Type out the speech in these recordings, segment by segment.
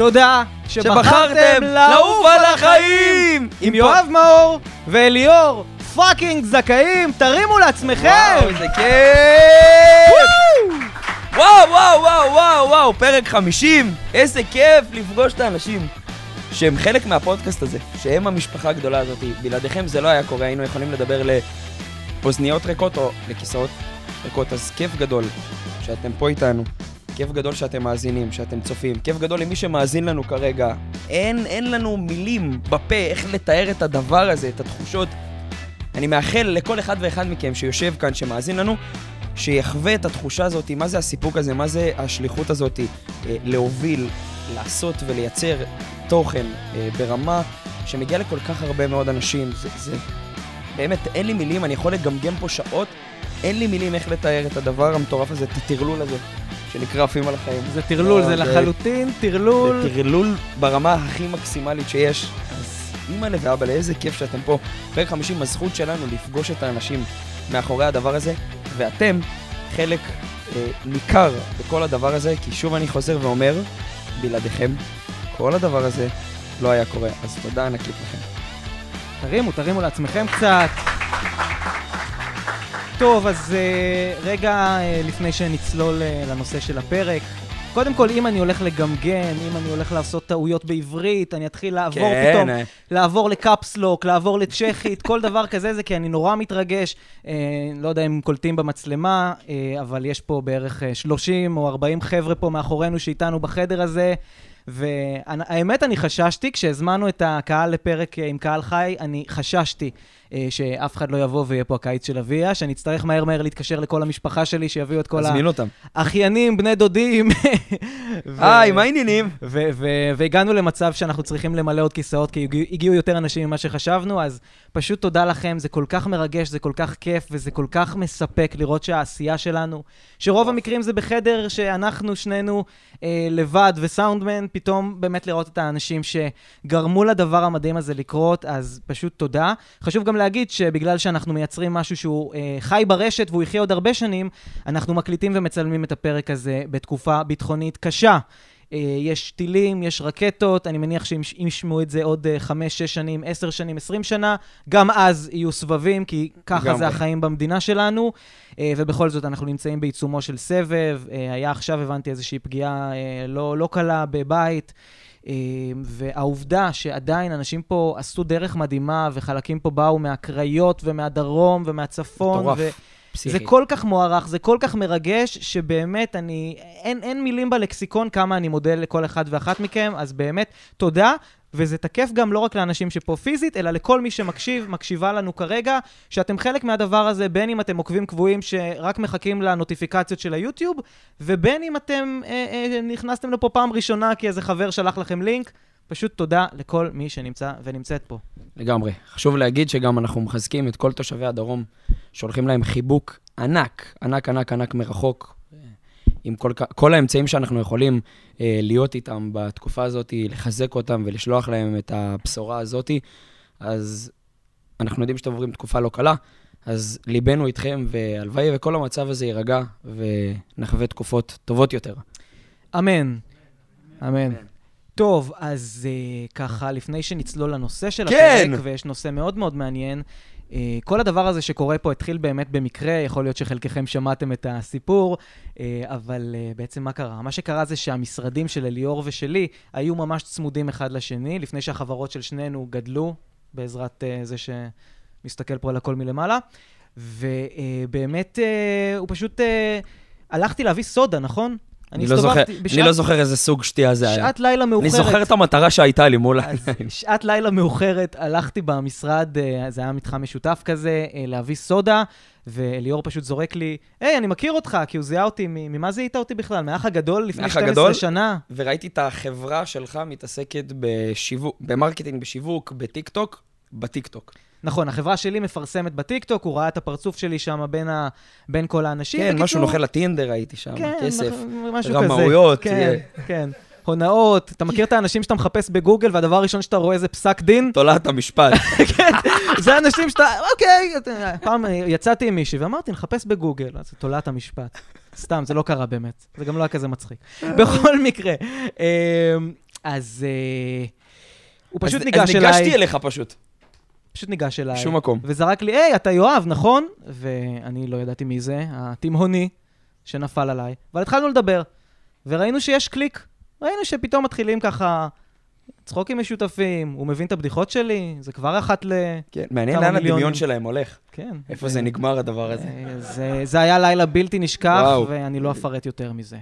תודה שבחרתם לעוף על החיים! עם יואב מאור ואליאור fucking זכאים, תרימו לעצמכם! וואו, איזה כיף! וואו, וואו, וואו, וואו, וואו, פרק 50! איזה כיף לפגוש את האנשים שהם חלק מהפודקאסט הזה, שהם המשפחה הגדולה הזאת. בלעדיכם זה לא היה קורה, היינו יכולים לדבר לאוזניות ריקות או לכיסאות ריקות, אז כיף גדול שאתם פה איתנו. כיף גדול שאתם מאזינים, שאתם צופים. כיף גדול למי שמאזין לנו כרגע. אין, אין לנו מילים בפה איך לתאר את הדבר הזה, את התחושות. אני מאחל לכל אחד ואחד מכם שיושב כאן, שמאזין לנו, שיחווה את התחושה הזאת, מה זה הסיפוק הזה, מה זה השליחות הזאת, אה, להוביל, לעשות ולייצר תוכן אה, ברמה שמגיע לכל כך הרבה מאוד אנשים. זה, זה... באמת, אין לי מילים, אני יכול לגמגם פה שעות, אין לי מילים איך לתאר את הדבר המטורף הזה, את הטרלול הזה, שנקרא עפים על החיים. זה טרלול, זה לחלוטין טרלול. זה טרלול ברמה הכי מקסימלית שיש. אז אימא'לה ואבא'לה, איזה כיף שאתם פה. פרק 50, הזכות שלנו לפגוש את האנשים מאחורי הדבר הזה, ואתם חלק אה, ניכר בכל הדבר הזה, כי שוב אני חוזר ואומר, בלעדיכם, כל הדבר הזה לא היה קורה. אז תודה ענקית לכם. תרימו, תרימו לעצמכם קצת. טוב, אז uh, רגע uh, לפני שנצלול uh, לנושא של הפרק. קודם כל, אם אני הולך לגמגם, אם אני הולך לעשות טעויות בעברית, אני אתחיל לעבור כן. פתאום, לעבור לקפסלוק, לעבור לצ'כית, כל דבר כזה, זה כי אני נורא מתרגש. אה, לא יודע אם קולטים במצלמה, אה, אבל יש פה בערך אה, 30 או 40 חבר'ה פה מאחורינו שאיתנו בחדר הזה. והאמת, אני חששתי, כשהזמנו את הקהל לפרק אה, עם קהל חי, אני חששתי אה, שאף אחד לא יבוא ויהיה פה הקיץ של אביה, שאני אצטרך מהר מהר להתקשר לכל המשפחה שלי, שיביאו את כל תזמין אותם. האחיינים, בני דודים. היי, מה העניינים? ו- ו- והגענו למצב שאנחנו צריכים למלא עוד כיסאות, כי הגיעו, הגיעו יותר אנשים ממה שחשבנו, אז פשוט תודה לכם, זה כל כך מרגש, זה כל כך כיף, וזה כל כך מספק לראות שהעשייה שלנו, שרוב המקרים זה בחדר שאנחנו שנינו אה, לבד וסאונדמן, פתאום באמת לראות את האנשים שגרמו לדבר המדהים הזה לקרות, אז פשוט תודה. חשוב גם להגיד שבגלל שאנחנו מייצרים משהו שהוא אה, חי ברשת והוא יחיה עוד הרבה שנים, אנחנו מקליטים ומצלמים את הפרק הזה בתקופה ביטחונית קשה. אה, יש טילים, יש רקטות, אני מניח שאם אם ישמעו את זה עוד אה, חמש, שש שנים, עשר שנים, עשרים שנה, גם אז יהיו סבבים, כי ככה. זה החיים במדינה שלנו. אה, ובכל זאת, אנחנו נמצאים בעיצומו של סבב. אה, היה עכשיו, הבנתי, איזושהי פגיעה אה, לא, לא קלה בבית. אה, והעובדה שעדיין אנשים פה עשו דרך מדהימה, וחלקים פה באו מהקריות ומהדרום ומהצפון. מטורף. ו- פסיכי. זה כל כך מוערך, זה כל כך מרגש, שבאמת אני... אין, אין מילים בלקסיקון כמה אני מודה לכל אחד ואחת מכם, אז באמת, תודה. וזה תקף גם לא רק לאנשים שפה פיזית, אלא לכל מי שמקשיב, מקשיבה לנו כרגע, שאתם חלק מהדבר הזה, בין אם אתם עוקבים קבועים שרק מחכים לנוטיפיקציות של היוטיוב, ובין אם אתם אה, אה, נכנסתם לפה פעם ראשונה כי איזה חבר שלח לכם לינק. פשוט תודה לכל מי שנמצא ונמצאת פה. לגמרי. חשוב להגיד שגם אנחנו מחזקים את כל תושבי הדרום, שולחים להם חיבוק ענק, ענק, ענק, ענק מרחוק, עם כל, כל האמצעים שאנחנו יכולים אה, להיות איתם בתקופה הזאת, לחזק אותם ולשלוח להם את הבשורה הזאת. אז אנחנו יודעים שאתם עוברים תקופה לא קלה, אז ליבנו איתכם, והלוואי וכל המצב הזה יירגע, ונחווה תקופות טובות יותר. אמן. אמן. טוב, אז uh, ככה, לפני שנצלול לנושא של כן! הפרק, ויש נושא מאוד מאוד מעניין, כל הדבר הזה שקורה פה התחיל באמת במקרה, יכול להיות שחלקכם שמעתם את הסיפור, uh, אבל uh, בעצם מה קרה? מה שקרה זה שהמשרדים של אליאור ושלי היו ממש צמודים אחד לשני, לפני שהחברות של שנינו גדלו, בעזרת זה שמסתכל פה על הכל מלמעלה, ובאמת הוא פשוט... הלכתי להביא סודה, נכון? אני לא, זוכר, הסתובבתי אני בשעת- לא זוכר איזה סוג שתייה זה היה. שעת לילה מאוחרת. אני זוכר את המטרה שהייתה לי מול... אז שעת לילה מאוחרת, הלכתי במשרד, אה, זה היה מתחם משותף כזה, אה, להביא סודה, וליאור פשוט זורק לי, היי, אני מכיר אותך, כי הוא זיהה אותי, ממה זיהית אותי בכלל? מאח הגדול לפני מאח 12 הגדול? שנה? וראיתי את החברה שלך מתעסקת בשיווק, ב marketing, בשיווק, בטיקטוק, בטיקטוק. נכון, החברה שלי מפרסמת בטיקטוק, הוא ראה את הפרצוף שלי שם בין, ה... בין כל האנשים. כן, בקיצור, משהו נוכל הטינדר ראיתי שם, כן, כסף. משהו כזה. רמאויות, כן, אה. כן. הונאות, אתה מכיר את האנשים שאתה מחפש בגוגל, והדבר הראשון שאתה רואה זה פסק דין? תולעת המשפט. כן, זה אנשים שאתה, אוקיי, פעם יצאתי עם מישהי ואמרתי, נחפש בגוגל, אז תולעת המשפט. סתם, זה לא קרה באמת. זה גם לא היה כזה מצחיק. בכל מקרה, אמ, אז אה, הוא אז- פשוט אז ניגש ניגשתי אליי, אליך פשוט. פשוט ניגש אליי. שום מקום. וזרק לי, היי, אתה יואב, נכון? ואני לא ידעתי מי זה, התימהוני שנפל עליי. אבל התחלנו לדבר, וראינו שיש קליק. ראינו שפתאום מתחילים ככה צחוקים משותפים, הוא מבין את הבדיחות שלי, זה כבר אחת ל... כן, מעניין לאן. הדמיון שלהם הולך. כן. איפה זה נגמר הדבר הזה. אה, זה, זה היה לילה בלתי נשכח, וואו. ואני לא אפרט יותר מזה.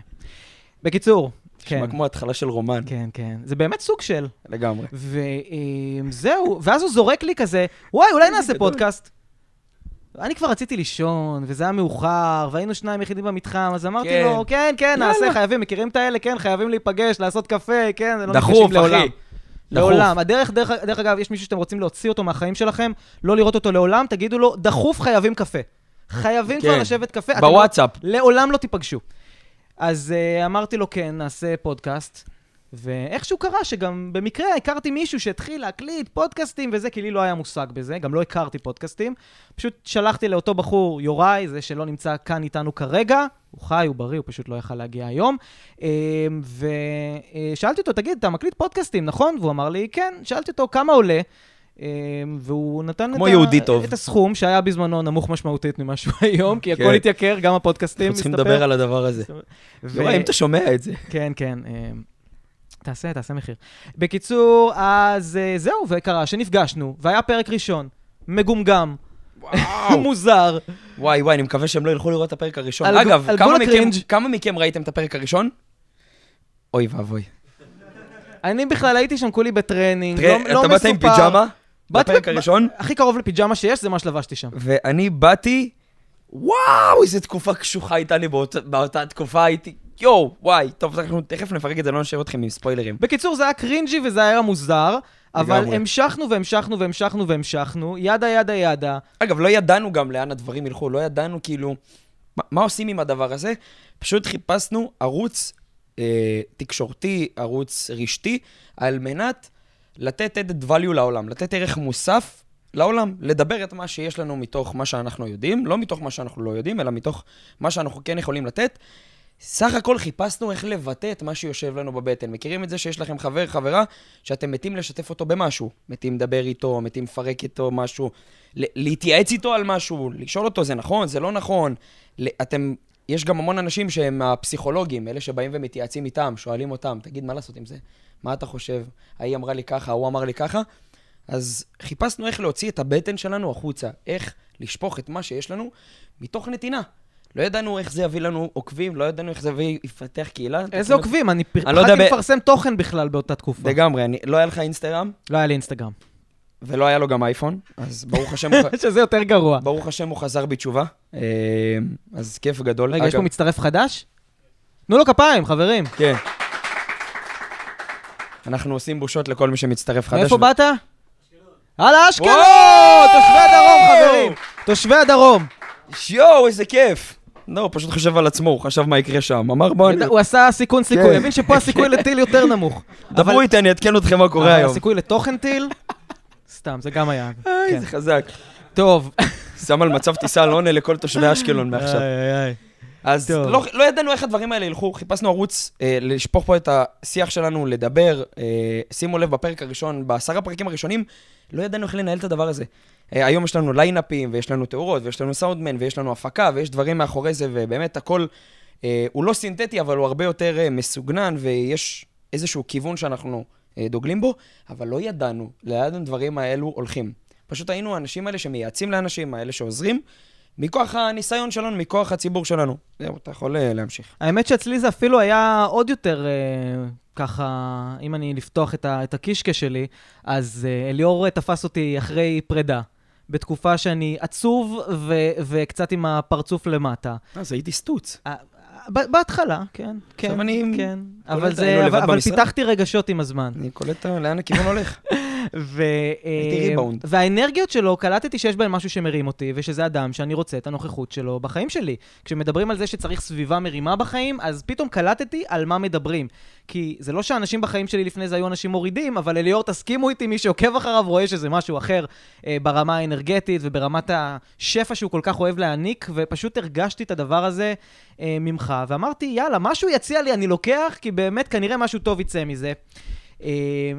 בקיצור, כן, נשמע כמו התחלה של רומן, כן, כן. זה באמת סוג של. לגמרי. וזהו, ואז הוא זורק לי כזה, וואי, אולי נעשה פודקאסט. אני כבר רציתי לישון, וזה היה מאוחר, והיינו שניים יחידים במתחם, אז אמרתי כן. לו, כן, כן, נעשה. חייבים, מכירים את האלה? כן, חייבים להיפגש, לעשות קפה, כן, לא נפגשים. לעולם. דחוף. לעולם. הדרך, דרך, דרך אגב, יש מישהו שאתם רוצים להוציא אותו מהחיים שלכם, לא לראות אותו לעולם, תגידו לו, דחוף חייבים קפה. חייבים כבר כן. לשבת קפה. אתם בוואטסאפ. לא, לעולם לא תיפגשו. אז uh, אמרתי לו, כן, נעשה פודקאסט. ואיכשהו קרה שגם במקרה הכרתי מישהו שהתחיל להקליט פודקאסטים וזה, כי לי לא היה מושג בזה, גם לא הכרתי פודקאסטים. פשוט שלחתי לאותו בחור, יוראי, זה שלא נמצא כאן איתנו כרגע, הוא חי, הוא בריא, הוא פשוט לא יכל להגיע היום. ושאלתי אותו, תגיד, אתה מקליט פודקאסטים, נכון? והוא אמר לי, כן. שאלתי אותו, כמה עולה? אמ, והוא נתן את, יהודי ה... טוב. את הסכום, שהיה בזמנו נמוך משמעותית ממה שהוא היום, כי הכל כן. התייקר, גם הפודקאסטים, אנחנו צריכים מסתבר. לדבר על הדבר הזה. ו- יוראי, אם אתה שומע את זה. כן, כן. אמ, תעשה, תעשה מחיר. בקיצור, אז אה, זהו, וקרה שנפגשנו, והיה פרק ראשון, מגומגם, וואו. מוזר. וואי, וואי, אני מקווה שהם לא ילכו לראות את הפרק הראשון. על אגב, גבול כמה מכם-. כמה מכם ראיתם את הפרק הראשון? אוי ואבוי. אני בכלל הייתי שם כולי בטרנינג, לא, לא אתה באת עם מסופר. פיג'מה? בפרק בפ- הראשון? הכי קרוב לפיג'מה שיש, זה מה שלבשתי שם. ואני באתי, וואו, איזה תקופה קשוחה הייתה לי באותה- באותה תקופה, הייתי, יואו, וואי, טוב, אנחנו תכף נפרק את זה, לא נשאר אתכם עם ספוילרים. בקיצור, זה היה cringey וזה היה מוזר, אבל לגמרי. המשכנו והמשכנו והמשכנו והמשכנו, yada yada yada. אגב, לא ידענו גם לאן הדברים ילכו, לא ידענו כאילו, מה, מה עושים עם הדבר הזה? פשוט חיפשנו ערוץ אה, תקשורתי, ערוץ רשתי, על מנת לתת added value לעולם, לתת ערך מוסף לעולם, לדבר את מה שיש לנו מתוך מה שאנחנו יודעים, לא מתוך מה שאנחנו לא יודעים, אלא מתוך מה שאנחנו כן יכולים לתת. סך הכל חיפשנו איך לבטא את מה שיושב לנו בבטן. מכירים את זה שיש לכם חבר, חברה, שאתם מתים לשתף אותו במשהו. מתים לדבר איתו, מתים לפרק איתו משהו, להתייעץ איתו על משהו, לשאול אותו, זה נכון, זה לא נכון. אתם, יש גם המון אנשים שהם הפסיכולוגים, אלה שבאים ומתייעצים איתם, שואלים אותם, תגיד, מה לעשות עם זה? מה אתה חושב? ההיא אמרה לי ככה, ההוא אמר לי ככה. אז חיפשנו איך להוציא את הבטן שלנו החוצה, איך לשפוך את מה שיש לנו מתוך נתינה. לא ידענו איך זה יביא לנו עוקבים, לא ידענו איך זה יביא, יפתח קהילה. איזה עוקבים? אני לא פחדתי ב- לפרסם תוכן בכלל באותה תקופה. לגמרי, לא היה לך אינסטגרם, לא היה לי אינסטגרם. ולא היה לו גם אייפון, אז ברוך השם, הוא שזה יותר גרוע. ברוך השם הוא חזר בתשובה. אה, אז כיף גדול. רגע, יש פה מצטרף חדש? תנו לו כפיים, חברים. כן. אנחנו עושים בושות לכל מי שמצטרף חדש. מאיפה ו- באת? הלאה, אשקלון! תושבי הדרום, חברים! תושבי הדרום. יואו, איזה כיף. לא, הוא פשוט חושב על עצמו, הוא חשב מה יקרה שם. אמר, בוא, אני... הוא עשה סיכון סיכוי, כן. הבין שפה הסיכוי לטיל יותר נמוך. דברו איתי, אני אעדכן אתכם מה קורה היום. הסיכוי לתוכן טיל? סתם, זה גם היה. איי, כן. זה חזק. טוב. שם על מצב טיסה לא עונה לכל תושבי אשקלון מעכשיו. איי, איי. אז. לא, לא ידענו איך הדברים האלה ילכו, חיפשנו ערוץ אה, לשפוך פה את השיח שלנו, לדבר. אה, שימו לב, בפרק הראשון, בעשרה פרקים הראשונים, לא ידענו איך לנהל את הדבר הזה. אה, היום יש לנו ליינאפים, ויש לנו תאורות, ויש לנו סאונדמן, ויש לנו הפקה, ויש דברים מאחורי זה, ובאמת הכל, אה, הוא לא סינתטי, אבל הוא הרבה יותר אה, מסוגנן, ויש איזשהו כיוון שאנחנו אה, דוגלים בו, אבל לא ידענו לאן הדברים האלו הולכים. פשוט היינו האנשים האלה שמייעצים לאנשים, האלה שעוזרים, מכוח הניסיון שלנו, מכוח הציבור שלנו. זהו, אתה יכול אה, להמשיך. האמת שאצלי זה אפילו היה עוד יותר אה, ככה, אם אני לפתוח את, ה, את הקישקע שלי, אז אה, אליאור אה, תפס אותי אחרי פרידה. בתקופה שאני עצוב ו- וקצת עם הפרצוף למטה. אז הייתי סטוץ. בהתחלה, כן, כן, אני כן. אבל, זה, לבד אבל. פיתחתי רגשות עם הזמן. אני קולט אה, לאן הכיוון הולך. ו, הייתי אה, ריבאונד. והאנרגיות שלו, קלטתי שיש בהם משהו שמרים אותי, ושזה אדם שאני רוצה את הנוכחות שלו בחיים שלי. כשמדברים על זה שצריך סביבה מרימה בחיים, אז פתאום קלטתי על מה מדברים. כי זה לא שאנשים בחיים שלי לפני זה היו אנשים מורידים, אבל אליאור, תסכימו איתי, מי שעוקב אחריו רואה שזה משהו אחר אה, ברמה האנרגטית וברמת השפע שהוא כל כך אוהב להעניק, ופשוט הרגשתי את הדבר הזה אה, ממך, ואמרתי, יאללה, משהו יציע לי, אני לוקח, כי באמת כנראה משהו טוב יצא מזה. אה,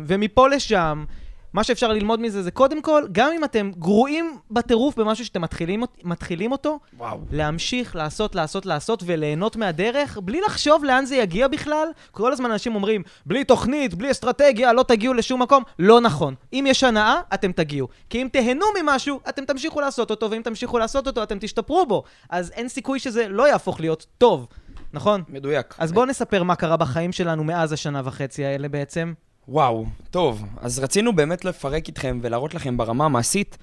ומפה לשם, מה שאפשר ללמוד מזה זה קודם כל, גם אם אתם גרועים בטירוף במשהו שאתם מתחילים, מתחילים אותו, וואו. להמשיך לעשות, לעשות, לעשות וליהנות מהדרך, בלי לחשוב לאן זה יגיע בכלל. כל הזמן אנשים אומרים, בלי תוכנית, בלי אסטרטגיה, לא תגיעו לשום מקום. לא נכון. אם יש הנאה, אתם תגיעו. כי אם תהנו ממשהו, אתם תמשיכו לעשות אותו, ואם תמשיכו לעשות אותו, אתם תשתפרו בו. אז אין סיכוי שזה לא יהפוך להיות טוב, נכון? מדויק. אז בואו נספר מה קרה בחיים שלנו מאז השנה וחצי האלה בעצם. וואו, טוב. אז רצינו באמת לפרק איתכם ולהראות לכם ברמה המעשית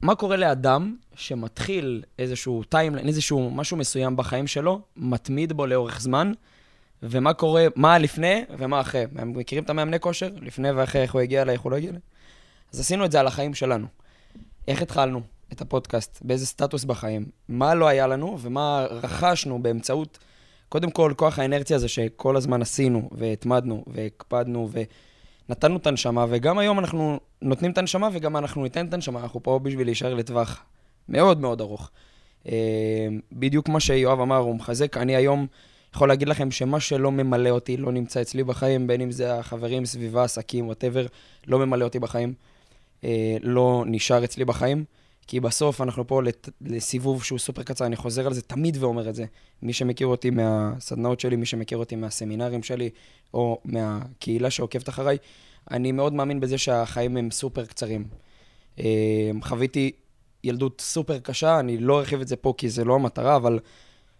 מה קורה לאדם שמתחיל איזשהו timeline, איזשהו משהו מסוים בחיים שלו, מתמיד בו לאורך זמן, ומה קורה, מה לפני ומה אחרי. מכירים את המאמני כושר? לפני ואחרי, איך הוא הגיע אליי, איך הוא לא הגיע אליי? אז עשינו את זה על החיים שלנו. איך התחלנו את הפודקאסט, באיזה סטטוס בחיים, מה לא היה לנו ומה רכשנו באמצעות, קודם כל, כוח האינרציה הזה שכל הזמן עשינו והתמדנו והקפדנו ונתנו את הנשמה, וגם היום אנחנו נותנים את הנשמה וגם אנחנו ניתן את הנשמה, אנחנו פה בשביל להישאר לטווח מאוד מאוד ארוך. אה, בדיוק מה שיואב אמר, הוא מחזק. אני היום יכול להגיד לכם שמה שלא ממלא אותי לא נמצא אצלי בחיים, בין אם זה החברים, סביבה, עסקים, whatever, לא ממלא אותי בחיים, אה, לא נשאר אצלי בחיים. כי בסוף אנחנו פה לת... לסיבוב שהוא סופר קצר, אני חוזר על זה תמיד ואומר את זה. מי שמכיר אותי מהסדנאות שלי, מי שמכיר אותי מהסמינרים שלי, או מהקהילה שעוקבת אחריי, אני מאוד מאמין בזה שהחיים הם סופר קצרים. אה, חוויתי ילדות סופר קשה, אני לא ארחיב את זה פה כי זה לא המטרה, אבל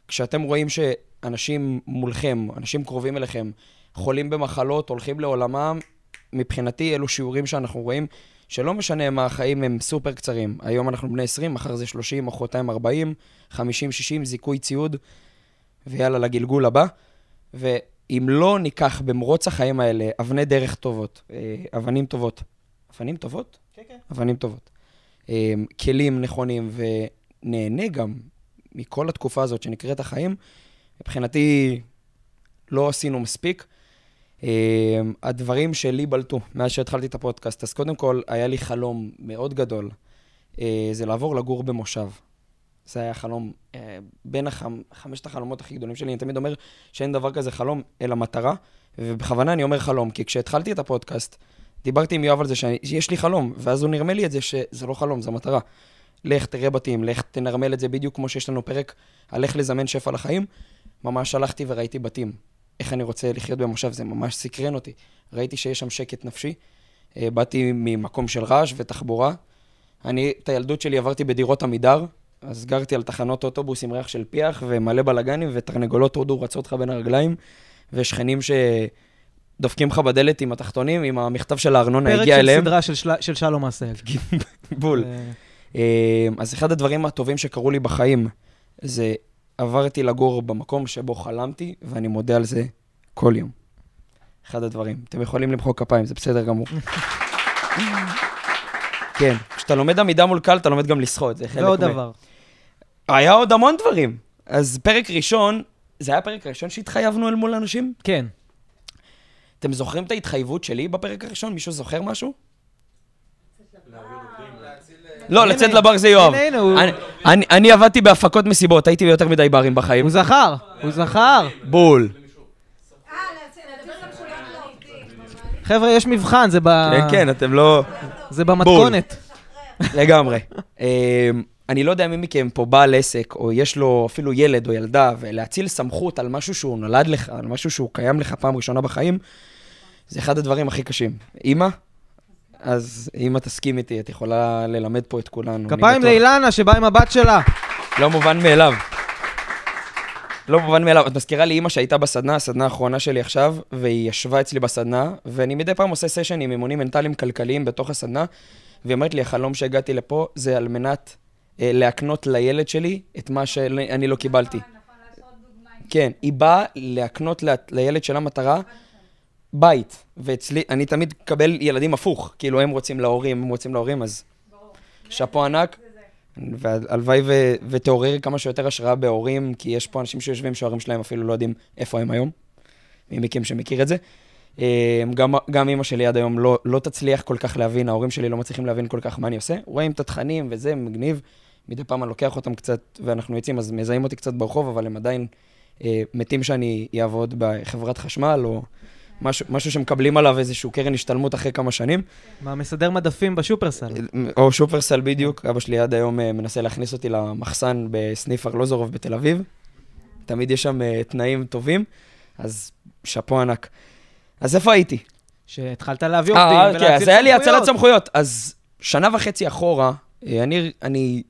כשאתם רואים שאנשים מולכם, אנשים קרובים אליכם, חולים במחלות, הולכים לעולמם, מבחינתי אלו שיעורים שאנחנו רואים שלא משנה מה החיים הם סופר קצרים. היום אנחנו בני 20, מחר זה 30, מחרתיים 40, 50, 60, זיכוי ציוד, ויאללה, לגלגול הבא. ואם לא ניקח במרוץ החיים האלה אבני דרך טובות, אה, אבנים טובות, אבנים טובות? כן, כן. אבנים טובות. אה, כלים נכונים, ונהנה גם מכל התקופה הזאת שנקראת החיים, מבחינתי לא עשינו מספיק. Uh, הדברים שלי בלטו מאז שהתחלתי את הפודקאסט, אז קודם כל, היה לי חלום מאוד גדול, uh, זה לעבור לגור במושב. זה היה חלום, uh, בין. חמשת החלומות הכי גדולים שלי. אני תמיד אומר שאין דבר כזה חלום, אלא מטרה, ובכוונה אני אומר חלום, כי כשהתחלתי את הפודקאסט, דיברתי עם יואב על זה שיש לי חלום, ואז הוא נרמל לי את זה שזה לא חלום, זו מטרה. לך תראה בתים, לך תנרמל את זה בדיוק כמו שיש לנו פרק על איך לזמן שפע לחיים. ממש הלכתי וראיתי בתים. איך אני רוצה לחיות במושב, זה ממש סקרן אותי. ראיתי שיש שם שקט נפשי. אה, באתי ממקום של רעש ותחבורה. אני, את הילדות שלי עברתי בדירות עמידר, אז גרתי על תחנות אוטובוס עם ריח של פיח ומלא בלאגנים, ותרנגולות הודו רצות לך בין הרגליים, ושכנים שדופקים לך בדלת עם התחתונים, עם המכתב של הארנונה הגיע אליהם. פרק של סדרה של, של שלום עשהאל. בול. אה, אז אחד הדברים הטובים שקרו לי בחיים, זה עברתי לגור במקום שבו חלמתי, ואני מודה על זה כל יום. אחד הדברים. אתם יכולים למחוא כפיים, זה בסדר גמור. כן, כשאתה לומד עמידה מול קל, אתה לומד גם לשחות, זה חלק ועוד דבר. היה עוד המון דברים. אז פרק ראשון, זה היה הפרק הראשון שהתחייבנו אל מול אנשים? כן. אתם זוכרים את ההתחייבות שלי בפרק הראשון? מישהו זוכר משהו? לא, לצאת לבר זה יואב. הנה, הנה, הוא- אני- אני- אני עבדתי בהפקות מסיבות, הייתי ביותר מדי ברים בחיים. הוא זכר, הוא זכר. בול. חבר'ה, יש מבחן, זה ב... כן, כן, אתם לא... זה במתכונת. לגמרי. אמ, אני לא יודע מי מכם פה בעל עסק, או יש לו אפילו ילד או ילדה, ולהציל סמכות על משהו שהוא נולד לך, על משהו שהוא קיים לך פעם ראשונה בחיים, זה אחד הדברים הכי קשים. אימא? אז אימא תסכים איתי, את יכולה ללמד פה את כולנו. כפיים. לאילנה שבאה עם הבת שלה. לא מובן מאליו. לא מובן מאליו. את מזכירה לי אימא שהייתה בסדנה, הסדנה האחרונה שלי עכשיו, והיא ישבה אצלי בסדנה, ואני מדי פעם עושה סשן עם אימונים מנטליים כלכליים בתוך הסדנה, והיא אומרת לי, החלום שהגעתי לפה זה על מנת אה, להקנות לילד שלי את מה שאני לא קיבלתי. כן, היא באה להקנות ל- לילד שלה מטרה, בית. ואצלי, אני תמיד מקבל ילדים הפוך, כאילו הם רוצים להורים, הם רוצים להורים, אז שאפו ענק. והלוואי ו- ותעורר כמה שיותר השראה בהורים, כי יש פה אנשים שיושבים שההורים שלהם אפילו לא יודעים איפה הם היום. מי מכם שמכיר את זה. אה, גם, גם אימא שלי עד היום לא, לא תצליח כל כך להבין, ההורים שלי לא מצליחים להבין כל כך מה אני עושה. רואים את התכנים וזה, מגניב. מדי פעם אני לוקח אותם קצת, ואנחנו יוצאים, אז מזהים אותי קצת ברחוב, אבל הם עדיין אה, מתים שאני אעבוד בחברת חשמל, או משהו, משהו שמקבלים עליו איזשהו קרן השתלמות אחרי כמה שנים. מה, מסדר מדפים בשופרסל. או שופרסל בדיוק, אבא שלי עד היום אה, מנסה להכניס אותי למחסן בסניף ארלוזורוב בתל אביב. תמיד יש שם אה, תנאים טובים, אז שאפו ענק. אז איפה הייתי? שהתחלת להביא עובדים אה, ולהציל כן, אז היה לי הצלת סמכויות. סמכויות. אז שנה וחצי אחורה, אני, אני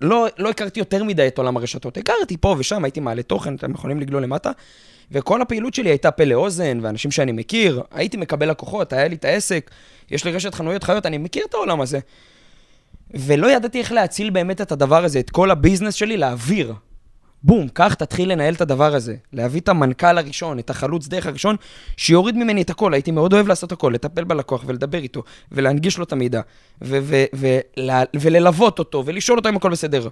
לא, לא הכרתי יותר מדי את עולם הרשתות. הכרתי פה ושם, הייתי מעלה תוכן, אתם יכולים לגלול למטה, וכל הפעילות שלי הייתה פה לאוזן, ואנשים שאני מכיר, הייתי מקבל לקוחות, היה לי את העסק, יש לי רשת חנויות חיות, אני מכיר את העולם הזה. ולא ידעתי איך להציל באמת את הדבר הזה, את כל הביזנס שלי, להעביר. בום, קח, תתחיל לנהל את הדבר הזה. להביא את המנכ"ל הראשון, את החלוץ דרך הראשון, שיוריד ממני את הכל. הייתי מאוד אוהב לעשות הכל, לטפל בלקוח ולדבר איתו, ולהנגיש לו את המידע, ו- ו- ולה- וללוות אותו, ולשאול אותו אם הכל בסדר.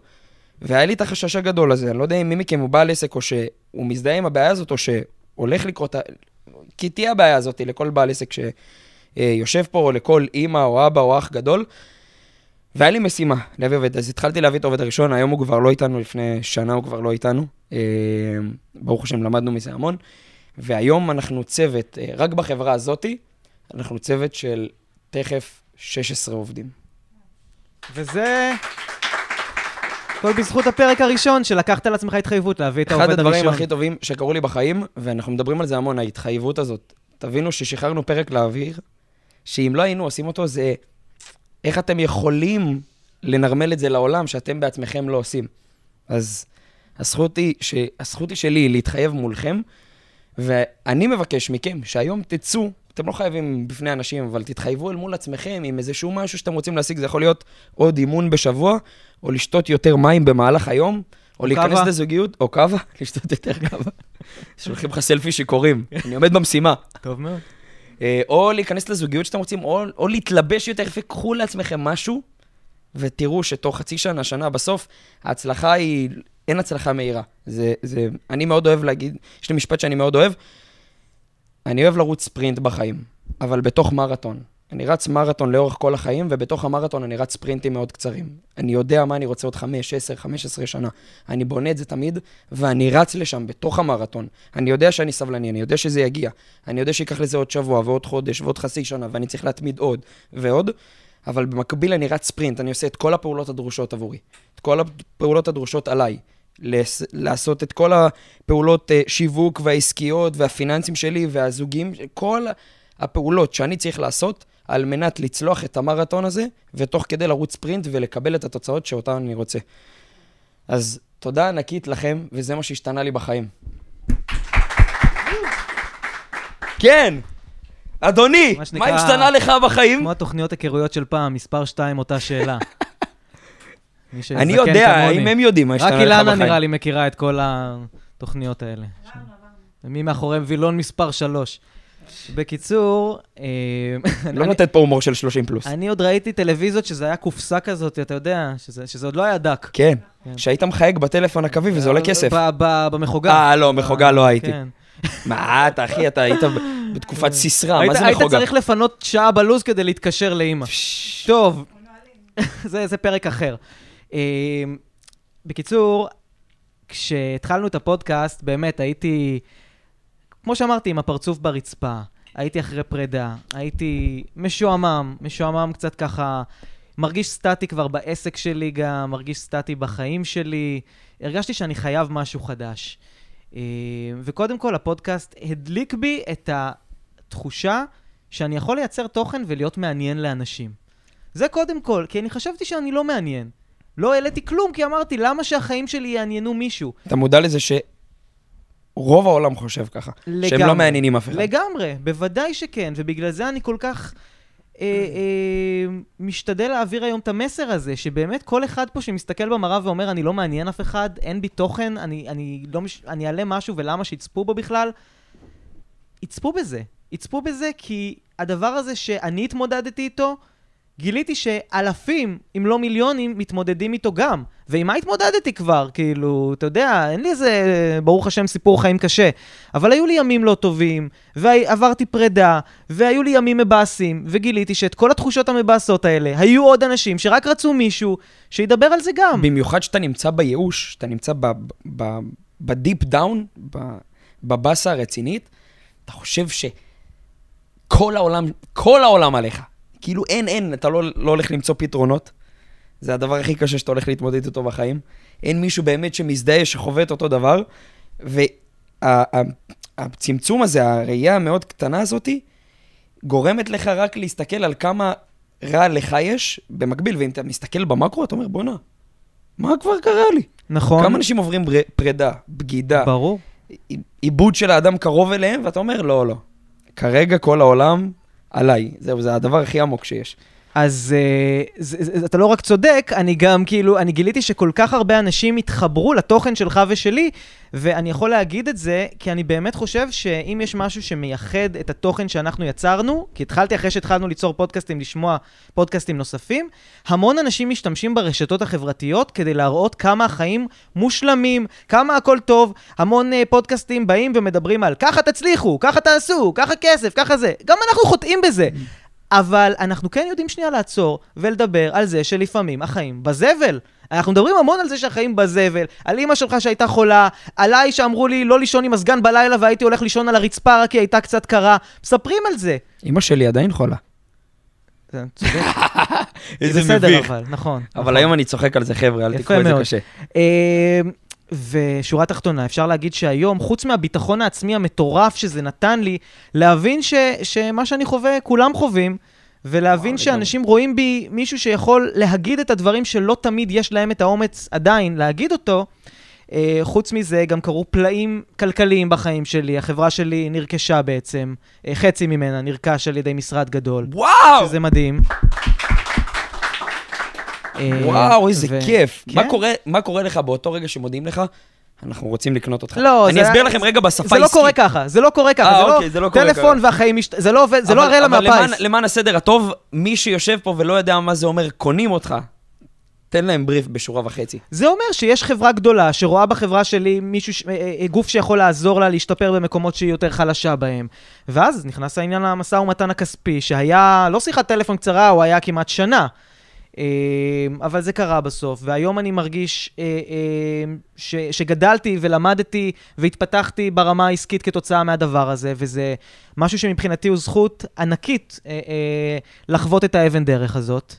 והיה לי את החשש הגדול הזה, אני לא יודע אם מי מכם הוא בעל עסק, או שהוא מזדהה עם הבעיה הזאת, או שהולך לקרות... כי תהיה הבעיה הזאת לכל בעל עסק שיושב פה, או לכל אימא, או אבא, או אח גדול. והיה לי משימה להביא עובד, אז התחלתי להביא את העובד הראשון, היום הוא כבר לא איתנו, לפני שנה הוא כבר לא איתנו. אה, ברוך השם, למדנו מזה המון. והיום אנחנו צוות, אה, רק בחברה הזאתי, אנחנו צוות של תכף 16 עובדים. וזה... הכל בזכות הפרק הראשון, שלקחת על עצמך התחייבות להביא את אחד העובד הדברים הראשון. הכי טובים שקרו לי בחיים, ואנחנו מדברים על זה המון, ההתחייבות הזאת. תבינו ששחררנו פרק לאוויר, שאם לא היינו עושים אותו, זה איך אתם יכולים לנרמל את זה לעולם שאתם בעצמכם לא עושים. אז הזכות היא, ש... הזכות היא שלי להתחייב מולכם, ואני מבקש מכם שהיום תצאו, אתם לא חייבים בפני אנשים, אבל תתחייבו אל מול עצמכם עם איזשהו משהו שאתם רוצים להשיג, זה יכול להיות עוד אימון בשבוע, או לשתות יותר מים במהלך היום, או להיכנס קאבה. לזוגיות, או קאבה, לשתות יותר קאבה. שולחים לך סלפי שיכורים, אני עומד במשימה. טוב מאוד. אה, או להיכנס לזוגיות שאתם רוצים, או, או להתלבש יותר יפה, קחו לעצמכם משהו, ותראו שתוך חצי שנה, שנה, בסוף, ההצלחה היא, אין הצלחה מהירה. זה, זה, אני מאוד אוהב להגיד, יש לי משפט שאני מאוד אוהב, אני אוהב לרוץ ספרינט בחיים, אבל בתוך מרתון. אני רץ מרתון לאורך כל החיים, ובתוך המרתון אני רץ ספרינטים מאוד קצרים. אני יודע מה אני רוצה עוד 5, 10, 15 שנה. אני בונה את זה תמיד, ואני רץ לשם, בתוך המרתון. אני יודע שאני סבלני, אני יודע שזה יגיע. אני יודע שייקח לזה עוד שבוע, ועוד חודש, ועוד חצי שנה, ואני צריך להתמיד עוד ועוד, אבל במקביל אני רץ ספרינט, אני עושה את כל הפעולות הדרושות עבורי. את כל הפעולות הדרושות עליי. לעשות את כל הפעולות אה, שיווק והעסקיות והפיננסים שלי והזוגים, כל הפעולות שאני צריך לעשות על מנת לצלוח את המרתון הזה, ותוך כדי לרוץ ספרינט ולקבל את התוצאות שאותן אני רוצה. אז תודה ענקית לכם, וזה מה שהשתנה לי בחיים. כן! אדוני, מה מה השתנה לך בחיים? כמו התוכניות היכרויות של פעם, מספר 2, אותה שאלה. מי שזקן אני יודע. אם הם יודעים מה רק השתנה לך בחיים. אילנה נראה לי מכירה את כל התוכניות האלה. ומי מאחוריהם וילון מספר 3. בקיצור, אה, לא נותנת פה הומור של 30 פלוס. אני עוד ראיתי טלוויזיות שזה היה קופסה כזאת, אתה יודע, שזה שזה עוד לא היה דק. כן, כן. שהיית מחייג בטלפון הקווי וזה עולה כסף. במחוגה. אה, לא, מחוגה לא הייתי. כן. מה אתה, אחי, אתה היית בתקופת סיסרא, היית מה זה היית מחוגה? צריך לפנות שעה בלוז כדי להתקשר לאימא. טוב, זה פרק אחר. אה, בקיצור, כשהתחלנו את הפודקאסט, באמת הייתי, כמו שאמרתי, עם הפרצוף ברצפה. הייתי אחרי פרידה, הייתי משועמם, משועמם קצת ככה, מרגיש סטטי כבר בעסק שלי גם, מרגיש סטטי בחיים שלי. הרגשתי שאני חייב משהו חדש. אה, וקודם כל, הפודקאסט הדליק בי את התחושה שאני יכול לייצר תוכן ולהיות מעניין לאנשים. זה קודם כל, כי אני חשבתי שאני לא מעניין. לא העליתי כלום, כי אמרתי, למה שהחיים שלי יעניינו מישהו? אתה מודע לזה שרוב העולם חושב ככה. שהם לגמרי. לא מעניינים אף אחד. לגמרי, בוודאי שכן, ובגלל זה אני כל כך אה, אה, משתדל להעביר היום את המסר הזה, שבאמת כל אחד פה שמסתכל במראה ואומר, אני לא מעניין אף אחד, אין בי תוכן, אני, אני, לא מש... אני אעלה משהו ולמה שיצפו בו בכלל, יצפו בזה. יצפו בזה כי הדבר הזה שאני התמודדתי איתו, גיליתי שאלפים, אם לא מיליונים, מתמודדים איתו גם. ועם מה התמודדתי כבר? כאילו, אתה יודע, אין לי איזה, ברוך השם, סיפור חיים קשה. אבל היו לי ימים לא טובים, ועברתי פרידה, והיו לי ימים מבאסים, וגיליתי שאת כל התחושות המבאסות האלה, היו עוד אנשים שרק רצו מישהו שידבר על זה גם. במיוחד שאתה נמצא בייאוש, שאתה נמצא ב deep down, בבאסה הרצינית, אתה חושב ש... כל העולם, כל העולם עליך. כאילו אין, אין, אתה לא, לא הולך למצוא פתרונות. זה הדבר הכי קשה שאתה הולך להתמודד איתו בחיים. אין מישהו באמת שמזדהה, שחווה את אותו דבר. והצמצום הזה, הראייה המאוד קטנה הזאתי, גורמת לך רק להסתכל על כמה רע לך יש במקביל, ואם אתה מסתכל במקרו, אתה אומר, בואנה, מה כבר קרה לי? נכון. כמה אנשים עוברים בר- פרידה, בגידה, ברור. עיבוד של האדם קרוב אליהם, ואתה אומר, לא, לא. כרגע כל העולם עליי. זהו, זה הדבר הכי עמוק שיש. אז uh, זה, זה, אתה לא רק צודק, אני גם כאילו, אני גיליתי שכל כך הרבה אנשים התחברו לתוכן שלך ושלי, ואני יכול להגיד את זה, כי אני באמת חושב שאם יש משהו שמייחד את התוכן שאנחנו יצרנו, כי התחלתי אחרי שהתחלנו ליצור פודקאסטים, לשמוע פודקאסטים נוספים, המון אנשים משתמשים ברשתות החברתיות כדי להראות כמה החיים מושלמים, כמה הכל טוב, המון uh, פודקאסטים באים ומדברים על ככה תצליחו, ככה תעשו, ככה כסף, ככה זה. גם אנחנו חוטאים בזה. אבל אנחנו כן יודעים שנייה לעצור ולדבר על זה שלפעמים החיים בזבל. אנחנו מדברים המון על זה שהחיים בזבל, על אימא שלך שהייתה חולה, עליי שאמרו לי לא לישון עם מזגן בלילה והייתי הולך לישון על הרצפה רק כי הייתה קצת קרה. מספרים על זה. אמא שלי עדיין חולה. זה צודק. איזה בסדר מביך. אבל, נכון. אבל נכון. היום אני צוחק על זה, חבר'ה, אל יפה תיקחו את זה. קשה. ושורה תחתונה, אפשר להגיד שהיום, חוץ מהביטחון העצמי המטורף שזה נתן לי, להבין ש, שמה שאני חווה, כולם חווים, ולהבין שאנשים רואים בי מישהו שיכול להגיד את הדברים שלא תמיד יש להם את האומץ עדיין להגיד אותו. אה, חוץ מזה, גם קרו פלאים כלכליים בחיים שלי. החברה שלי נרכשה בעצם, אה, חצי ממנה נרכש על ידי משרד גדול. וואו! שזה מדהים. אה, וואו, איזה ו- כיף. מה כן. קורה- מה קורה לך באותו רגע שמודיעים לך? אנחנו רוצים לקנות אותך. לא, אני אסביר לכם רגע בשפה זה לא עסקית. קורה ככה, זה לא קורה ככה, אה, זה אוקיי, זה לא לא קורה טלפון ככה. והחיים משת... זה לא עובד, זה לא הראלה אבל למען- מהפיס. למען הסדר הטוב, מי שיושב פה ולא יודע מה זה אומר, קונים אותך. תן להם בריף בשורה וחצי. זה אומר שיש חברה גדולה שרואה בחברה שלי מישהו, ש- אה, אה, גוף שיכול לעזור לה להשתפר במקומות שהיא יותר חלשה בהם. ואז נכנס העניין למשא ומתן הכספי, שהיה לא שיחת טלפון קצרה, הוא היה כמעט שנה. אה, אבל זה קרה בסוף, והיום אני מרגיש אה, אה, ש, שגדלתי ולמדתי והתפתחתי ברמה העסקית כתוצאה מהדבר הזה, וזה משהו שמבחינתי הוא זכות ענקית אה, אה, לחוות את האבן דרך הזאת.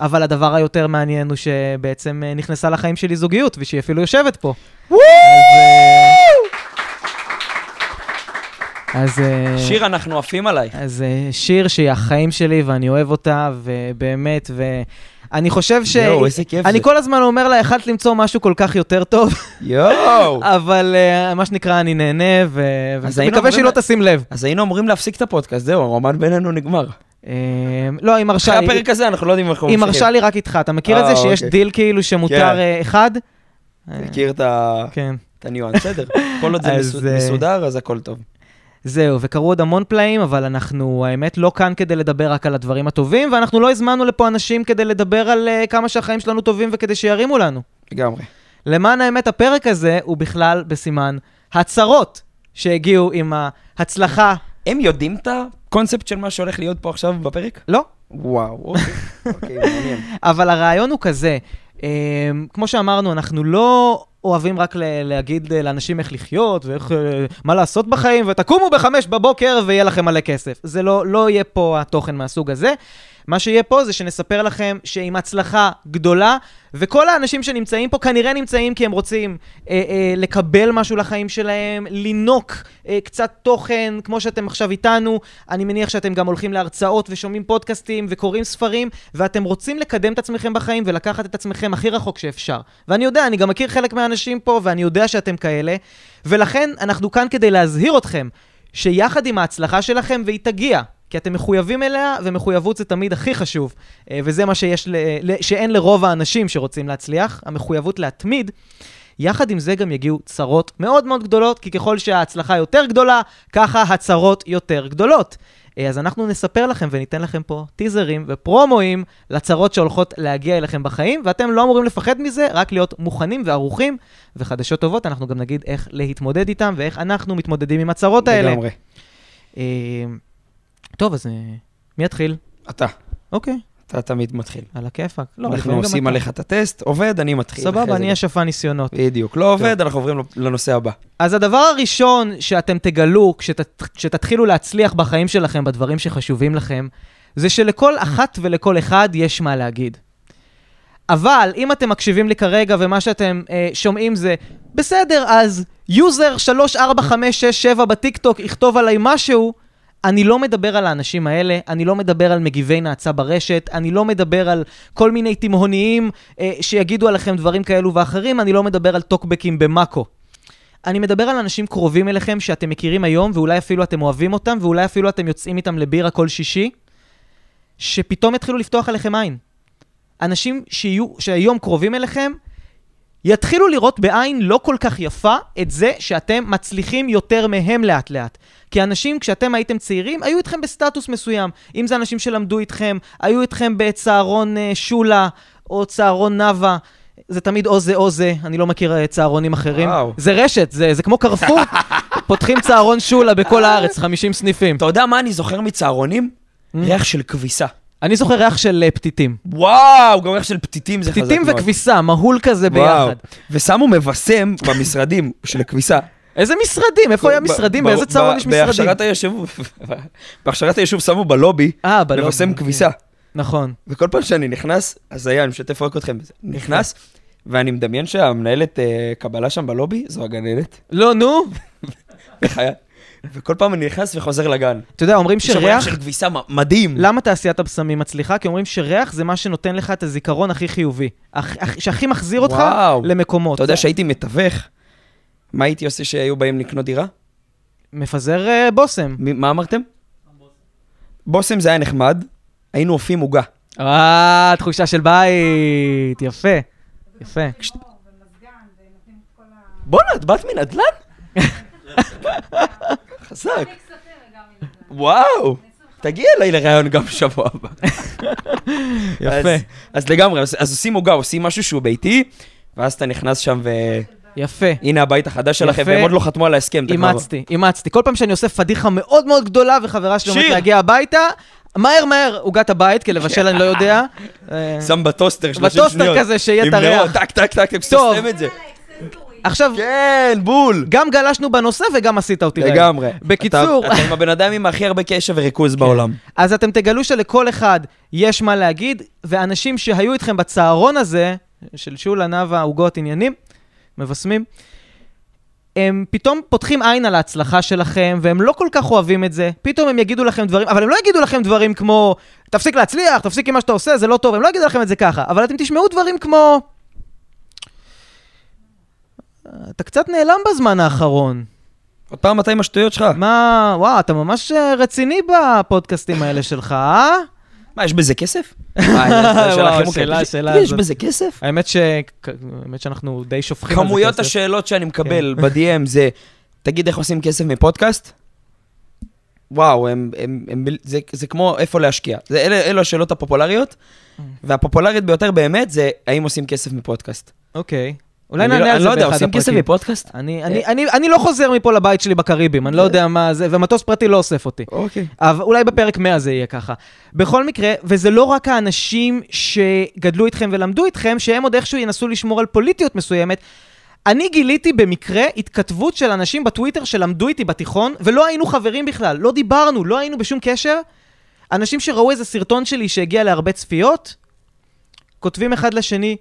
אבל הדבר היותר מעניין הוא שבעצם נכנסה לחיים שלי זוגיות, ושהיא אפילו יושבת פה. אז... אה, שיר, אנחנו עפים עלייך. אז אה, שיר שהיא החיים שלי ואני אוהב אותה, ובאמת, ואני חושב ש... יואו, איזה כיף אני זה. כל הזמן אומר לה, יכלת למצוא משהו כל כך יותר טוב, יואו! אבל אה, מה שנקרא, אני נהנה, ו- ואני מקווה שהיא לא תשים לב. אז היינו אמורים להפסיק את הפודקאסט, זהו, הרומן בינינו נגמר. אה, לא, היא מרשה... אחרי הפרק הזה אנחנו לא יודעים איך היא ממשיכים. מרשה לי רק איתך, אתה מכיר את זה שיש אוקיי. דיל כאילו שמותר כן. אחד? מכיר את כן. הניואנס, בסדר. כל עוד זה מסודר, אז הכל טוב. זהו, וקרו עוד המון פלאים, אבל אנחנו, האמת, לא כאן כדי לדבר רק על הדברים הטובים, ואנחנו לא הזמנו לפה אנשים כדי לדבר על uh, כמה שהחיים שלנו טובים וכדי שירימו לנו. לגמרי. למען האמת, הפרק הזה הוא בכלל בסימן הצהרות שהגיעו עם ההצלחה. הם יודעים את הקונספט של מה שהולך להיות פה עכשיו בפרק? לא, וואו, אוקיי. אוקיי, מעניין. אבל הרעיון הוא כזה, um, כמו שאמרנו, אנחנו לא אוהבים רק להגיד אה, לאנשים איך לחיות ואיך, uh, מה לעשות בחיים, ותקומו בחמש בבוקר ויהיה לכם מלא כסף. זה לא, לא יהיה פה התוכן מהסוג הזה. מה שיהיה פה זה שנספר לכם שעם הצלחה גדולה, וכל האנשים שנמצאים פה כנראה נמצאים כי הם רוצים אה, אה, לקבל משהו לחיים שלהם, לינוק אה, קצת תוכן, כמו שאתם עכשיו איתנו. אני מניח שאתם גם הולכים להרצאות ושומעים פודקאסטים וקוראים ספרים, ואתם רוצים לקדם את עצמכם בחיים ולקחת את עצמכם הכי רחוק שאפשר. ואני יודע, אני גם מכיר חלק מהאנשים פה, ואני יודע שאתם כאלה, ולכן אנחנו כאן כדי להזהיר אתכם שיחד עם ההצלחה שלכם, והיא תגיע, כי אתם מחויבים אליה, ומחויבות זה תמיד הכי חשוב. אה, וזה מה שיש, ל, ל, שאין לרוב האנשים שרוצים להצליח, המחויבות להתמיד. יחד עם זה גם יגיעו צרות מאוד מאוד גדולות, כי ככל שההצלחה יותר גדולה, ככה הצרות יותר גדולות. אה, אז אנחנו נספר לכם וניתן לכם פה טיזרים ופרומואים לצרות שהולכות להגיע אליכם בחיים, ואתם לא אמורים לפחד מזה, רק להיות מוכנים וערוכים. וחדשות טובות, אנחנו גם נגיד איך להתמודד איתם ואיך אנחנו מתמודדים עם הצרות האלה. לגמרי. טוב, אז אה, מי יתחיל? אתה. אוקיי. אתה תמיד מתחיל. על הכיפאק. לא, אנחנו עושים. עליך את הטסט, עובד, אני מתחיל. סבבה, אני. השפע ניסיונות. בדיוק. לא עובד, אנחנו עוברים לנושא הבא. אז הדבר הראשון שאתם תגלו כשת, כשתתחילו להצליח בחיים שלכם, בדברים שחשובים לכם, זה שלכל אחת ולכל אחד יש מה להגיד. אבל אם אתם מקשיבים לי כרגע ומה שאתם אה, שומעים זה, בסדר, אז user 345667 בטיקטוק יכתוב עליי משהו, אני לא מדבר על האנשים האלה, אני לא מדבר על מגיבי נאצה ברשת, אני לא מדבר על כל מיני תימהוניים אה, שיגידו עליכם דברים כאלו ואחרים, אני לא מדבר על טוקבקים במאקו. אני מדבר על אנשים קרובים אליכם שאתם מכירים היום, ואולי אפילו אתם אוהבים אותם, ואולי אפילו אתם יוצאים איתם לבירה כל שישי, שפתאום יתחילו לפתוח עליכם עין. אנשים שיהיו, שהיום קרובים אליכם, יתחילו לראות בעין לא כל כך יפה את זה שאתם מצליחים יותר מהם לאט לאט. כי אנשים, כשאתם הייתם צעירים, היו איתכם בסטטוס מסוים. אם זה אנשים שלמדו איתכם, היו איתכם בצהרון אה, שולה, או צהרון נאווה. זה תמיד או זה או זה, אני לא מכיר אה, צהרונים אחרים. וואו. זה רשת, זה, זה כמו קרפור. פותחים צהרון שולה בכל הארץ, 50 סניפים. אתה יודע מה אני זוכר מצהרונים? Mm. ריח של כביסה. אני זוכר ריח של אה, פתיתים. וואו, גם ריח של פתיתים זה חזק מאוד. פתיתים וכביסה, מהול כזה וואו. ביחד. ושמו מבשם במשרדים של הכביסה. איזה משרדים? איפה היה ב- משרדים? ב- באיזה צהרון ב- יש משרדים? בהכשרת היישוב, בהכשרת היישוב שמו בלובי אה, בלובי. מבשם כביסה. נכון. וכל פעם שאני נכנס, אז היה, אני משתף רק אתכם בזה. נכנס, ואני מדמיין שהמנהלת אה, קבלה שם בלובי, זו הגננת, לא, נו. בחיי. וכל פעם אני נכנס וחוזר לגן. אתה יודע, אומרים יש שם ריח שריח... של כביסה מדהים. למה תעשיית הבשמים מצליחה? כי אומרים שריח זה מה שנותן לך את הזיכרון הכי חיובי. הכ- הכ- שהכי מחזיר אותך וואו. למקומות. אתה יודע שהייתי מתווך, מה הייתי עושה שהיו באים לקנות דירה? מפזר אה, בושם. מה אמרתם? בושם זה היה נחמד, היינו אופים עוגה. אה, תחושה של בית. יפה. יפה. בואנה, את באת מנדל"ן? חזק. וואו. תגיע אליי לראיון גם בשבוע הבא. יפה. אז- לגמרי, אז עושים עוגה, עושים משהו שהוא ביתי, ואז אתה נכנס שם יפה. והנה הבית החדש שלכם, יפה. והם עוד לא חתמו על ההסכם. אימצתי, אימצתי. כל פעם שאני עושה פדיחה מאוד מאוד גדולה וחברה שלי שיר. להגיע הביתה, מהר מהר עוגת הבית, כי לבשל אני לא יודע. שם בטוסטר 30 שניות. בטוסטר כזה, שיהיה את הריח. טק, טק, טק. סוסם את זה. עכשיו, כן, בול. גם גלשנו בנושא וגם עשית אותי רעב. לגמרי. בקיצור, אתה עם הבן אדם עם הכי הרבה קשב וריכוז בעולם. אז אתם תגלו שלכל אחד יש מה להגיד, ואנשים שהיו איתכם בצהרון הזה, של שולה, נאווה, עוגות, עניינים, מבשמים, הם פתאום פותחים עין על ההצלחה שלכם, והם לא כל כך אוהבים את זה. פתאום הם יגידו לכם דברים, אבל הם לא יגידו לכם דברים כמו, תפסיק להצליח, תפסיק עם מה שאתה עושה, זה לא טוב, הם לא יגידו לכם את זה ככה. אבל אתם תשמעו דברים כמו... אתה קצת נעלם בזמן האחרון. עוד פעם, אתה עם השטויות שלך. מה, וואו, אתה ממש אה, רציני בפודקאסטים האלה שלך, אה? מה, יש בזה כסף? וואו. שאלה, יש- שאלה יש. בזה כסף? האמת, שאנחנו די שופכים על זה כמויות כסף. השאלות שאני מקבל ב-DM זה, תגיד איך עושים כסף מפודקאסט? וואו, הם, הם, הם, זה, זה כמו איפה להשקיע. זה, אלה, אלו השאלות הפופולריות, Mm. והפופולרית ביותר באמת זה האם עושים כסף מפודקאסט. אוקיי. אולי אני נענה לא- על אני זה לא יודע, באחד עושים כסף הפרקים. מפודקאסט? אני, אני, אני, אני לא חוזר מפה לבית שלי בקריבים, אני לא יודע מה זה, ומטוס פרטי לא אוסף אותי. אוקיי. אבל אולי בפרק 100 זה יהיה ככה. בכל מקרה, וזה לא רק האנשים שגדלו איתכם ולמדו איתכם, שהם עוד איכשהו ינסו לשמור על פוליטיות מסוימת. אני גיליתי במקרה התכתבות של אנשים בטוויטר שלמדו איתי בתיכון, ולא היינו חברים בכלל, לא דיברנו, לא היינו בשום קשר. אנשים שראו איזה סרטון שלי שהגיע להרבה צפיות, כותבים אחד לשני,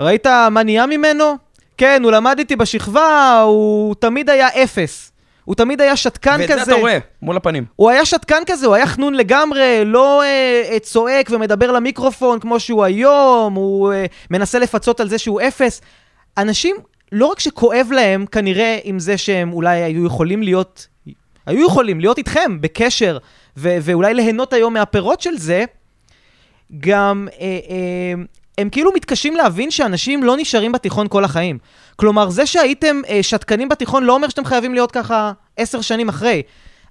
ראית מה נהיה ממנו? כן, הוא למד איתי בשכבה, הוא תמיד היה אפס. הוא תמיד היה שתקן ואת כזה. זה אתה רואה, מול הפנים. הוא היה שתקן כזה, הוא היה חנון לגמרי, לא אה, אה, צועק ומדבר למיקרופון כמו שהוא היום, הוא אה, מנסה לפצות על זה שהוא אפס. אנשים, לא רק שכואב להם כנראה עם זה שהם אולי היו יכולים להיות, היו יכולים להיות איתכם בקשר, ו- ואולי ליהנות היום מהפירות של זה, גם אה, אה, הם כאילו מתקשים להבין שאנשים לא נשארים בתיכון כל החיים. כלומר, זה שהייתם אה, שתקנים בתיכון לא אומר שאתם חייבים להיות ככה עשר שנים אחרי.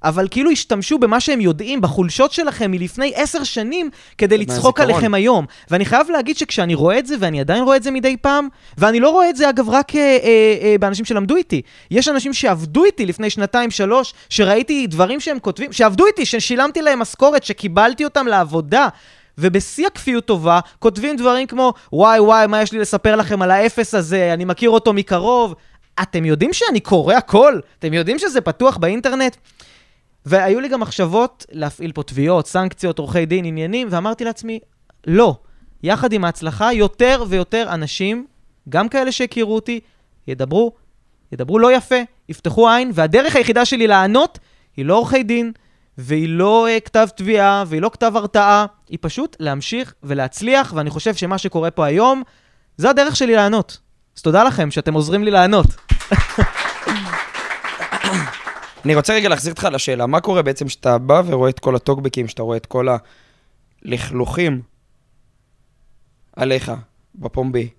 אבל כאילו השתמשו במה שהם יודעים, בחולשות שלכם מלפני עשר שנים, כדי לצחוק. עליכם היום. ואני חייב להגיד שכשאני רואה את זה, ואני עדיין רואה את זה מדי פעם, ואני לא רואה את זה אגב רק אה, אה, אה, באנשים שלמדו איתי. יש אנשים שעבדו איתי לפני שנתיים, שלוש, שראיתי דברים שהם כותבים, שעבדו איתי, ששילמתי להם משכורת, שקיבלתי אותם לעבודה. ובשיא הכפיות טובה, כותבים דברים כמו, וואי וואי, מה יש לי לספר לכם על האפס הזה, אני מכיר אותו מקרוב. אתם יודעים שאני קורא הכל? אתם יודעים שזה פתוח באינטרנט? והיו לי גם מחשבות להפעיל פה תביעות, סנקציות, עורכי דין, עניינים, ואמרתי לעצמי, לא. יחד עם ההצלחה, יותר ויותר אנשים, גם כאלה שהכירו אותי, ידברו, ידברו לא יפה, יפתחו עין, והדרך היחידה שלי לענות היא לא עורכי דין, והיא לא uh, כתב תביעה, והיא לא כתב הרתעה, היא פשוט להמשיך ולהצליח, ואני חושב שמה שקורה פה היום, זה הדרך שלי לענות. אז תודה לכם שאתם עוזרים לי לענות. אני רוצה רגע להחזיר אותך לשאלה, מה קורה בעצם כשאתה בא ורואה את כל הטוקבקים, שאתה רואה את כל הלכלוכים עליך בפומבי,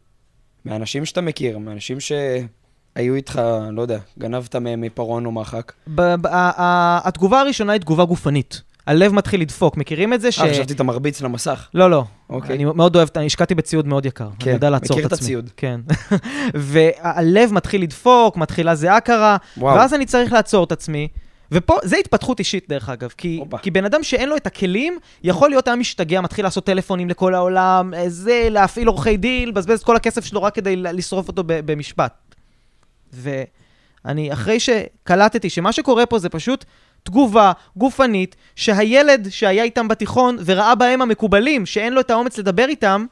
מאנשים שאתה מכיר, מאנשים שהיו איתך, לא יודע, גנבת מהם מפרעון או מחק. התגובה הראשונה היא תגובה גופנית. הלב מתחיל לדפוק, מכירים את זה? ש... אה, חשבתי אתה מרביץ למסך. לא, לא. אוקיי. אני מאוד אוהב, אני השקעתי בציוד מאוד יקר. כן, אני יודע לעצור מכיר את את עצמי. הציוד. כן. והלב מתחיל לדפוק, מתחילה זיעה קרה. ואז אני צריך לעצור את עצמי. ופה, זה התפתחות אישית דרך אגב, כי. כי בן אדם שאין לו את הכלים, יכול להיות היה משתגע, מתחיל לעשות טלפונים לכל העולם, אה, זה, להפעיל עורכי דין, לבזבז את כל הכסף שלו רק כדי לשרוף אותו במשפט. ואני, אחרי שקלטתי שמה שקורה פה זה פשוט תגובה גופנית, שהילד שהיה איתם בתיכון וראה בהם המקובלים, שאין לו את האומץ לדבר איתם,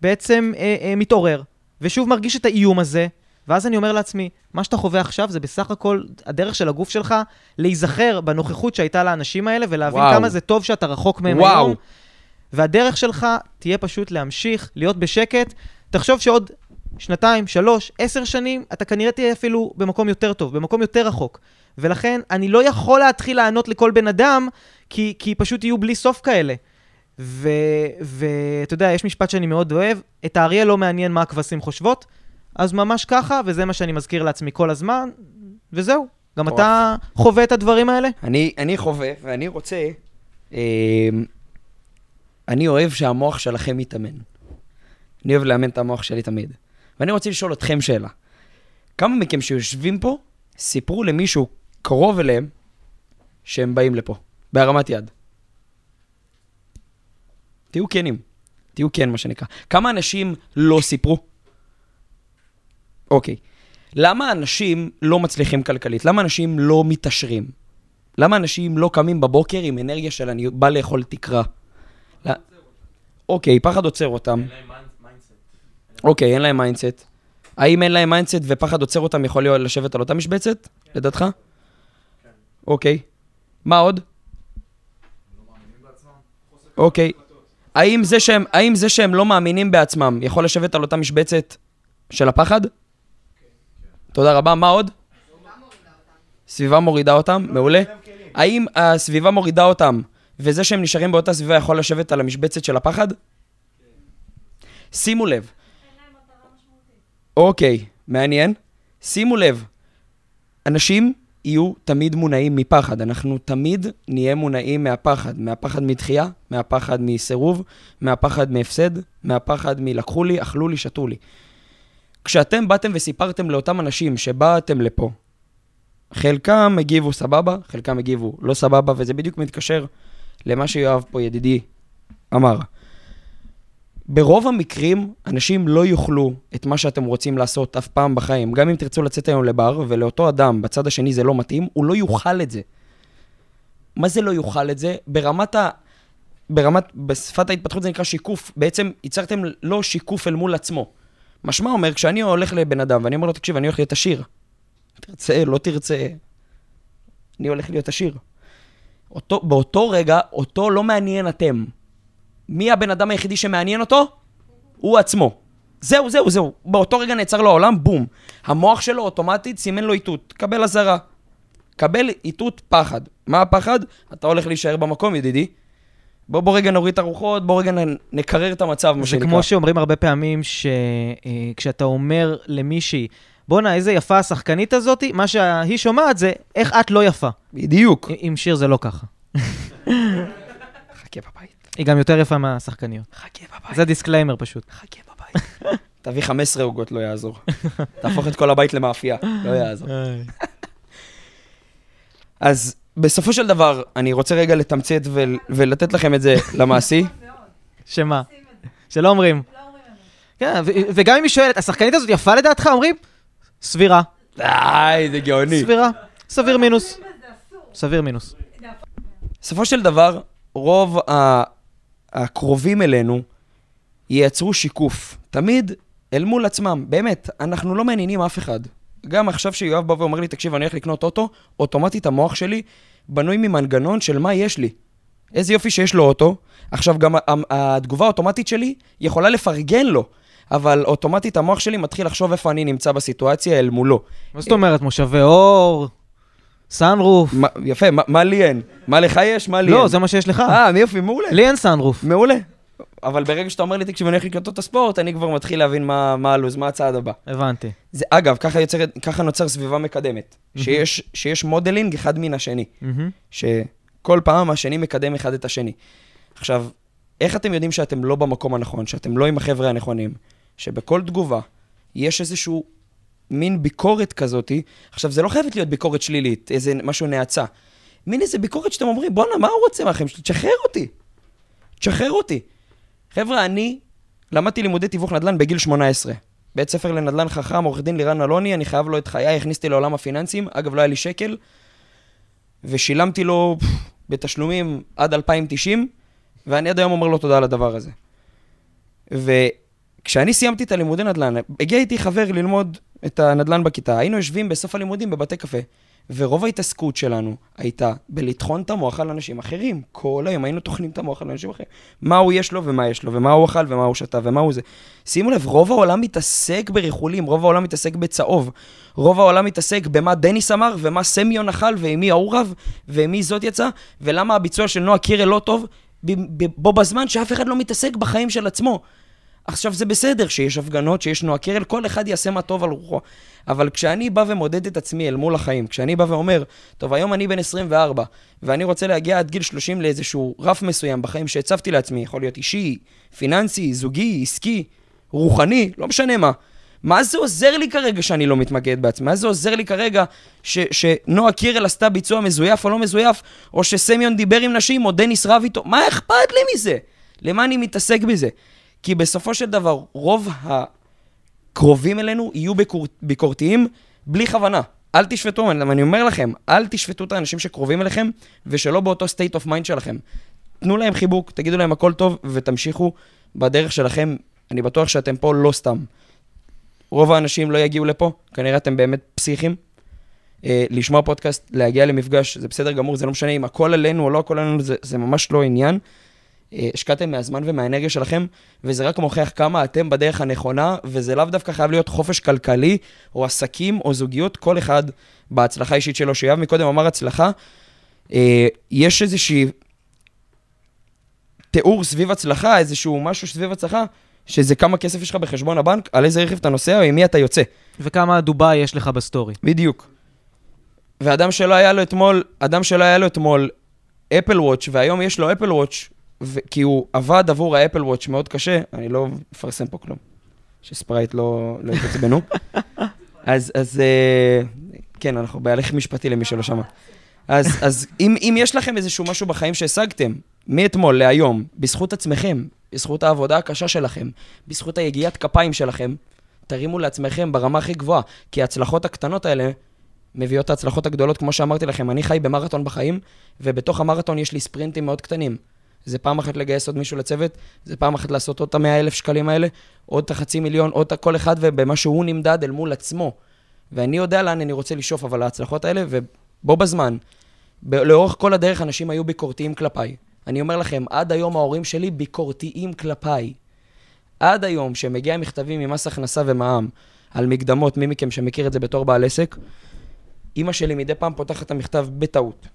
בעצם אה, אה, מתעורר, ושוב מרגיש את האיום הזה, ואז אני אומר לעצמי, מה שאתה חווה עכשיו זה בסך הכל הדרך של הגוף שלך להיזכר בנוכחות שהייתה לאנשים האלה, ולהבין וואו. כמה זה טוב שאתה רחוק מהם וואו. היום. והדרך שלך תהיה פשוט להמשיך, להיות בשקט. תחשוב שעוד שנתיים, שלוש, עשר שנים, אתה כנראה תהיה אפילו במקום יותר טוב, במקום יותר רחוק. ולכן אני לא יכול להתחיל לענות לכל בן אדם, כי, כי פשוט יהיו בלי סוף כאלה. ואתה יודע, יש משפט שאני מאוד אוהב, את האריה לא מעניין מה הכבשים חושבות, אז ממש ככה, וזה מה שאני מזכיר לעצמי כל הזמן, וזהו. גם. אתה חווה את הדברים האלה? אני, אני חווה, ואני רוצה... אה, אני אוהב שהמוח שלכם יתאמן. אני אוהב לאמן את המוח שלי תמיד. ואני רוצה לשאול אתכם שאלה. כמה מכם שיושבים פה, סיפרו למישהו קרוב אליהם שהם באים לפה, בהרמת יד? תהיו כנים. תהיו כן, מה שנקרא. כמה אנשים לא סיפרו? אוקיי. למה אנשים לא מצליחים כלכלית? למה אנשים לא מתעשרים? למה אנשים לא קמים בבוקר עם אנרגיה של אני בא לאכול תקרה? לא- אוקיי, פחד עוצר אותם. אוקיי, אין להם mindset. האם אין להם mindset ופחד עוצר אותם יכול להיות לשבת על אותה משבצת, לדעתך? אוקיי. מה עוד? אוקיי. האם זה שהם, האם זה שהם לא מאמינים בעצמם יכול לשבת על אותה משבצת של הפחד? תודה רבה. מה עוד? סביבה מורידה אותם, מעולה. האם הסביבה מורידה אותם, וזה שהם נשארים באותה סביבה יכול לשבת על המשבצת של הפחד? שימו לב. אוקיי, מעניין. שימו לב, אנשים יהיו תמיד מונעים מפחד. אנחנו תמיד נהיה מונעים מהפחד. מהפחד מדחייה, מהפחד מסירוב, מהפחד מהפסד, מהפחד מלקחו לי, אכלו לי, שתו לי. כשאתם באתם וסיפרתם לאותם אנשים שבאתם לפה, חלקם הגיבו סבבה, חלקם הגיבו לא סבבה, וזה בדיוק מתקשר למה שיואב פה, ידידי, אמר. ברוב המקרים, אנשים לא יאכלו את מה שאתם רוצים לעשות אף פעם בחיים. גם אם תרצו לצאת היום לבר, ולאותו אדם בצד השני זה לא מתאים, הוא לא יאכל את זה. מה זה לא יאכל את זה? ברמת ה... ברמת, בשפת ההתפתחות זה נקרא שיקוף. בעצם ייצרתם לו שיקוף אל מול עצמו. משמע אומר, כשאני הולך לבן אדם ואני אומר לו, תקשיב, אני הולך להיות עשיר. תרצה, לא תרצה, אני הולך להיות עשיר. אותו, באותו רגע, אותו לא מעניין אתם. מי הבן אדם היחידי שמעניין אותו? הוא עצמו. זהו, זהו, זהו. באותו רגע נעצר לו העולם, בום. המוח שלו אוטומטית סימן לו איתות. קבל אזהרה. קבל איתות פחד. מה הפחד? אתה הולך להישאר במקום, ידידי. בוא, בוא רגע נוריד את הרוחות, בוא רגע נקרר את המצב, מה זה שנקרא. כמו שאומרים הרבה פעמים, שכשאתה אומר למישהי, בואנה, איזה יפה השחקנית הזאתי, מה שהיא שומעת זה, איך את לא יפה. בדיוק. עם שיר זה לא ככה. חכה בבית. היא גם יותר יפה מהשחקניות. חכה בבית. זה disclaimer פשוט. חכה בבית. תביא 15 עוגות, לא יעזור. תהפוך את כל הבית למאפייה, לא יעזור. אז בסופו של דבר, אני רוצה רגע לתמצת ול- ולתת לכם את זה למעשי. שמה? שלא אומרים. כן, ו- וגם אם היא שואלת, השחקנית הזאת יפה לדעתך? אומרים? סבירה. די, זה גאוני. סבירה. סביר מינוס. סביר מינוס. בסופו של דבר, רוב ה- הקרובים אלינו ייצרו שיקוף. תמיד אל מול עצמם. באמת, אנחנו לא מעניינים אף אחד. גם עכשיו שיואב בא ואומר לי, תקשיב, אני הולך לקנות אוטו, אוטומטית המוח שלי בנוי ממנגנון של מה יש לי. איזה יופי שיש לו אוטו. עכשיו, גם התגובה האוטומטית שלי יכולה לפרגן לו, אבל אוטומטית המוח שלי מתחיל לחשוב איפה אני נמצא בסיטואציה אל מולו. מה זאת אומרת? מושבי עור? sunroof? יפה, מה, לי אין? מה לך יש? מה לי אין? לא, זה מה שיש לך. אה, יופי, מעולה. לי אין sunroof. מעולה. אבל ברגע שאתה אומר לי, תקשיב, אני הולך לקנות את הספורט, אני כבר מתחיל להבין מה, הלו"ז, מה הצעד הבא. הבנתי. זה, אגב, ככה, יוצר, ככה נוצר סביבה מקדמת. שיש, שיש modeling אחד מן השני. מהמם. שכל פעם השני מקדם אחד את השני. עכשיו, איך אתם יודעים שאתם לא במקום הנכון, שאתם לא עם החבר'ה הנכונים, שבכל תגובה יש איזשהו מין ביקורת כזאתי, עכשיו, זה לא חייבת להיות ביקורת שלילית, איזה משהו נאצה. מין איזה ביקורת שאתם אומרים, בואנה, מה הוא רוצה מהחיים שלי? תשחרר אותי. תשחרר אותי. חבר'ה, אני למדתי לימודי תיווך נדל"ן בגיל 18. בית ספר לנדל"ן חכם, עורך דין לירן אלוני, אני חייב לו את חיי, הכניסתי לעולם הפיננסים, אגב, לא היה לי שקל, ושילמתי לו פff, בתשלומים עד 2090, ואני עד היום אומר לו תודה על הדבר הזה. וכשאני סיימתי את הלימודי נדל"ן, הגיע איתי חבר ללמוד את הנדל"ן בכיתה, היינו יושבים בסוף הלימודים בבתי קפה, ורוב ההתעסקות שלנו הייתה בלטחון את המוח על אנשים אחרים. כל היום היינו טוחנים את המוח על אנשים אחרים. מה הוא יש לו ומה יש לו, ומה הוא אכל ומה הוא שתה ומה הוא זה. שימו לב, רוב העולם מתעסק בריחולים, רוב העולם מתעסק בצהוב. רוב העולם מתעסק במה דניס אמר, ומה סמיון אכל, ועם מי ההוא רב, ועם מי זאת יצא, ולמה הביצוע של נועה קירל לא טוב, בו בזמן שאף אחד לא מתעסק בחיים של עצמו. עכשיו, זה בסדר שיש הפגנות, שיש נועה קירל, כל אחד יעשה מה טוב על רוחו. אבל כשאני בא ומודד את עצמי אל מול החיים, כשאני בא ואומר, טוב, היום אני בן 24, ואני רוצה להגיע עד גיל 30 לאיזשהו רף מסוים בחיים שהצבתי לעצמי, יכול להיות אישי, פיננסי, זוגי, עסקי, רוחני, לא משנה מה. מה זה עוזר לי כרגע שאני לא מתמקד בעצמי? מה זה עוזר לי כרגע שנועה קירל עשתה ביצוע מזויף או לא מזויף, או שסמיון דיבר עם נשים, או דניס רב איתו? מה אכפת לי מזה? למה אני מתעסק בזה? כי בסופו של דבר, רוב הקרובים אלינו יהיו ביקור... ביקורתיים בלי כוונה. אל תשפטו, אני, אומר לכם, אל תשפטו את האנשים שקרובים אליכם, ושלא באותו state of mind שלכם. תנו להם חיבוק, תגידו להם הכל טוב, ותמשיכו בדרך שלכם. אני בטוח שאתם פה לא סתם. רוב האנשים לא יגיעו לפה, כנראה אתם באמת פסיכים. אה, לשמוע פודקאסט, להגיע למפגש, זה בסדר גמור, זה לא משנה אם הכל עלינו או לא הכל עלינו, זה, זה ממש לא עניין. אה, השקעתם מהזמן ומהאנרגיה שלכם, וזה רק מוכיח כמה אתם בדרך הנכונה, וזה לאו דווקא חייב להיות חופש כלכלי, או עסקים, או זוגיות, כל אחד בהצלחה האישית שלו. שיואב מקודם אמר הצלחה, אה, יש איזושהי תיאור סביב הצלחה, איזשהו משהו סביב הצלחה, שזה כמה כסף יש לך בחשבון הבנק, על איזה רכב אתה נוסע או עם מי אתה יוצא. וכמה דובאי יש לך בסטורי. בדיוק. ואדם שלא היה לו אתמול, אדם שלא היה לו אתמול Apple Watch, והיום יש לו Apple Watch, ו- כי הוא עבד עבור ה Apple Watch מאוד קשה, אני לא מפרסם פה כלום, ש Sprite לא, לא יתעצבנו. אז, אז אה, כן, אנחנו בהליך משפטי למי שלא שמע. אז, אז אם, אם יש לכם איזשהו משהו בחיים שהשגתם, מאתמול להיום, בזכות עצמכם, בזכות העבודה הקשה שלכם, בזכות היגיעת כפיים שלכם, תרימו לעצמכם ברמה הכי גבוהה, כי ההצלחות הקטנות האלה מביאות את ההצלחות הגדולות, כמו שאמרתי לכם, אני חי במרתון בחיים, ובתוך המרתון יש לי ספרינטים מאוד קטנים. זה פעם אחת לגייס עוד מישהו לצוות, זה פעם אחת לעשות עוד את המאה אלף שקלים האלה, עוד את החצי מיליון, עוד את כל אחד ובמה שהוא נמדד אל מול עצמו. ואני יודע לאן אני רוצה לשאוף, אבל ההצלחות האלה, ובו בזמן, ב- לאורך כל הדרך אנשים היו ביקורתיים כלפיי. אני אומר לכם, עד היום ההורים שלי ביקורתיים כלפיי. עד היום, שמגיע מכתבים ממס הכנסה ומע"מ על מקדמות, מי מכם שמכיר את זה בתור בעל עסק, אימא שלי מדי פעם פותחת את המכתב בטעות.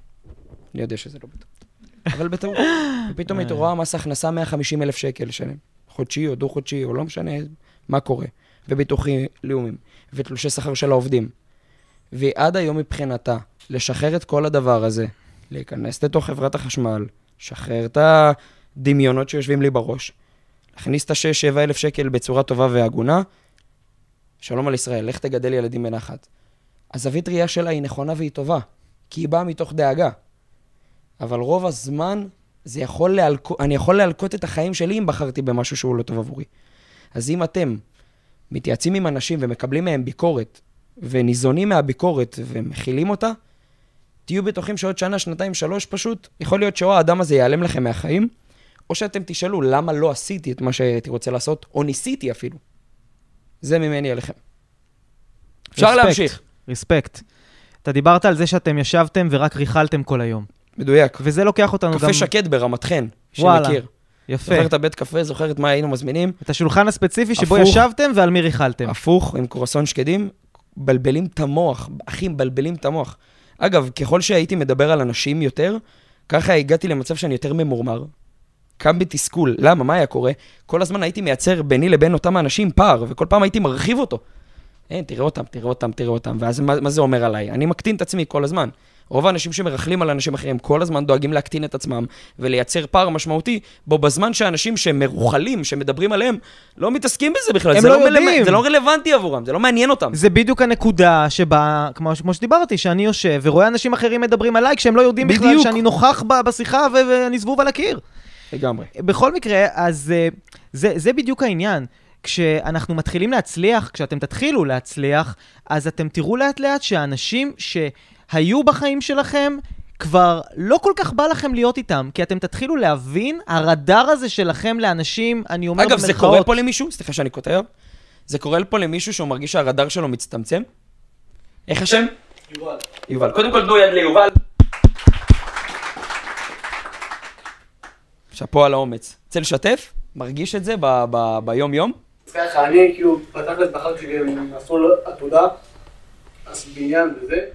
אני יודע שזה לא בטעות, אבל בטעות. ופתאום היא רואה מס הכנסה 150 אלף שקל לשלם. חודשי או דו-חודשי, או לא משנה מה קורה. וביטוחי לאומיים. ותלושי שכר של העובדים. והיא עד היום מבחינתה, לשחרר את כל הדבר הזה, להיכנס לתוך חברת החשמל, לשחרר את הדמיונות שיושבים לי בראש, להכניס את ה-6-7 אלף שקל בצורה טובה והגונה, שלום על ישראל, לך תגדל ילדים בנחת. הזווית ראייה שלה היא נכונה והיא טובה, כי היא באה מתוך דאגה. אבל רוב הזמן, זה יכול להלקו... אני יכול להלקוט את החיים שלי אם בחרתי במשהו שהוא לא טוב עבורי. אז אם אתם מתייעצים עם אנשים ומקבלים מהם ביקורת, וניזונים מהביקורת ומכילים אותה, תהיו בטוחים שעוד שנה, שנתיים, שלוש פשוט, יכול להיות שאו האדם הזה ייעלם לכם מהחיים, או שאתם תשאלו למה לא עשיתי את מה שהייתי רוצה לעשות, או ניסיתי אפילו. זה ממני אליכם. אפשר רספקט, להמשיך. רספקט. אתה דיברת על זה שאתם ישבתם ורק ריכלתם כל היום. מדויק. וזה לוקח אותנו גם... קפה שקט ברמת חן, וואלה. שמכיר. יפה. זוכר את הבית קפה, זוכר את מה היינו מזמינים? את השולחן הספציפי שבו הפוך. ישבתם ועל מי ריכלתם. הפוך, עם קורסון שקדים, מבלבלים את המוח. אחי, מבלבלים את המוח. אגב, ככל שהייתי מדבר על אנשים יותר, ככה הגעתי למצב שאני יותר ממורמר. קם בתסכול. למה? מה היה קורה? כל הזמן הייתי מייצר ביני לבין אותם האנשים פער, וכל פעם הייתי מרחיב אותו. אין, תראה אותם, תראה אותם, תראה אותם. ואז מה, מה זה אומר עליי? אני מקטין את עצמי כל הזמן. רוב האנשים שמרכלים על אנשים אחרים כל הזמן דואגים להקטין את עצמם ולייצר פער משמעותי, בו בזמן שאנשים שמרוחלים, שמדברים עליהם, לא מתעסקים בזה בכלל. הם זה לא מלמד- יודעים. זה לא רלוונטי עבורם, זה לא מעניין אותם. זה בדיוק הנקודה שבה, כמו, כמו שדיברתי, שאני יושב ורואה אנשים אחרים מדברים עליי כשהם לא יודעים בכלל בדיוק. שאני נוכח ב- בשיחה ו- ואני זבוב על הקיר. לגמרי. בכל מקרה, אז אה, זה, זה בדיוק העניין. כשאנחנו מתחילים להצליח, כשאתם תתחילו להצליח, אז אתם תראו לאט לאט שהאנשים שהיו בחיים שלכם, כבר לא כל כך בא לכם להיות איתם, כי אתם תתחילו להבין, הרדאר הזה שלכם לאנשים, אני אומר אגב, זה במרכאות, קורה פה למישהו? סליחה שאני קוטע. זה קורה פה למישהו שהוא מרגיש שהרדאר שלו מצטמצם? איך השם? יובל. יובל. קודם כל תנו יד ליובל. שאפו על האומץ. רוצה לשתף? מרגיש את זה ביום-יום? אז ככה, אני כאילו, בתכלס בחרתי שהם עשו עתודה, אז בניין וזה,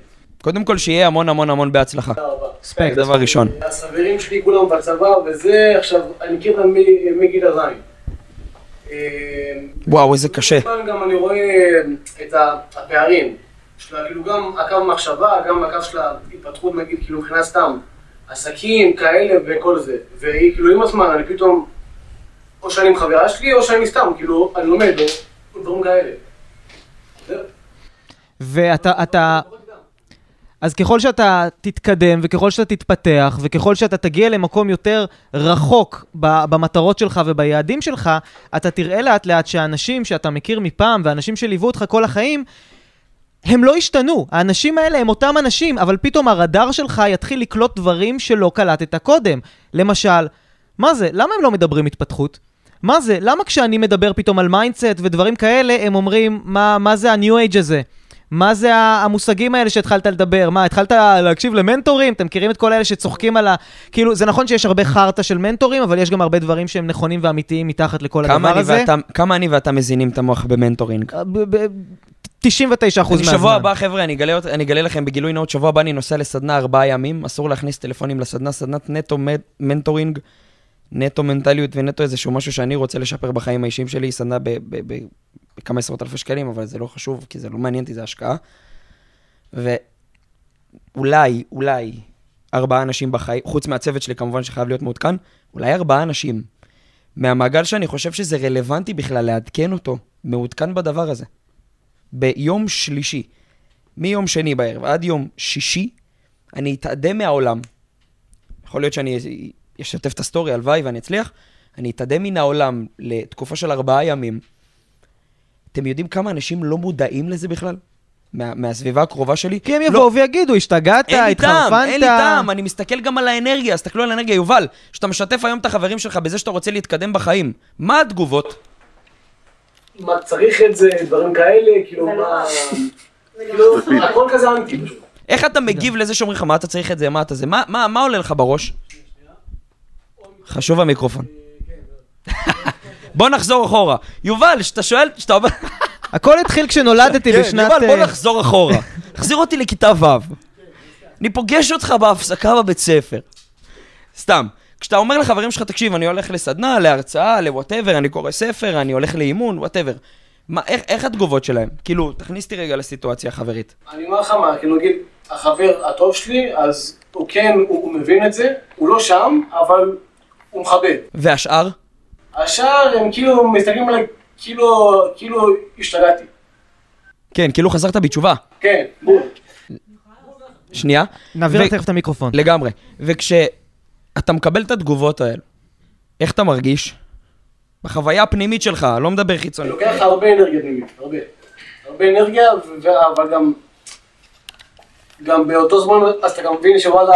קודם כל שיהיה המון המון המון בהצלחה. ספקט. זה דבר ראשון. אז חברים שלי כולם בצבא וזה, עכשיו, אני מכיר אותם מגיל הזין. אה, וואו, איזה קשה. גם אני רואה את ה- הפערים שלה, כאילו גם הקו המחשבה, גם הקו של ההתפתחות, נגיד, כאילו מבחינת סתם, עסקים כאלה וכל זה. והיא, כאילו, עם הזמן, אני פתאום, או שאני עם חברה שלי, או שאני סתם, כאילו, אני לומד, דברים כאלה. ואתה, אתה, אז ככל שאתה תתקדם, וככל שאתה תתפתח, וככל שאתה תגיע למקום יותר רחוק במטרות שלך וביעדים שלך, אתה תראה לאט לאט שהאנשים שאתה מכיר מפעם, ואנשים שליוו אותך כל החיים, הם לא השתנו. האנשים האלה הם אותם אנשים, אבל פתאום הרדאר שלך יתחיל לקלוט דברים שלא קלטת קודם. למשל, מה זה? למה הם לא מדברים התפתחות? מה זה? למה כשאני מדבר פתאום על mindset ודברים כאלה, הם אומרים, מה, מה זה ה-new age הזה? מה זה המושגים האלה שהתחלת לדבר? מה, התחלת להקשיב למנטורים? אתם מכירים את כל אלה שצוחקים על ה... כאילו, זה נכון שיש הרבה חרטא של מנטורים, אבל יש גם הרבה דברים שהם נכונים ואמיתיים מתחת לכל הדבר הזה. ואתה- כמה אני ואתה מזינים את המוח ב mentoring? ב- ב- 99 אחוז אני מהזמן. שבוע הבא, חבר'ה, אני אגלה, אני אגלה לכם בגילוי נאות, שבוע הבא אני נוסע לסדנה ארבעה ימים, אסור להכניס טלפונים לסדנה, סדנת נטו מנטורינג, נטו מנטליות ונטו איזשהו משהו שאני רוצה לשפר בחיים האישיים שלי, סדנה בכמה עשרות אלפי שקלים, אבל זה לא חשוב, כי זה לא מעניין אותי, זה השקעה. ואולי, אולי, ארבעה אנשים בחיים, חוץ מהצוות שלי כמובן שחייב להיות מעודכן, אולי ארבעה אנשים מהמעגל שאני חושב שזה רלוונטי בכלל לעדכן אותו, מעודכן בדבר הזה. ביום שלישי, מיום שני בערב עד יום שישי, אני אתאדם מהעולם. יכול להיות שאני אשתף את הסטורי, הלוואי ואני אצליח. אני אתאדם מן העולם לתקופה של ארבעה ימים. אתם יודעים כמה אנשים לא מודעים לזה בכלל? מה, מהסביבה הקרובה שלי? כי הם לא, יבואו ויגידו, השתגעת, אין לי טעם, התחרפנת. אין לי טעם, אני מסתכל גם על האנרגיה, תסתכלו על האנרגיה. יובל, שאתה משתף היום את החברים שלך בזה שאתה רוצה להתקדם בחיים, מה התגובות? מה, צריך את זה, דברים כאלה, כאילו, מה... כאילו, הכל כזה אנטי פשוט. איך אתה מגיב לזה שאומרים לך, מה אתה צריך את זה, מה אתה זה? מה, מה, מה עולה לך בראש? חשוב המיקרופון. בוא נחזור אחורה. יובל, שאתה שואל, שאתה אומר... הכל התחיל כשנולדתי כן, בשנת... יובל, בוא אה, נחזור אחורה. תחזיר אותי לכיתה ו'. אני פוגש אותך בהפסקה בבית ספר. סתם. כשאתה אומר לחברים שלך, תקשיב, אני הולך לסדנה, להרצאה, ל whatever, אני קורא ספר, אני הולך לאימון, whatever. מה, איך, איך התגובות שלהם? כאילו, תכניס אותי רגע לסיטואציה החברית. אני אומר לך מה, כאילו נגיד, החבר הטוב שלי, אז הוא כן, הוא, הוא מבין את זה, הוא לא שם, אבל הוא מכבד. והשאר? השאר הם כאילו מסתכלים עליי כאילו, כאילו השתגעתי. כן, כאילו חזרת בתשובה. כן, בול. שנייה. נעביר לך תכף את המיקרופון. לגמרי. וכשאתה מקבל את התגובות האלה, איך אתה מרגיש? בחוויה הפנימית שלך, לא מדבר חיצוני. לוקח הרבה אנרגיה פנימית, הרבה. הרבה אנרגיה, אבל גם... גם באותו זמן, אז אתה גם מבין שוואלה,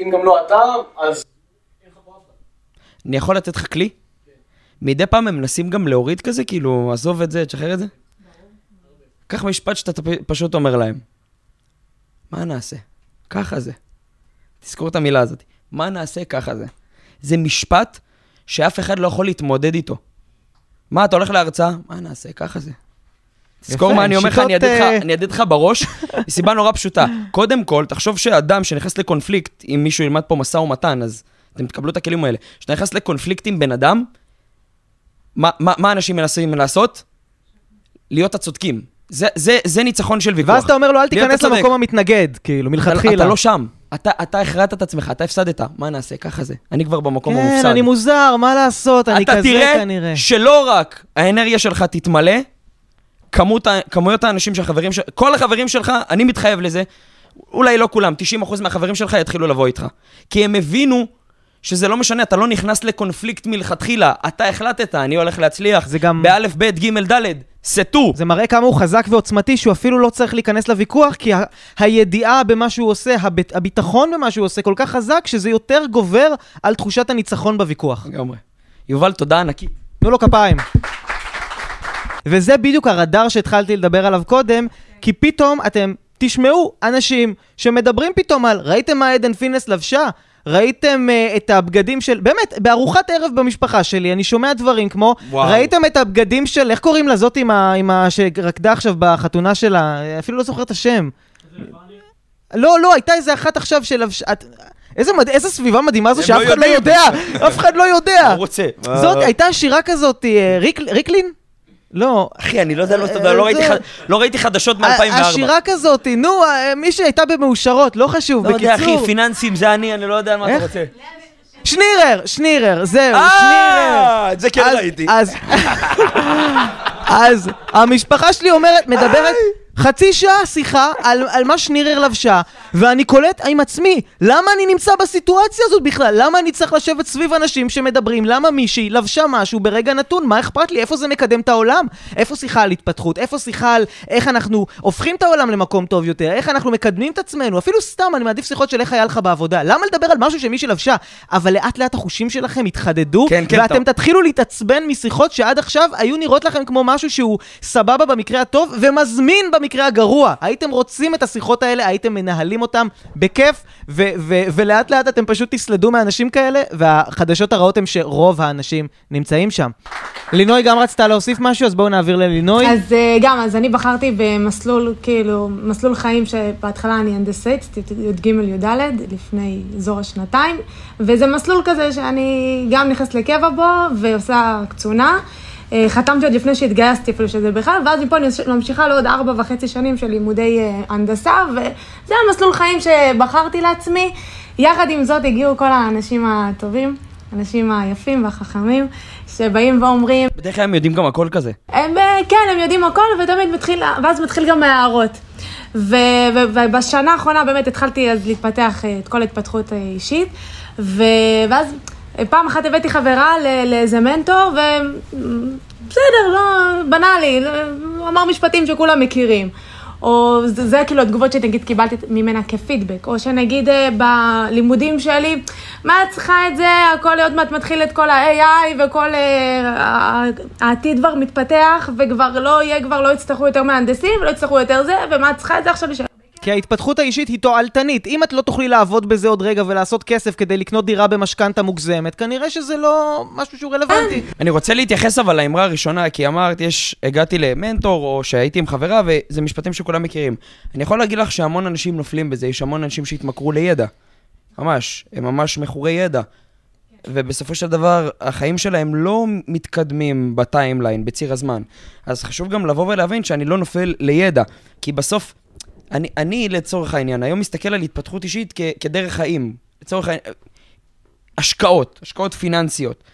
אם גם לא אתה, אז... אני יכול לתת לך כלי? מדי פעם הם מנסים גם להוריד כזה, כאילו, עזוב את זה, תשחרר את זה? קח משפט שאתה פשוט אומר להם. מה נעשה? ככה זה. תזכור את המילה הזאת. מה נעשה? ככה זה. זה משפט שאף אחד לא יכול להתמודד איתו. מה, אתה הולך להרצאה? מה נעשה? ככה זה. תזכור מה אני אומר לך, אני אדד לך- אה, אני אדד לך בראש, מסיבה נורא פשוטה. קודם כל, תחשוב שאדם שנכנס לקונפליקט, אם מישהו ילמד פה משא ומתן, אז אתם תקבלו את הכלים האלה. כשאתה נכנס לקונפליקט עם בן אדם, מה, מה, מה אנשים מנסים לעשות? להיות הצודקים. זה, זה, זה ניצחון של ויכוח. ואז אתה אומר לו, אל אתה תיכנס. למקום המתנגד, כאילו, אתה, מלכתחילה. אתה לא שם. אתה, אתה הכרעת את עצמך, אתה הפסדת. מה נעשה? ככה זה. אני כבר במקום המופסד. כן, אני מוזר, מה לעשות, אני אתה כזה תראה כנראה. שלא רק האנרגיה שלך תתמלא, כמות, כמויות האנשים שהחברים של... כל החברים שלך, אני מתחייב לזה, אולי לא כולם, 90% מהחברים שלך יתחילו לבוא איתך. כי הם הבינו שזה לא משנה, אתה לא נכנס לקונפליקט מלכתחילה. אתה החלטת, אני הולך להצליח. זה גם- באלף, בית, גימל, דלת. סטו. זה מראה כמה הוא חזק ועוצמתי, שהוא אפילו לא צריך להיכנס לוויכוח, כי ה- הידיעה במה שהוא עושה, הביט- הביטחון במה שהוא עושה כל כך חזק, שזה יותר גובר על תחושת הניצחון בוויכוח. לגמרי. יובל, תודה ענקית. תנו לו כפיים. וזה בדיוק הרדאר שהתחלתי לדבר עליו קודם, כי פתאום אתם תשמעו אנשים שמדברים פתאום על, ראיתם מה עדן פינס לבשה? ראיתם uh, את הבגדים של, באמת, בארוחת ערב במשפחה שלי, אני שומע דברים כמו, וואו. ראיתם את הבגדים של, איך קוראים לזאת עם ה... עם ה שרקדה עכשיו בחתונה שלה? אפילו לא זוכר את השם. לא, לא, הייתה איזה אחת עכשיו שלבש... את... איזה, מד... איזה סביבה מדהימה זו שאף לא אחד לא. יודע, אף אחד לא יודע. הוא רוצה. זאת, הייתה שירה כזאת, אה, ריק, ריקלין? לא. אחי, אני לא יודע, לא, אה, לא, ח- לא ראיתי חדשות מ-2004. השירה כזאת, נו, אה, מי שהייתה במאושרות, לא חשוב, לא יודע, בקיצור. אחי, פיננסים זה אני, אני לא יודע מה אתה? רוצה. שנירר, שנירר, זהו, שנירר. אה, את זה כן ראיתי. אז המשפחה שלי אומרת, מדברת חצי שעה שיחה על, על מה שנירר לבשה, ואני קולט עם עצמי, למה אני נמצא בסיטואציה הזאת בכלל? למה אני צריך לשבת סביב אנשים שמדברים? למה מישהי לבשה משהו ברגע נתון? מה אכפת לי? איפה זה מקדם את העולם? איפה שיחה על התפתחות? איפה שיחה על איך אנחנו הופכים את העולם למקום טוב יותר? איך אנחנו מקדמים את עצמנו? אפילו סתם, אני מעדיף שיחות של איך היה לך בעבודה. למה לדבר על משהו שמישהי לבשה? אבל לאט לאט החושים שלכם יתחדדו, כן, כן, ואתם טוב. תתחילו להתעצבן משיחות שעד עכשיו היו נראות לכם כמו משהו שהוא סבבה במקרה הטוב ומזמין במקרה הגרוע. הייתם רוצים את השיחות האלה, הייתם מנהלים אותם בכיף, ו- ו- ולאט לאט אתם פשוט תסלדו מאנשים כאלה, והחדשות הרעות הן שרוב האנשים נמצאים שם. לינוי גם רצתה להוסיף משהו, אז בואו נעביר ללינוי. אז אה, גם, אז אני בחרתי במסלול, כאילו, מסלול חיים שבהתחלה אני הנדסאית, י"ג י"ד, לפני אזור השנתיים, וזה מסלול כזה שאני גם נכנסת לקבע בו ועושה קצונה. אה, חתמתי עוד לפני שהתגייסתי אפילו שזה בכלל, ואז מפה אני ממשיכה לעוד ארבע וחצי שנים של לימודי אה, הנדסה, וזה המסלול חיים שבחרתי לעצמי. יחד עם זאת הגיעו כל האנשים הטובים, האנשים היפים והחכמים, שבאים ואומרים, בדרך כלל הם יודעים גם הכל כזה. הם, אה, כן, הם יודעים הכל, ותמיד מתחיל, ואז מתחיל גם מההערות. ו- ו- ובשנה האחרונה באמת התחלתי אז להתפתח את כל ההתפתחות האישית, ו- ואז פעם אחת הבאתי חברה לאיזה מנטור, ובסדר, לא, בנאלי, אמר משפטים שכולם מכירים. או זה, זה כאילו התגובות שנגיד קיבלתי ממנה כפידבק, או שנגיד אה, בלימודים שלי, מה את צריכה את זה, הכל עוד מעט מתחיל את כל ה-AI וכל ה- העתיד כבר מתפתח, וכבר לא יהיה, כבר לא יצטרכו יותר מהנדסים, ולא יצטרכו יותר זה, ומה את צריכה את זה עכשיו לשלם. כי ההתפתחות האישית היא תועלתנית. אם את לא תוכלי לעבוד בזה עוד רגע ולעשות כסף כדי לקנות דירה במשכנתה מוגזמת, כנראה שזה לא משהו שהוא רלוונטי. אני רוצה להתייחס אבל לאמרה הראשונה, כי אמרת, יש, הגעתי למנטור, או שהייתי עם חברה, וזה משפטים שכולם מכירים. אני יכול להגיד לך שהמון אנשים נופלים בזה, יש המון אנשים שהתמכרו לידע. ממש, הם ממש מכורי ידע. ובסופו של דבר, החיים שלהם לא מתקדמים ב timeline, בציר הזמן. אז חשוב גם לבוא ולהבין שאני לא נופל לידע, כי בסוף, אני, אני לצורך העניין, היום מסתכל על התפתחות אישית כ, כדרך חיים. לצורך העניין, השקעות, השקעות פיננסיות.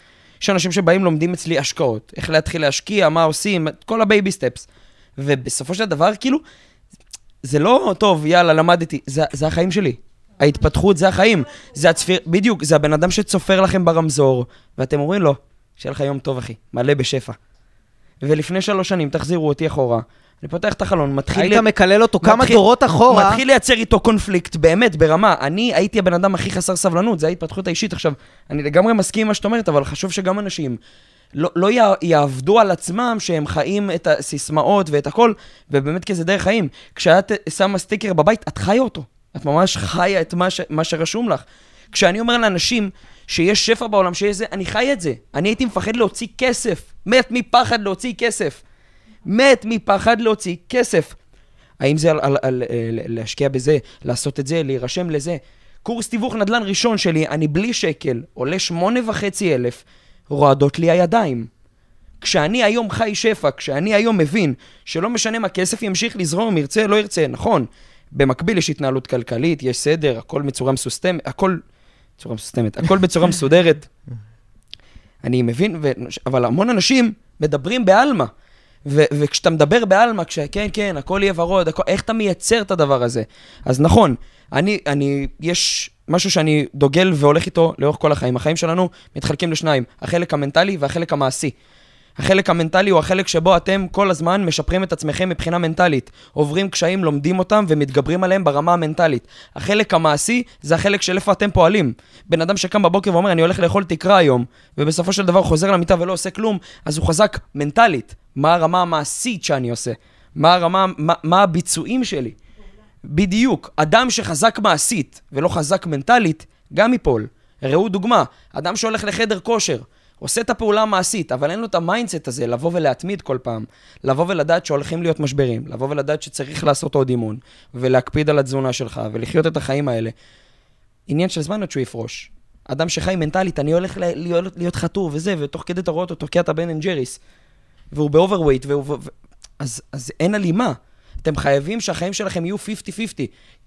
יש אנשים שבאים לומדים אצלי השקעות, איך להתחיל להשקיע, מה עושים, כל ה baby steps. ובסופו של דבר, כאילו, זה לא, טוב, יאללה, למדתי. זה, זה החיים שלי. ההתפתחות זה החיים. זה הצפיר, בדיוק, זה הבן אדם שצופר לכם ברמזור, ואתם אומרים לו, שיהיה לך יום טוב, אחי, מלא בשפע. ולפני שלוש שנים תחזירו אותי אחורה, אני פותח את החלון, מתחיל... היית לי- מקלל אותו כמה מתחיל- דורות אחורה. מתחיל לייצר איתו קונפליקט, באמת, ברמה. אני הייתי הבן אדם הכי חסר סבלנות, זה ההתפתחות האישית. עכשיו, אני לגמרי מסכים עם מה שאת אומרת, אבל חשוב שגם אנשים לא, לא יע- יעבדו על עצמם שהם חיים את הסיסמאות ואת הכל, ובאמת כי זה דרך חיים. כשאת שמה סטיקר בבית, את חיה אותו. את ממש חיה את מה, ש, מה שרשום לך. כשאני אומר לאנשים שיש שפע בעולם, שיש זה, אני חי את זה. אני הייתי מפחד להוציא כסף. מת מפחד להוציא כסף. מת מפחד להוציא כסף. האם זה על, על, על, על להשקיע בזה, לעשות את זה, להירשם לזה? קורס תיווך נדל"ן ראשון שלי, אני בלי שקל, עולה שמונה וחצי אלף, רועדות לי הידיים. כשאני היום חי שפע, כשאני היום מבין שלא משנה מה, כסף ימשיך לזרום, ירצה, לא ירצה, נכון. במקביל יש התנהלות כלכלית, יש סדר, הכל בצורה מסוסתמת, הכל... בצורה מסוסתמת, הכל בצורה מסודרת. אני מבין, ו... אבל המון אנשים מדברים בעלמא. ו- וכשאתה מדבר בעלמא, כשכן, כן, הכל יהיה ורוד, הכל, איך אתה מייצר את הדבר הזה? אז נכון, אני, אני, יש משהו שאני דוגל והולך איתו לאורך כל החיים. החיים שלנו מתחלקים לשניים, החלק המנטלי והחלק המעשי. החלק המנטלי הוא החלק שבו אתם כל הזמן משפרים את עצמכם מבחינה מנטלית. עוברים קשיים, לומדים אותם ומתגברים עליהם ברמה המנטלית. החלק המעשי זה החלק של איפה אתם פועלים. בן אדם שקם בבוקר ואומר, אני הולך לאכול תקרה היום, ובסופו של דבר חוזר למיטה ולא עושה כלום, אז הוא חזק מנטלית. מה הרמה המעשית שאני עושה? מה הרמה, מה, מה הביצועים שלי? בדיוק. אדם שחזק מעשית ולא חזק מנטלית, גם ייפול. ראו דוגמה, אדם שהולך לחדר כושר, עושה את הפעולה המעשית, אבל אין לו את ה mindset הזה לבוא ולהתמיד כל פעם. לבוא ולדעת שהולכים להיות משברים, לבוא ולדעת שצריך לעשות עוד אימון, ולהקפיד על התזונה שלך, ולחיות את החיים האלה. עניין של זמן עד שהוא יפרוש. אדם שחי מנטלית, אני הולך ל- להיות, להיות חטוב וזה, ותוך כדי אתה רואה אותו תוקע את ה Ben & Jerry's, והוא ב overweight, והוא... ו... אז, אז אין הלימה. אתם חייבים שהחיים שלכם יהיו 50-50.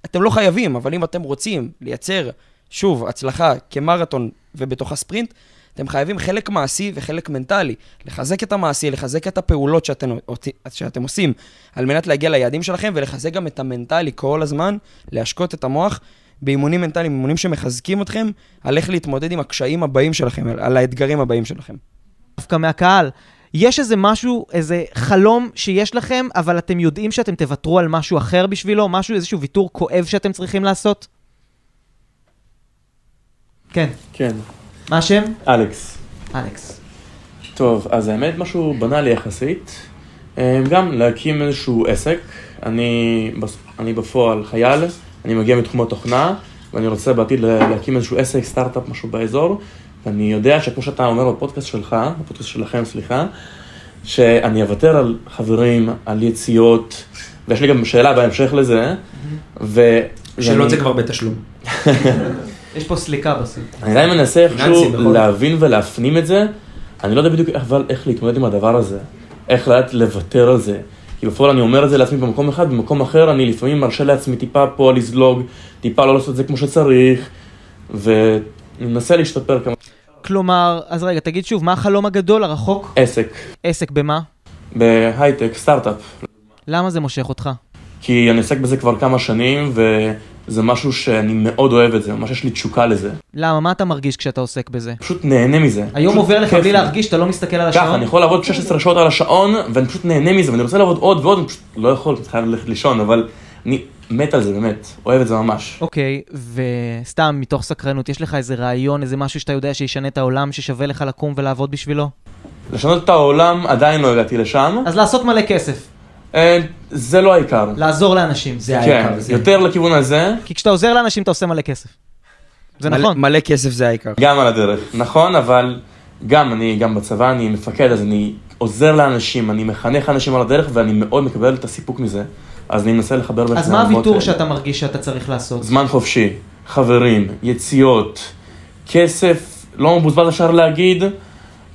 אתם לא חייבים, אבל אם אתם רוצים לייצר, שוב, הצלחה כמרתון ובתוך הספרינט, אתם חייבים חלק מעשי וחלק מנטלי. לחזק את המעשי, לחזק את הפעולות שאתם, שאתם עושים על מנת להגיע ליעדים שלכם, ולחזק גם את המנטלי כל הזמן, להשקות את המוח באימונים מנטליים, אימונים שמחזקים אתכם על איך להתמודד עם הקשיים הבאים שלכם, על- על האתגרים הבאים שלכם. דווקא מהקהל. יש איזה משהו, איזה חלום שיש לכם, אבל אתם יודעים שאתם תוותרו על משהו אחר בשבילו? משהו, איזשהו ויתור כואב שאתם צריכים לעשות? כן. כן, מה השם? אלכס. אלכס. טוב, אז האמת משהו בנאלי יחסית. אה, גם להקים איזשהו עסק. אני, אני בפועל חייל, אני מגיע מתחום התוכנה, ואני רוצה בעתיד לה- להקים איזשהו עסק, סטארט-אפ, משהו באזור. ואני יודע שכמו שאתה אומר בפודקאסט שלך, בפודקאסט שלכם, סליחה, שאני אוותר על חברים, על יציאות, ויש לי גם שאלה בהמשך לזה, ו... שאלות ואני- זה כבר בתשלום. יש פה סליקה בסוף. אני עדיין מנסה איכשהו נכון. להבין ולהפנים את זה, אני לא יודע בדיוק אבל איך להתמודד עם הדבר הזה, איך לדעת לוותר על זה. כי בפועל אני אומר את זה לעצמי במקום אחד, במקום אחר אני לפעמים מרשה לעצמי טיפה פה לזלוג, טיפה לא לעשות את זה כמו שצריך, ואני מנסה להשתפר כמה... כלומר, אז רגע, תגיד שוב, מה החלום הגדול, הרחוק? עסק, עסק במה? בהייטק, סטארט-אפ. למה זה מושך אותך? כי אני עוסק בזה כבר כמה שנים, וזה משהו שאני מאוד אוהב את זה, ממש יש לי תשוקה לזה. למה? מה אתה מרגיש כשאתה עוסק בזה? פשוט נהנה מזה. היום עובר לך בלי לי. להרגיש, אתה לא מסתכל על ככה, השעון? אני יכול לעבוד 16 שעות על השעון, ואני פשוט נהנה מזה, ואני רוצה לעבוד עוד ועוד, אני פשוט לא יכול, אני חייב ללכת לישון, אבל אני מת על זה, באמת, אוהב את זה ממש. אוקיי, וסתם, מתוך סקרנות, יש לך איזה רעיון, איזה משהו שאתה יודע שישנה את העולם, ששווה לך לקום ולעבוד בשבילו? לשנות את העולם, עדיין לא הגעתי לשם. אז לעשות מלא כסף, זה לא העיקר. לעזור לאנשים. זה כן, יותר לכיוון הזה, כי כשאתה עוזר לאנשים, אתה עושה מלא כסף. זה מלא- נכון. מלא כסף זה העיקר. גם על הדרך. נכון, אבל גם אני, גם בצבא, אני מפקד, אז אני עוזר לאנשים, אני מחנך אנשים על הדרך, ואני מאוד מקבל את הסיפוק מזה. אז אני מנסה לחבר בין אז מה הוויתור. שאתה מרגיש שאתה צריך לעשות? זמן חופשי, חברים, יציאות, כסף, לא מבוזבז אפשר להגיד,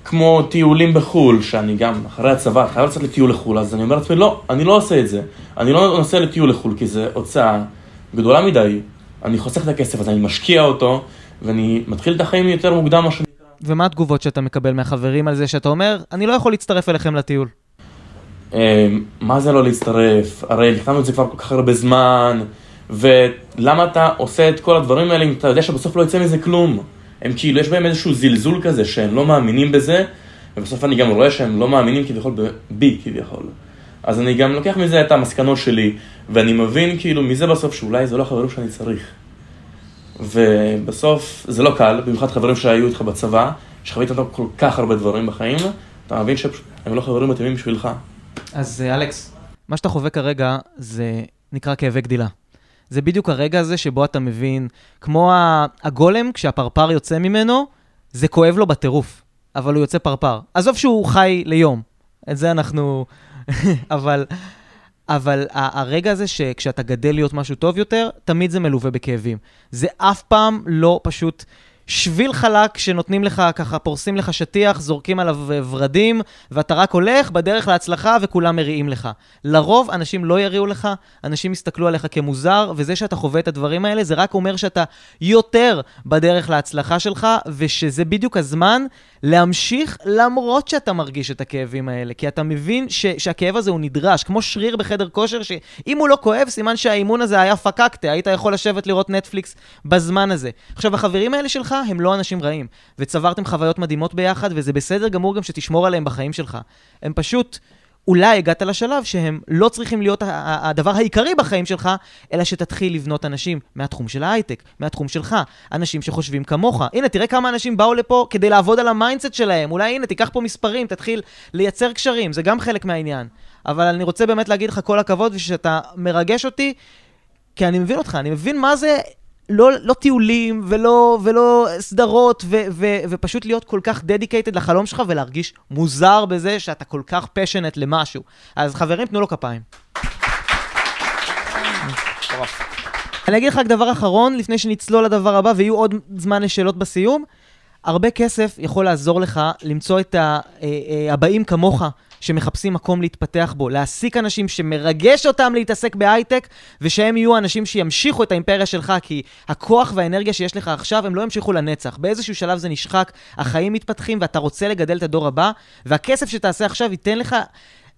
כמו טיולים בחו"ל, שאני גם אחרי הצבא חייב לצאת לטיול לחו"ל, אז אני אומר לעצמי, לא, אני לא עושה את זה. אני לא נוסע לטיול לחו"ל, כי זו הוצאה גדולה מדי. אני חוסך את הכסף הזה, אני משקיע אותו, ואני מתחיל את החיים יותר מוקדם, מה שנקרא. ומה התגובות שאתה מקבל מהחברים על זה שאתה אומר, אני לא יכול להצטרף אליכם לטיול? אה, מה זה לא להצטרף? הרי נכתבנו את זה כבר כל כך הרבה זמן, ולמה אתה עושה את כל הדברים האלה אם אתה יודע שבסוף לא יצא מזה כלום? הם כאילו, יש בהם איזשהו זלזול כזה שהם לא מאמינים בזה, ובסוף אני גם רואה שהם לא מאמינים כביכול בי כביכול. אז אני גם לוקח מזה את המסקנות שלי, ואני מבין כאילו מזה בסוף שאולי זה לא החברים שאני צריך. ובסוף זה לא קל, במיוחד חברים שהיו איתך בצבא, שחווית אותם כל כך הרבה דברים בחיים, אתה מבין שהם לא חברים מתאימים בשבילך. אז אה, אלכס, מה שאתה חווה כרגע זה נקרא כאבי גדילה. זה בדיוק הרגע הזה שבו אתה מבין, כמו הגולם, כשהפרפר יוצא ממנו, זה כואב לו בטירוף, אבל הוא יוצא פרפר. עזוב שהוא חי ליום, את זה אנחנו... אבל, אבל הרגע הזה שכשאתה גדל להיות משהו טוב יותר, תמיד זה מלווה בכאבים. זה אף פעם לא פשוט שביל חלק שנותנים לך, ככה פורסים לך שטיח, זורקים עליו ורדים, ואתה רק הולך בדרך להצלחה וכולם מריעים לך. לרוב אנשים לא יריעו לך, אנשים יסתכלו עליך כמוזר, וזה שאתה חווה את הדברים האלה, זה רק אומר שאתה יותר בדרך להצלחה שלך, ושזה בדיוק הזמן להמשיך למרות שאתה מרגיש את הכאבים האלה, כי אתה מבין ש- שהכאב הזה הוא נדרש, כמו שריר בחדר כושר, שאם הוא לא כואב, סימן שהאימון הזה היה פקקטה, היית יכול לשבת לראות נטפליקס בזמן הזה. עכשיו, החברים האלה שלך הם לא אנשים רעים, וצברתם חוויות מדהימות ביחד, וזה בסדר גמור גם שתשמור עליהם בחיים שלך. הם פשוט... אולי הגעת לשלב שהם לא צריכים להיות הדבר העיקרי בחיים שלך, אלא שתתחיל לבנות אנשים מהתחום של ההייטק, מהתחום שלך, אנשים שחושבים כמוך. הנה, תראה כמה אנשים באו לפה כדי לעבוד על ה mindset שלהם. אולי הנה, תיקח פה מספרים, תתחיל לייצר קשרים, זה גם חלק מהעניין. אבל אני רוצה באמת להגיד לך כל הכבוד ושאתה מרגש אותי, כי אני מבין אותך, אני מבין מה זה לא, לא טיולים ולא, ולא סדרות, ו, ו, ופשוט להיות כל כך דדיקייטד לחלום שלך ולהרגיש מוזר בזה שאתה כל כך פשנט למשהו. אז חברים, תנו לו כפיים. אני אגיד לך רק דבר אחרון, לפני שנצלול לדבר הבא, ויהיו עוד זמן לשאלות בסיום. הרבה כסף יכול לעזור לך למצוא את אה, אה, הבאים כמוך, שמחפשים מקום להתפתח בו, להעסיק אנשים שמרגש אותם להתעסק בהייטק, ושהם יהיו אנשים שימשיכו את האימפריה שלך, כי הכוח והאנרגיה שיש לך עכשיו, הם לא ימשיכו לנצח. באיזשהו שלב זה נשחק, החיים מתפתחים, ואתה רוצה לגדל את הדור הבא, והכסף שתעשה עכשיו ייתן לך...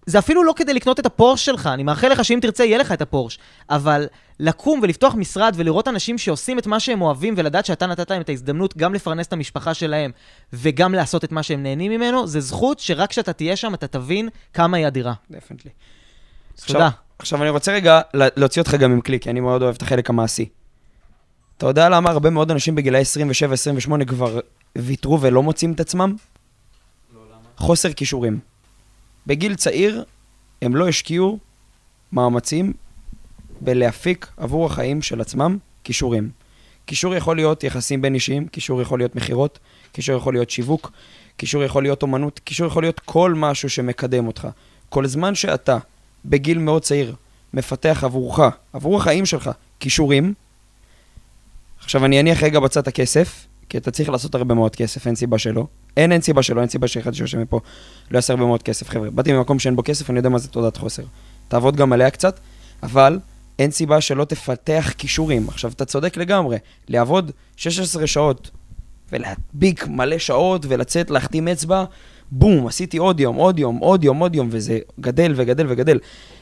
זה אפילו לא כדי לקנות את הפורש שלך, אני מאחל לך שאם תרצה יהיה לך את הפורש, אבל לקום ולפתוח משרד ולראות אנשים שעושים את מה שהם אוהבים ולדעת שאתה נתת להם את ההזדמנות גם לפרנס את המשפחה שלהם וגם לעשות את מה שהם נהנים ממנו, זה זכות שרק כשאתה תהיה שם אתה תבין כמה היא אדירה. דפנטלי. תודה. עכשיו, אני רוצה רגע להוציא אותך גם עם כלי, כי אני מאוד אוהב את החלק המעשי. אתה יודע למה הרבה מאוד אנשים בגילאי 27-28 כבר ויתרו ולא מוצאים את עצמם? לא, למה? חוסר כישורים. בגיל צעיר הם לא השקיעו מאמצים בלהפיק עבור החיים של עצמם כישורים. קישור יכול להיות יחסים בין אישיים, קישור יכול להיות מכירות, קישור יכול להיות שיווק, קישור יכול להיות אומנות, קישור יכול להיות כל משהו שמקדם אותך. כל זמן שאתה, בגיל מאוד צעיר, מפתח עבורך, עבור החיים שלך, כישורים, עכשיו אני אניח רגע בצד הכסף, כי אתה צריך לעשות הרבה מאוד כסף, אין סיבה שלא. אין, אין סיבה שלא, אין סיבה שאחד שיושב מפה לא יעשה הרבה מאוד כסף. חבר'ה, באתי ממקום שאין בו כסף, אני יודע מה זה תעודת חוסר. תעבוד גם עליה קצת, אבל אין סיבה שלא תפתח כישורים. עכשיו, אתה צודק לגמרי, לעבוד 16 שעות ולהדביק מלא שעות ולצאת, להחתים אצבע, בום, עשיתי עוד יום, עוד יום, עוד יום, עוד יום, וזה גדל וגדל וגדל.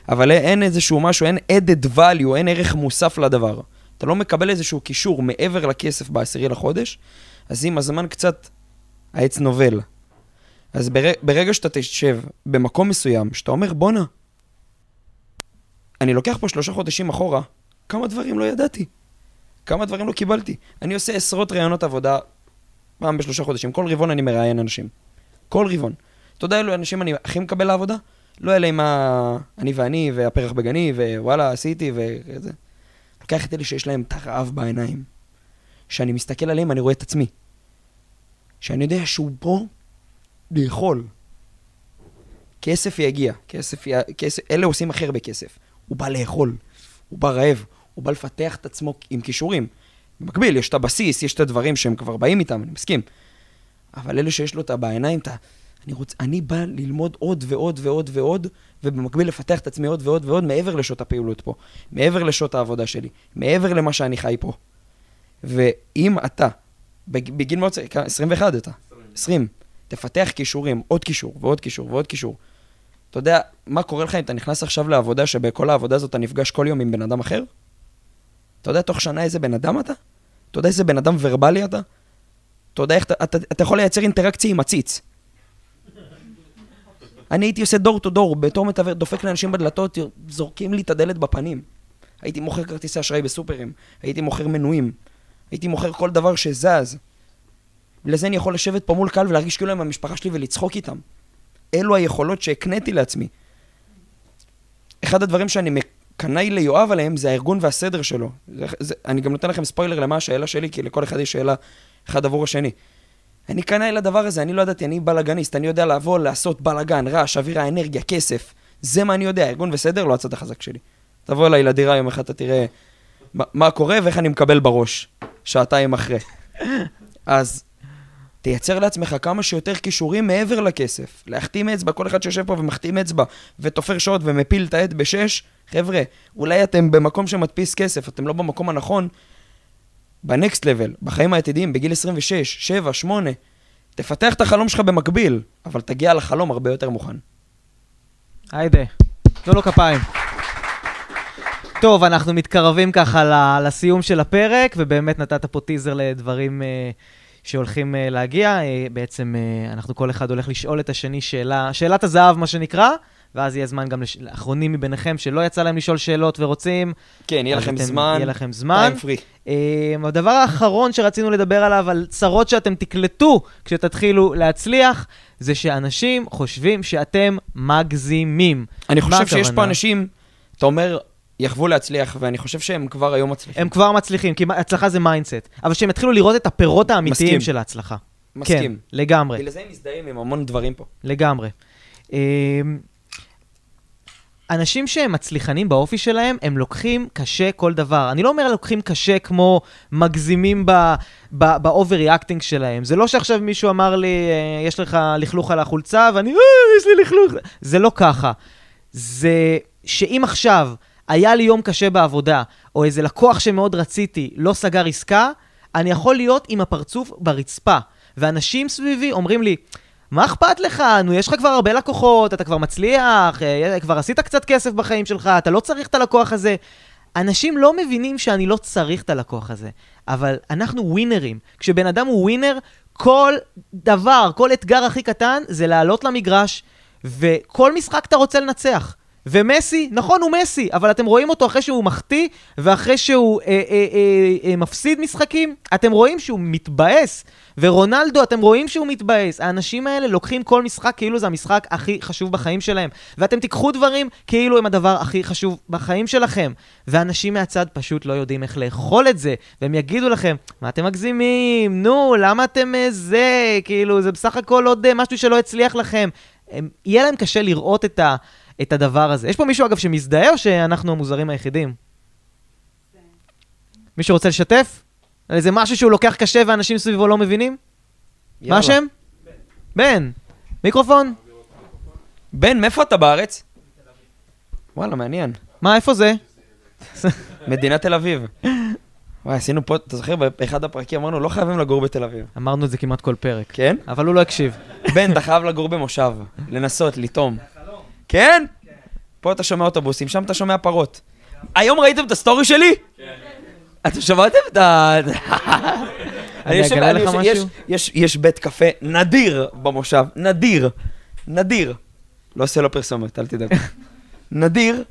אבל אין איזשהו משהו, אין added value, אין ערך מוסף לדבר. אתה לא מקבל איזשהו קישור מעבר לכסף בעשירי לחודש, אז עם הזמן קצת העץ נובל. אז בר... ברגע שאתה תשב במקום מסוים, שאתה אומר, בואנה, אני לוקח פה שלושה חודשים אחורה, כמה דברים לא ידעתי. כמה דברים לא קיבלתי. אני עושה עשרות ראיונות עבודה פעם בשלושה חודשים. כל רבעון אני מראיין אנשים. כל רבעון. אתה יודע אילו אנשים אני הכי מקבל לעבודה? לא אלה עם ה... אני ואני, והפרח בגני, ווואלה, עשיתי, וזה. לוקח את אלה שיש להם את הרעב בעיניים. שאני מסתכל עליהם, אני רואה את עצמי. שאני יודע שהוא פה לאכול. כסף יגיע, כסף, י... כסף, אלה עושים הכי הרבה כסף. הוא בא לאכול, הוא בא רעב, הוא בא לפתח את עצמו עם כישורים. במקביל, יש את הבסיס, יש את הדברים שהם כבר באים איתם, אני מסכים. אבל אלה שיש לו את בעיניים, את ה... אני, רוצ... אני בא ללמוד עוד ועוד ועוד ועוד, ובמקביל לפתח את עצמי עוד ועוד ועוד מעבר לשעות הפעילות פה, מעבר לשעות העבודה שלי, מעבר למה שאני חי פה. ואם אתה, בגיל מאוד צעיר, 21 אתה, 20, תפתח כישורים, עוד כישור ועוד כישור ועוד כישור, אתה יודע מה קורה לך אם אתה נכנס עכשיו לעבודה, שבכל העבודה הזאת אתה נפגש כל יום עם בן אדם אחר? אתה יודע תוך שנה איזה בן אדם אתה? אתה יודע איזה בן אדם ורבלי אתה? אתה יודע איך אתה, אתה, אתה יכול לייצר אינטראקציה עם עציץ. אני הייתי עושה דור טו דור, בתור מתווך, דופק לאנשים בדלתות, זורקים לי את הדלת בפנים. הייתי מוכר כרטיסי אשראי בסופרים, הייתי מוכר מנויים, הייתי מוכר כל דבר שזז. לזה אני יכול לשבת פה מול קהל ולהרגיש כאילו הם המשפחה שלי ולצחוק איתם. אלו היכולות שהקניתי לעצמי. אחד הדברים שאני מקנאי ליואב עליהם זה הארגון והסדר שלו. זה, זה, אני גם נותן לכם ספוילר למה השאלה שלי, כי לכל אחד יש שאלה אחד עבור השני. אני קנאי לדבר הזה, אני לא ידעתי, אני בלאגניסט, אני יודע לבוא, לעשות בלאגן, רעש, אווירה, אנרגיה, כסף. זה מה אני יודע, ארגון וסדר לא הצד החזק שלי. תבוא אליי לדירה יום אחד, אתה תראה מה, מה קורה ואיך אני מקבל בראש, שעתיים אחרי. אז תייצר לעצמך כמה שיותר כישורים מעבר לכסף. להחתים אצבע, כל אחד שיושב פה ומחתים אצבע ותופר שעות ומפיל את העט בשש, חבר'ה, אולי אתם במקום שמדפיס כסף, אתם לא במקום הנכון, בנקסט לבל, בחיים העתידיים, בגיל 26, 7, 8, תפתח את החלום שלך במקביל, אבל תגיע לחלום הרבה יותר מוכן. היידה, תנו לו כפיים. טוב, אנחנו מתקרבים ככה לסיום של הפרק, ובאמת נתת פה טיזר לדברים אה, שהולכים אה, להגיע. אה, בעצם אה, אנחנו כל אחד הולך לשאול את השני שאלה, שאלת הזהב, מה שנקרא, ואז יהיה זמן גם לש- לאחרונים מביניכם שלא יצא להם לשאול שאלות ורוצים. כן, יהיה לכם אתם- זמן, יהיה לכם זמן. טיים פרי. אה, הדבר האחרון שרצינו לדבר עליו, על צרות שאתם תקלטו כשתתחילו להצליח, זה שאנשים חושבים שאתם מגזימים. אני חושב שיש פה הכוונה? אנשים, אתה אומר, יחוו להצליח, ואני חושב שהם כבר היום מצליחים. הם כבר מצליחים, כי הצלחה זה mindset. אבל שהם יתחילו לראות את הפירות האמיתיים מסכים. של ההצלחה. מסכים. כן, לגמרי, בגלל זה הם מזדהים עם המון דברים פה. לגמרי. אמ, אנשים שהם מצליחנים באופי שלהם, הם לוקחים קשה כל דבר. אני לא אומר לוקחים קשה כמו מגזימים ב overreacting שלהם. זה לא שעכשיו מישהו אמר לי, אה, יש לך לכלוך על החולצה, ואני, אה, יש לי לכלוך. זה לא ככה. זה שאם עכשיו היה לי יום קשה בעבודה, או איזה לקוח שמאוד רציתי לא סגר עסקה, אני יכול להיות עם הפרצוף ברצפה. ואנשים סביבי אומרים לי, מה אכפת לך? נו, יש לך כבר הרבה לקוחות, אתה כבר מצליח, אה, כבר עשית קצת כסף בחיים שלך, אתה לא צריך את הלקוח הזה. אנשים לא מבינים שאני לא צריך את הלקוח הזה, אבל אנחנו ווינרים. כשבן אדם הוא ווינר, כל דבר, כל אתגר הכי קטן, זה לעלות למגרש, וכל משחק אתה רוצה לנצח. ומסי, נכון, הוא מסי, אבל אתם רואים אותו אחרי שהוא מחטיא, ואחרי שהוא אה, אה, אה, אה, מפסיד משחקים, אתם רואים שהוא מתבאס. ורונלדו, אתם רואים שהוא מתבאס. האנשים האלה לוקחים כל משחק כאילו זה המשחק הכי חשוב בחיים שלהם. ואתם תיקחו דברים כאילו הם הדבר הכי חשוב בחיים שלכם. ואנשים מהצד פשוט לא יודעים איך לאכול את זה, והם יגידו לכם, מה אתם מגזימים? נו, למה אתם אה, זה? כאילו, זה בסך הכל עוד אה, משהו שלא הצליח לכם. הם, יהיה להם קשה לראות את, ה, את הדבר הזה. יש פה מישהו, אגב, שמזדהה, או שאנחנו המוזרים היחידים? מישהו רוצה לשתף? על איזה משהו שהוא לוקח קשה ואנשים סביבו לא מבינים? מה יאללה. השם? בן. מיקרופון? בן, מאיפה אתה בארץ? וואלה, מעניין. מה, איפה זה? מדינת תל אביב. וואי, עשינו פה, אתה זוכר, באחד הפרקים אמרנו, לא חייבים לגור בתל אביב. אמרנו את זה כמעט כל פרק. כן? אבל הוא לא הקשיב. בן, אתה חייב לגור במושב. לנסות, לטעום. כן? פה אתה שומע אוטובוסים, שם אתה שומע פרות. היום ראיתם את הסטורי שלי? כן. אתם שמעתם את ה... אני אגלה לך משהו? יש- יש בית קפה נדיר במושב, נדיר, נדיר. לא עושה לו פרסומת, אל תדאג. נדיר,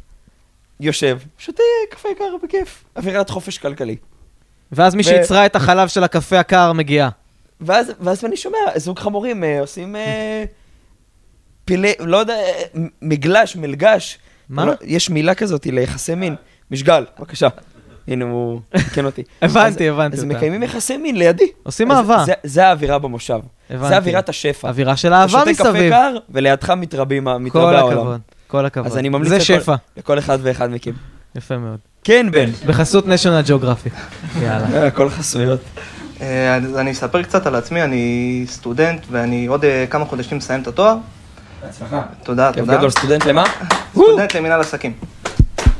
יושב, שותה קפה קר בכיף, אווירת חופש כלכלי. ואז מי שיצרה את החלב של הקפה הקר מגיעה. ואז, ואז אני שומע זוג חמורים אה, עושים אה, פילי, לא יודע, מגלש, מלגש. מה? לא, יש מילה כזאת ליחסי מין. משגל, בבקשה. הנה הוא תיקן אותי. הבנתי, אז- הבנתי אז אותה. מקיימים יחסי מין לידי. עושים אהבה. זה- זה האווירה במושב. הבנתי. זה אווירת השפע. אווירה של אתה אהבה שותה קפה מסביב. קר, ולידך מתרבים, מתרבה כל העולם. הכבוד, כל הכבוד. אז אני ממליץ זה לכל- שפע. לכל אחד ואחד מכם. יפה מאוד. כן, בן. בחסות national geography. יאללה. אה, הכל חסויות. אה, אז אני אספר קצת על עצמי, אני סטודנט ואני עוד אה, כמה חודשים מסיים את התואר. בהצלחה. תודה, כיף תודה. גדול, סטודנט למה? סטודנט למנהל עסקים.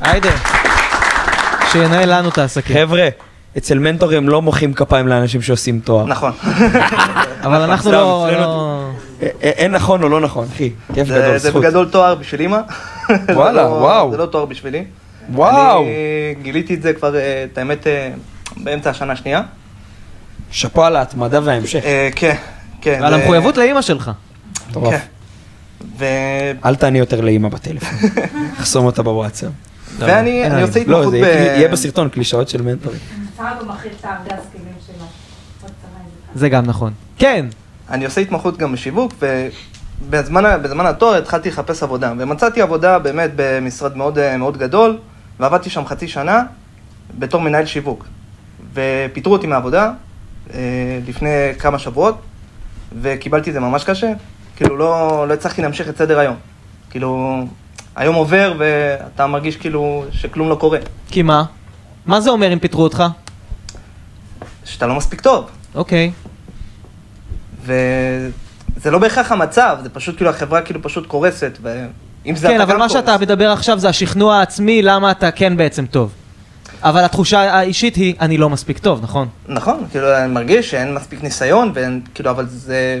היידה. שינהל לנו את העסקים. חבר'ה, אצל מנטורים לא מוחאים כפיים לאנשים שעושים תואר. נכון. אבל אנחנו לא... לא- אין נכון או לא נכון, אחי. כיף זה- גדול, זה זכות. בגדול תואר בשביל אימא. זה וואלה, לא- וואו. זה לא תואר בשבילי. וואו. אני גיליתי את זה כבר, אה, את האמת, אה, באמצע השנה השנייה. שאפו על ההתמדה וההמשך. אה, כן, כן. ועל זה- המחויבות לאימא שלך. מטורף. ו- אל תעני יותר לאימא בטלפון. חסום אותה בוואטסאפ. ואני עין. עושה לא, התמחות זה ב... יהיה יהיה בסרטון קלישאות של מנטורים. זה גם נכון. כן. אני עושה התמחות גם בשיווק, ובזמן התואר התחלתי לחפש עבודה, ומצאתי עבודה באמת במשרד מאוד, אה, מאוד גדול, ועבדתי שם חצי שנה בתור מנהל שיווק. ופיטרו אותי מהעבודה אה, לפני כמה שבועות, וקיבלתי את זה ממש קשה. כאילו, לא, לא הצלחתי להמשיך את סדר היום. כאילו, היום עובר ואתה מרגיש כאילו שכלום לא קורה, כי מה? מה זה אומר אם פיטרו אותך? שאתה לא מספיק טוב. אוקיי. וזה לא בהכרח המצב, זה פשוט כאילו החברה כאילו פשוט קורסת, זה כן, אבל מה קורס. שאתה מדבר עכשיו זה השכנוע העצמי למה אתה כן בעצם טוב. אבל התחושה האישית היא, אני לא מספיק טוב, נכון? נכון, כאילו אני מרגיש שאין מספיק ניסיון, ואין, כאילו, אבל זה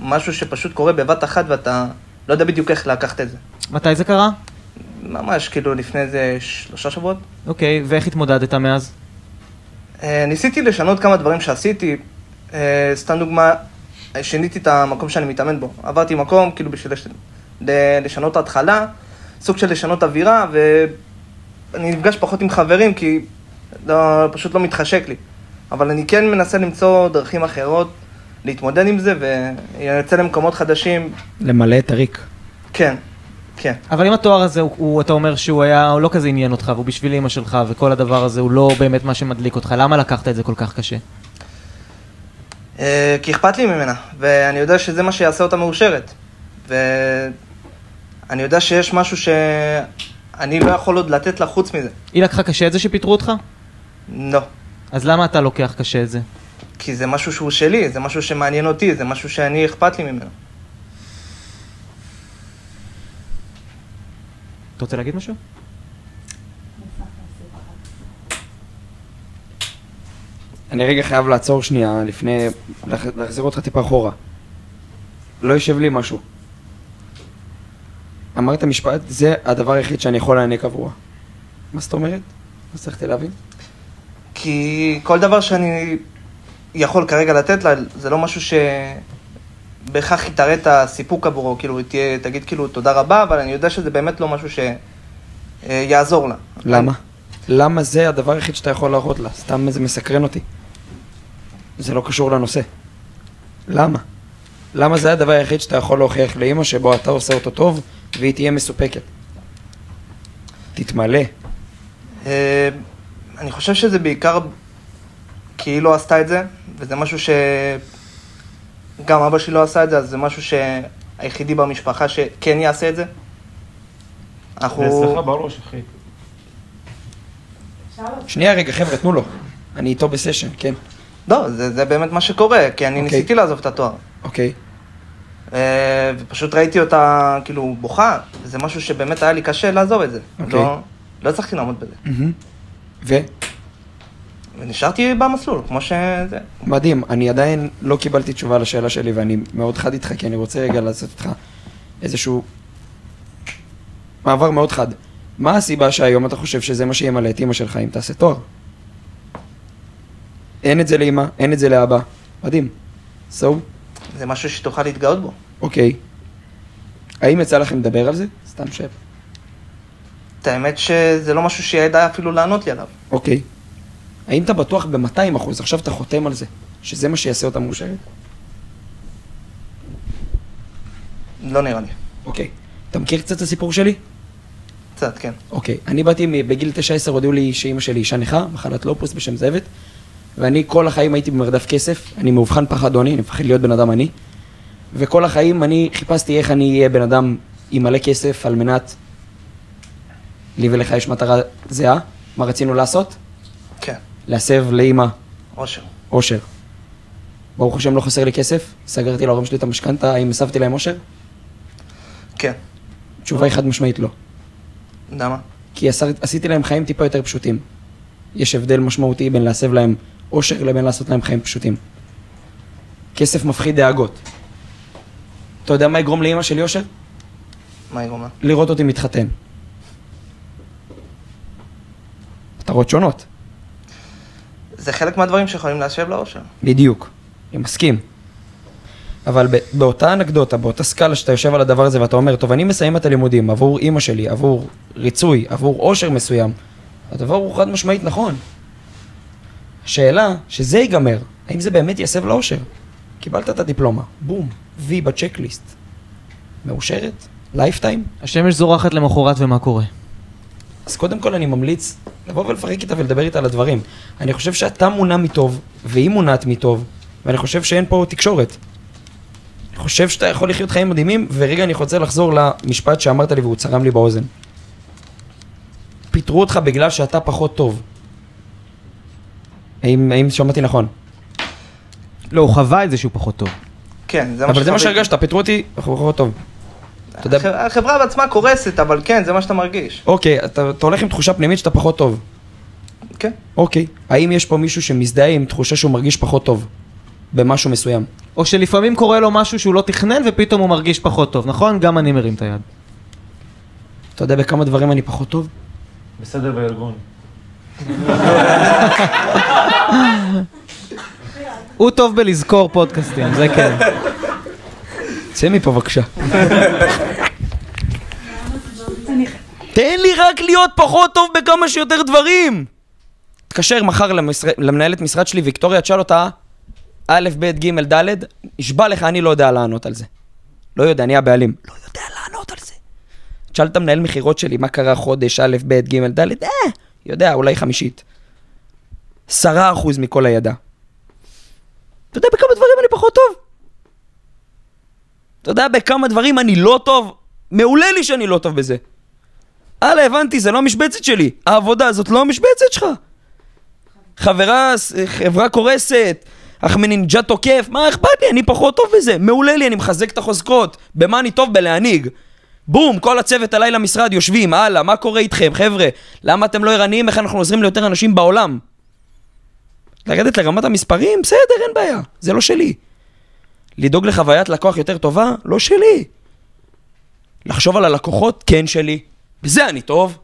משהו שפשוט קורה בבת אחת ואתה לא יודע בדיוק איך לקחת את זה. מתי זה קרה? ממש כאילו לפני איזה שלושה שבועות. אוקיי, ואיך התמודדת מאז? אה, ניסיתי לשנות כמה דברים שעשיתי, אה, סתם דוגמה, שיניתי את המקום שאני מתאמן בו. עברתי מקום כאילו בשביל לש... ל- לשנות התחלה, סוג של לשנות אווירה, ואני נפגש פחות עם חברים כי לא, פשוט לא מתחשק לי. אבל אני כן מנסה למצוא דרכים אחרות להתמודד עם זה, ויוצא למקומות חדשים, למלא את הריק. כן, כן. אבל אם התואר הזה, הוא, הוא, אתה אומר שהוא היה, הוא לא כזה עניין אותך, והוא בשביל אימא שלך, וכל הדבר הזה הוא לא באמת מה שמדליק אותך, למה לקחת את זה כל כך קשה? אה, כי אכפת לי ממנה, ואני יודע שזה מה שיעשה אותה מאושרת. ואני יודע שיש משהו שאני לא יכול עוד לתת לה חוץ מזה. היא לקחה קשה את זה שפיטרו אותך? לא. אז למה אתה לוקח קשה את זה? כי זה משהו שהוא שלי, זה משהו שמעניין אותי, זה משהו שאני אכפת לי ממנו. אתה רוצה להגיד משהו? אני רגע חייב לעצור שנייה לפני, להחזיר אותך טיפה אחורה. לא יושב לי משהו. אמרת משפט, זה הדבר היחיד שאני יכול להעניק עבורה. מה זאת אומרת? לא הצלחתי להבין. כי כל דבר שאני יכול כרגע לתת לה, זה לא משהו שבהכרח יתראה את הסיפוק עבורו, כאילו, תהיה, תגיד כאילו תודה רבה, אבל אני יודע שזה באמת לא משהו שיעזור לה. למה? למה זה הדבר היחיד שאתה יכול להראות לה? סתם זה מסקרן אותי. זה לא קשור לנושא. למה? למה זה הדבר היחיד שאתה יכול להוכיח לאימא שבו אתה עושה אותו טוב והיא תהיה מסופקת? תתמלא. אה, אני חושב שזה בעיקר כי היא לא עשתה את זה, וזה משהו ש... גם אבא שלי לא עשה את זה, אז זה משהו שהיחידי במשפחה שכן יעשה את זה. אנחנו... אצלך בראש, אחי. שנייה רגע, חבר'ה, תנו לו. אני איתו בסשן, כן. לא, זה, זה באמת מה שקורה, כי אני אוקיי. ניסיתי לעזוב את התואר. אוקיי. אה, ופשוט ראיתי אותה כאילו בוכה, וזה משהו שבאמת היה לי קשה לעזוב את זה. אוקיי. לא, לא הצלחתי לעמוד בזה. מהמם. ו? ונשארתי במסלול, כמו שזה. מדהים, אני עדיין לא קיבלתי תשובה לשאלה שלי ואני מאוד חד איתך כי אני רוצה רגע לעשות איתך איזשהו מעבר מאוד חד. מה הסיבה שהיום אתה חושב שזה מה שימלא את אימא שלך אם תעשה תואר? אין את זה לאמא, אין את זה לאבא. מדהים. So, זה משהו שתוכל להתגאות בו. אוקיי. האם יצא לכם לדבר על זה? סתם שב. את האמת שזה לא משהו שהיא ידעה אפילו לענות לי עליו. אוקיי. האם אתה בטוח ב-200 אחוז, עכשיו אתה חותם על זה, שזה מה שיעשה אותה מאושרת? לא נראה לי. אוקיי. אתה מכיר קצת את הסיפור שלי? קצת, כן. אוקיי, אני באתי, בגיל 9-10 הודיעו לי שאימא שלי אישה נכה, מחלת לופוס בשם זבת, ואני כל החיים הייתי במרדף כסף, אני מאובחן פחד עוני, אני מפחד להיות בן אדם עני, וכל החיים אני חיפשתי איך אני אהיה בן אדם עם מלא כסף על מנת... לי ולך יש מטרה זהה, מה רצינו לעשות? להסב לאימא אושר. אושר. ברוך השם לא חסר לי כסף, סגרתי להורים שלי את המשכנתה, האם הסבתי להם אושר? כן. התשובה היא חד משמעית לא. למה? כי עשר, עשיתי להם חיים טיפה יותר פשוטים. יש הבדל משמעותי בין להסב להם אושר לבין לעשות להם חיים פשוטים. כסף מפחיד דאגות. אתה יודע מה יגרום לאימא שלי אושר? מה היא אומרת? לראות אותי מתחתן. מטרות שונות. זה חלק מהדברים שיכולים להסב לאושר. בדיוק. אני מסכים. אבל ב- באותה אנקדוטה, באותה סקאלה שאתה יושב על הדבר הזה ואתה אומר, טוב, אני מסיים את הלימודים עבור אימא שלי, עבור ריצוי, עבור אושר מסוים, הדבר הוא חד משמעית נכון. השאלה, שזה ייגמר, האם זה באמת יסב לאושר? קיבלת את הדיפלומה, בום, וי ב checklist. מאושרת? lifetime? השמש זורחת למחרת ומה קורה? אז קודם כל אני ממליץ לבוא ולפרק איתה ולדבר איתה על הדברים. אני חושב שאתה מונע מטוב, והיא מונעת מטוב, ואני חושב שאין פה תקשורת. אני חושב שאתה יכול לחיות חיים מדהימים, ורגע אני רוצה לחזור למשפט שאמרת לי והוא צרם לי באוזן. פיטרו אותך בגלל שאתה פחות טוב. האם, האם שמעתי נכון? לא, הוא חווה את זה שהוא פחות טוב. כן, זה מה אבל זה מה שחוויתי. שהרגשת, פיטרו אותי, אנחנו פחות טוב. אתה יודע, הח- החברה בעצמה קורסת, אבל כן, זה מה שאתה מרגיש. אוקיי, אתה, אתה הולך עם תחושה פנימית שאתה פחות טוב. כן. אוקיי. האם יש פה מישהו שמזדהה עם תחושה שהוא מרגיש פחות טוב? במשהו מסוים. או שלפעמים קורה לו משהו שהוא לא תכנן ופתאום הוא מרגיש פחות טוב, נכון? גם אני מרים את היד. אתה יודע בכמה דברים אני פחות טוב? בסדר בארגון. הוא טוב בלזכור פודקאסטים, זה כן. צא מפה בבקשה. תן לי רק להיות פחות טוב בכמה שיותר דברים! תתקשר מחר למשר... למנהלת משרד שלי, ויקטוריה, תשאל אותה, א', ב', ג', ד', נשבע לך, אני לא יודע לענות על זה. לא יודע, אני הבעלים. לא יודע לענות על זה. תשאל את המנהל מכירות שלי, מה קרה חודש, א', ב', ג', ד', אה, יודע, אולי חמישית. עשרה אחוז מכל הידע. אתה יודע בכמה דברים אני פחות טוב? אתה יודע בכמה דברים אני לא טוב? מעולה לי שאני לא טוב בזה. הלאה, הבנתי, זה לא המשבצת שלי. העבודה הזאת לא המשבצת שלך. חברה, חברה קורסת, אחמדינג'אד תוקף, מה אכפת לי? אני פחות טוב בזה. מעולה לי, אני מחזק את החוזקות. במה אני טוב? בלהנהיג. בום, כל הצוות עליי למשרד יושבים, הלאה, מה קורה איתכם, חבר'ה? למה אתם לא ערניים? איך אנחנו עוזרים ליותר אנשים בעולם? לרדת לרמת המספרים? בסדר, אין בעיה. זה לא שלי. לדאוג לחוויית לקוח יותר טובה? לא שלי. לחשוב על הלקוחות? כן שלי. בזה אני טוב.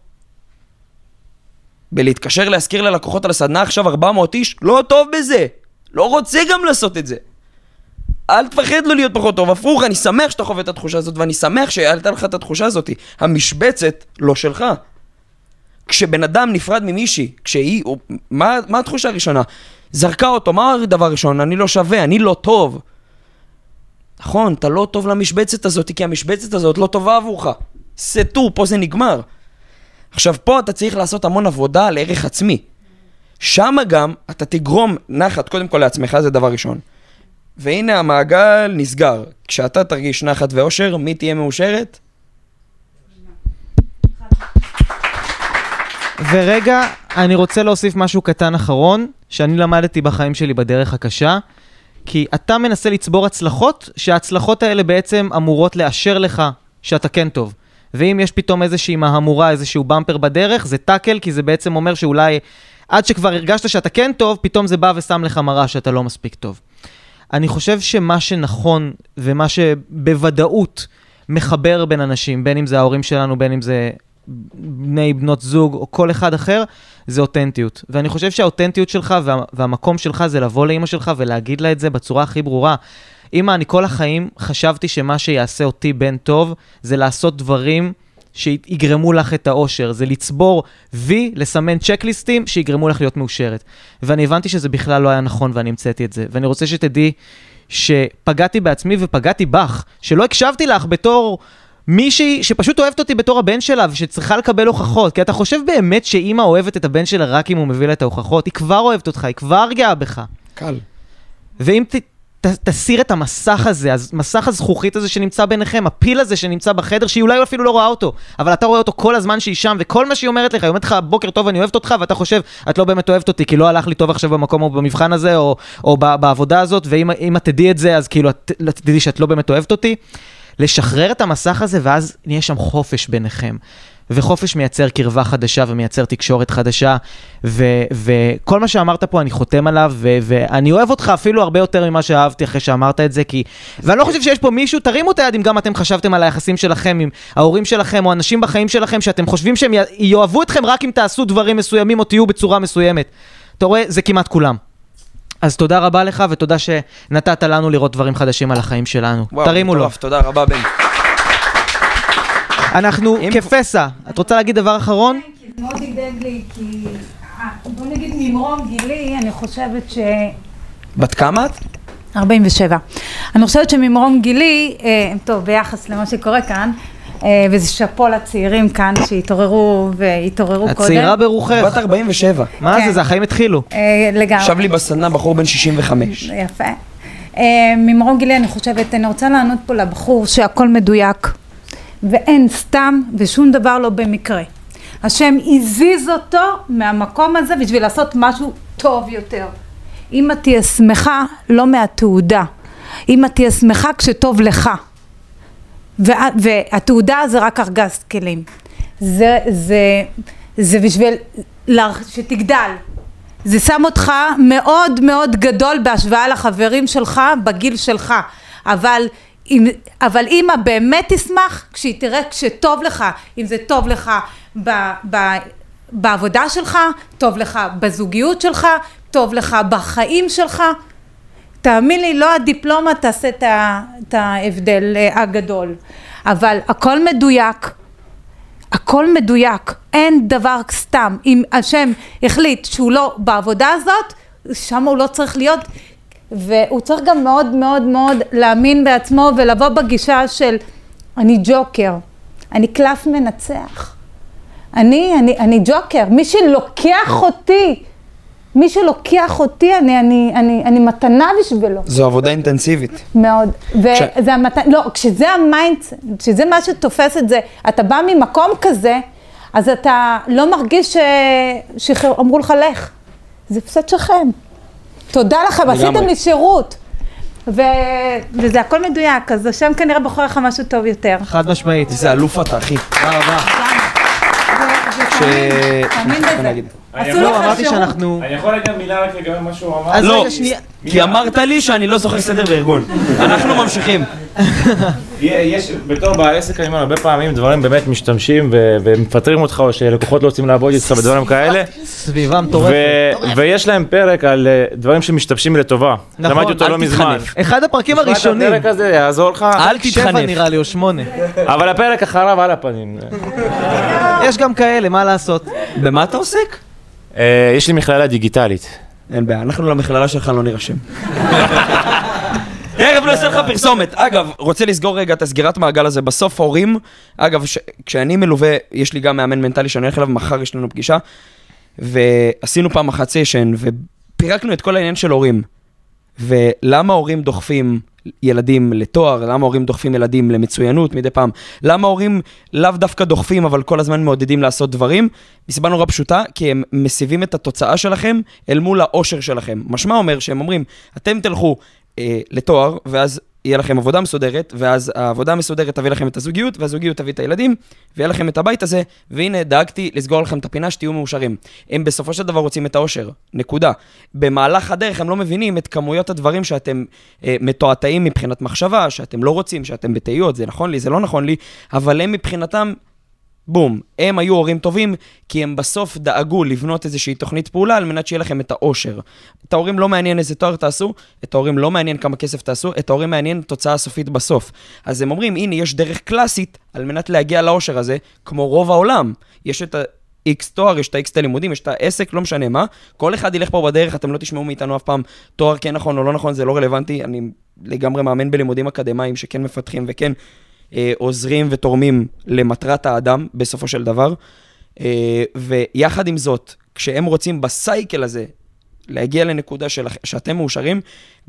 בלהתקשר להזכיר ללקוחות על הסדנה עכשיו 400 איש? לא טוב בזה. לא רוצה גם לעשות את זה. אל תפחד לא להיות פחות טוב, הפוך, אני שמח שאתה חווה את התחושה הזאת, ואני שמח שהעלת לך את התחושה הזאת. המשבצת לא שלך. כשבן אדם נפרד ממישהי, כשהיא, הוא, מה, מה התחושה הראשונה? זרקה אותו, מה הדבר הראשון? אני לא שווה, אני לא טוב. נכון, אתה לא טוב למשבצת הזאת, כי המשבצת הזאת לא טובה עבורך. סטו, פה זה נגמר. עכשיו, פה אתה צריך לעשות המון עבודה על ערך עצמי. שם גם אתה תגרום נחת, קודם כל לעצמך, זה דבר ראשון. והנה המעגל נסגר. כשאתה תרגיש נחת ואושר, מי תהיה מאושרת? ורגע, אני רוצה להוסיף משהו קטן אחרון, שאני למדתי בחיים שלי בדרך הקשה, כי אתה מנסה לצבור הצלחות, שההצלחות האלה בעצם אמורות לאשר לך שאתה כן טוב. ואם יש פתאום איזושהי מהמורה, איזשהו במפר בדרך, זה טאקל, כי זה בעצם אומר שאולי עד שכבר הרגשת שאתה כן טוב, פתאום זה בא ושם לך מראה שאתה לא מספיק טוב. אני חושב שמה שנכון ומה שבוודאות מחבר בין אנשים, בין אם זה ההורים שלנו, בין אם זה בני בנות זוג או כל אחד אחר, זה אותנטיות. ואני חושב שהאותנטיות שלך וה, והמקום שלך זה לבוא לאימא שלך ולהגיד לה את זה בצורה הכי ברורה. אמא, אני כל החיים חשבתי שמה שיעשה אותי בן טוב זה לעשות דברים שיגרמו לך את האושר, זה לצבור וי, לסמן צ'קליסטים שיגרמו לך להיות מאושרת. ואני הבנתי שזה בכלל לא היה נכון ואני המצאתי את זה. ואני רוצה שתדעי שפגעתי בעצמי ופגעתי בך, שלא הקשבתי לך בתור מישהי שפשוט אוהבת אותי בתור הבן שלה ושצריכה לקבל הוכחות. כי אתה חושב באמת שאימא אוהבת את הבן שלה רק אם הוא מביא לה את ההוכחות? היא כבר אוהבת אותך, היא כבר גאה בך. קל. ואם ת, ת, תסיר את המסך הזה, מסך הזכוכית הזה שנמצא ביניכם, הפיל הזה שנמצא בחדר, שהיא אולי אפילו לא רואה אותו, אבל אתה רואה אותו כל הזמן שהיא שם, וכל מה שהיא אומרת לך, היא אומרת לך, בוקר טוב, אני אוהבת אותך, ואתה חושב, את לא באמת אוהבת אותי, כי לא הלך לי טוב עכשיו במקום או במבחן הזה, או, או בעבודה הזאת, ואם אם את תדעי את זה, אז כאילו, את תדעי שאת לא באמת אוהבת אותי. לשחרר את המסך הזה, ואז נהיה שם חופש ביניכם. וחופש מייצר קרבה חדשה ומייצר תקשורת חדשה, ו- וכל מה שאמרת פה אני חותם עליו, ו- ואני אוהב אותך אפילו הרבה יותר ממה שאהבתי אחרי שאמרת את זה, כי... ואני לא חושב שיש פה מישהו, תרימו את היד אם גם אתם חשבתם על היחסים שלכם עם ההורים שלכם, או אנשים בחיים שלכם, שאתם חושבים שהם י- יאהבו אתכם רק אם תעשו דברים מסוימים או תהיו בצורה מסוימת. אתה רואה, זה כמעט כולם. אז תודה רבה לך, ותודה שנתת לנו לראות דברים חדשים על החיים שלנו. וואו, תרימו לו. תודה רבה, בן. אנחנו כפסע. את רוצה להגיד דבר אחרון? מאוד הדאג לי, כי אה, בוא נגיד ממרום גילי, אני חושבת ש... בת כמה את? 47. אני חושבת שממרום גילי, אה, טוב, ביחס למה שקורה כאן, וזה שאפו לצעירים כאן שהתעוררו והתעוררו קודם. הצעירה ברוחך. בת 47. מה. זה, זה החיים התחילו. אה, לגמרי. ישב לי בסדנה בחור בן 65. יפה. אה, ממרום גילי אני חושבת, אני רוצה לענות פה לבחור שהכל מדויק ואין סתם ושום דבר לא במקרה. השם הזיז אותו מהמקום הזה בשביל לעשות משהו טוב יותר. אמא תהיה שמחה לא מהתעודה, אמא תהיה שמחה כשטוב לך. וה- והתעודה זה רק ארגז כלים. זה, זה, זה בשביל שתגדל. זה שם אותך מאוד מאוד גדול בהשוואה לחברים שלך בגיל שלך. אבל, אם, אבל אימא באמת תשמח כשהיא תראה כשטוב לך, אם זה טוב לך ב, ב, בעבודה שלך, טוב לך בזוגיות שלך, טוב לך בחיים שלך. תאמין לי, לא הדיפלומה תעשה את ההבדל אה, הגדול. אבל הכל מדויק, הכל מדויק, אין דבר סתם. אם השם החליט שהוא לא בעבודה הזאת, שם הוא לא צריך להיות, והוא צריך גם מאוד מאוד מאוד להאמין בעצמו ולבוא בגישה של אני ג'וקר, אני קלף מנצח. אני, אני, אני ג'וקר, מי שלוקח אותי, מי שלוקח אותי, אני, אני, אני, אני מתנה בשבילו. זו עבודה אינטנסיבית. מאוד. וזה המת... לא, כשזה ה mind, כשזה מה שתופס את זה, אתה בא ממקום כזה, אז אתה לא מרגיש ש... שאמרו לך לך. זה הפסד שלכם. תודה לכם. עשיתם לי שירות. ו... וזה הכל מדויק, אז השם כנראה בוחר לך משהו טוב יותר. חד משמעית. איזה אלוף אתה, אחי. תודה רבה. ש... תאמין מה בזה. עשו לא, לך אמרתי שירות. שאנחנו... אני יכול להגיד מילה רק לגבי מה שהוא אמר? אז לא, רגע, שנייה. כי אמרת לי שאני לא זוכר סדר בארגון. אנחנו ממשיכים. יש, בתור בעל עסק, אני אומר, הרבה פעמים דברים באמת משתמשים ומפטרים אותך, או שלקוחות לא רוצים לעבוד איתך בדברים כאלה. סביבה מטורפת. ויש להם פרק על אה, דברים שמשתבשים לטובה. נכון, למדתי אותו לא מזמן. אחד הפרקים הראשונים. הפרק הזה יעזור לך, אל שבע תתחנף. נראה לי, או שמונה. אבל הפרק אחריו על הפנים. יש גם כאלה, מה לעשות? במה אתה עוסק? אה, יש לי מכללה דיגיטלית. אין בעיה, אנחנו למכללה שלך לא נירשם. תכף נעשה לך פרסומת. אגב, רוצה לסגור רגע את הסגירת מעגל הזה. בסוף הורים, אגב, ש- כשאני מלווה, יש לי גם מאמן מנטלי שאני הולך אליו, מחר יש לנו פגישה, ועשינו פעם אחת סשן, ופירקנו את כל העניין של הורים. ולמה הורים דוחפים ילדים לתואר, למה הורים דוחפים ילדים למצוינות מדי פעם, למה הורים לאו דווקא דוחפים אבל כל הזמן מעודדים לעשות דברים, מסיבה נורא פשוטה, כי הם מסיבים את התוצאה שלכם אל מול האושר שלכם. משמע אומר שהם אומרים, אתם תלכו אה, לתואר, ואז יהיה לכם עבודה מסודרת, ואז העבודה המסודרת תביא לכם את הזוגיות, והזוגיות תביא את הילדים, ויהיה לכם את הבית הזה, והנה, דאגתי לסגור לכם את הפינה, שתהיו מאושרים. הם בסופו של דבר רוצים את האושר, נקודה. במהלך הדרך הם לא מבינים את כמויות הדברים שאתם אה, מתועתעים מבחינת מחשבה, שאתם לא רוצים, שאתם בתהיות, זה נכון לי, זה לא נכון לי, אבל הם מבחינתם בום, הם היו הורים טובים, כי הם בסוף דאגו לבנות איזושהי תוכנית פעולה על מנת שיהיה לכם את האושר. את ההורים לא מעניין איזה תואר תעשו, את ההורים לא מעניין כמה כסף תעשו, את ההורים מעניין תוצאה הסופית בסוף. אז הם אומרים, הנה, יש דרך קלאסית על מנת להגיע לאושר הזה, כמו רוב העולם. יש את ה-X תואר, יש את ה-X את הלימודים, יש את העסק, לא משנה מה. כל אחד ילך פה בדרך, אתם לא תשמעו מאיתנו אף פעם תואר כן נכון או לא נכון, זה לא רלוונטי. אני לגמרי מאמן בלימודים אקדמיים שכן מפתחים וכן אה, עוזרים ותורמים למטרת האדם בסופו של דבר. אה, ויחד עם זאת, כשהם רוצים בסייקל הזה להגיע לנקודה של, שאתם מאושרים,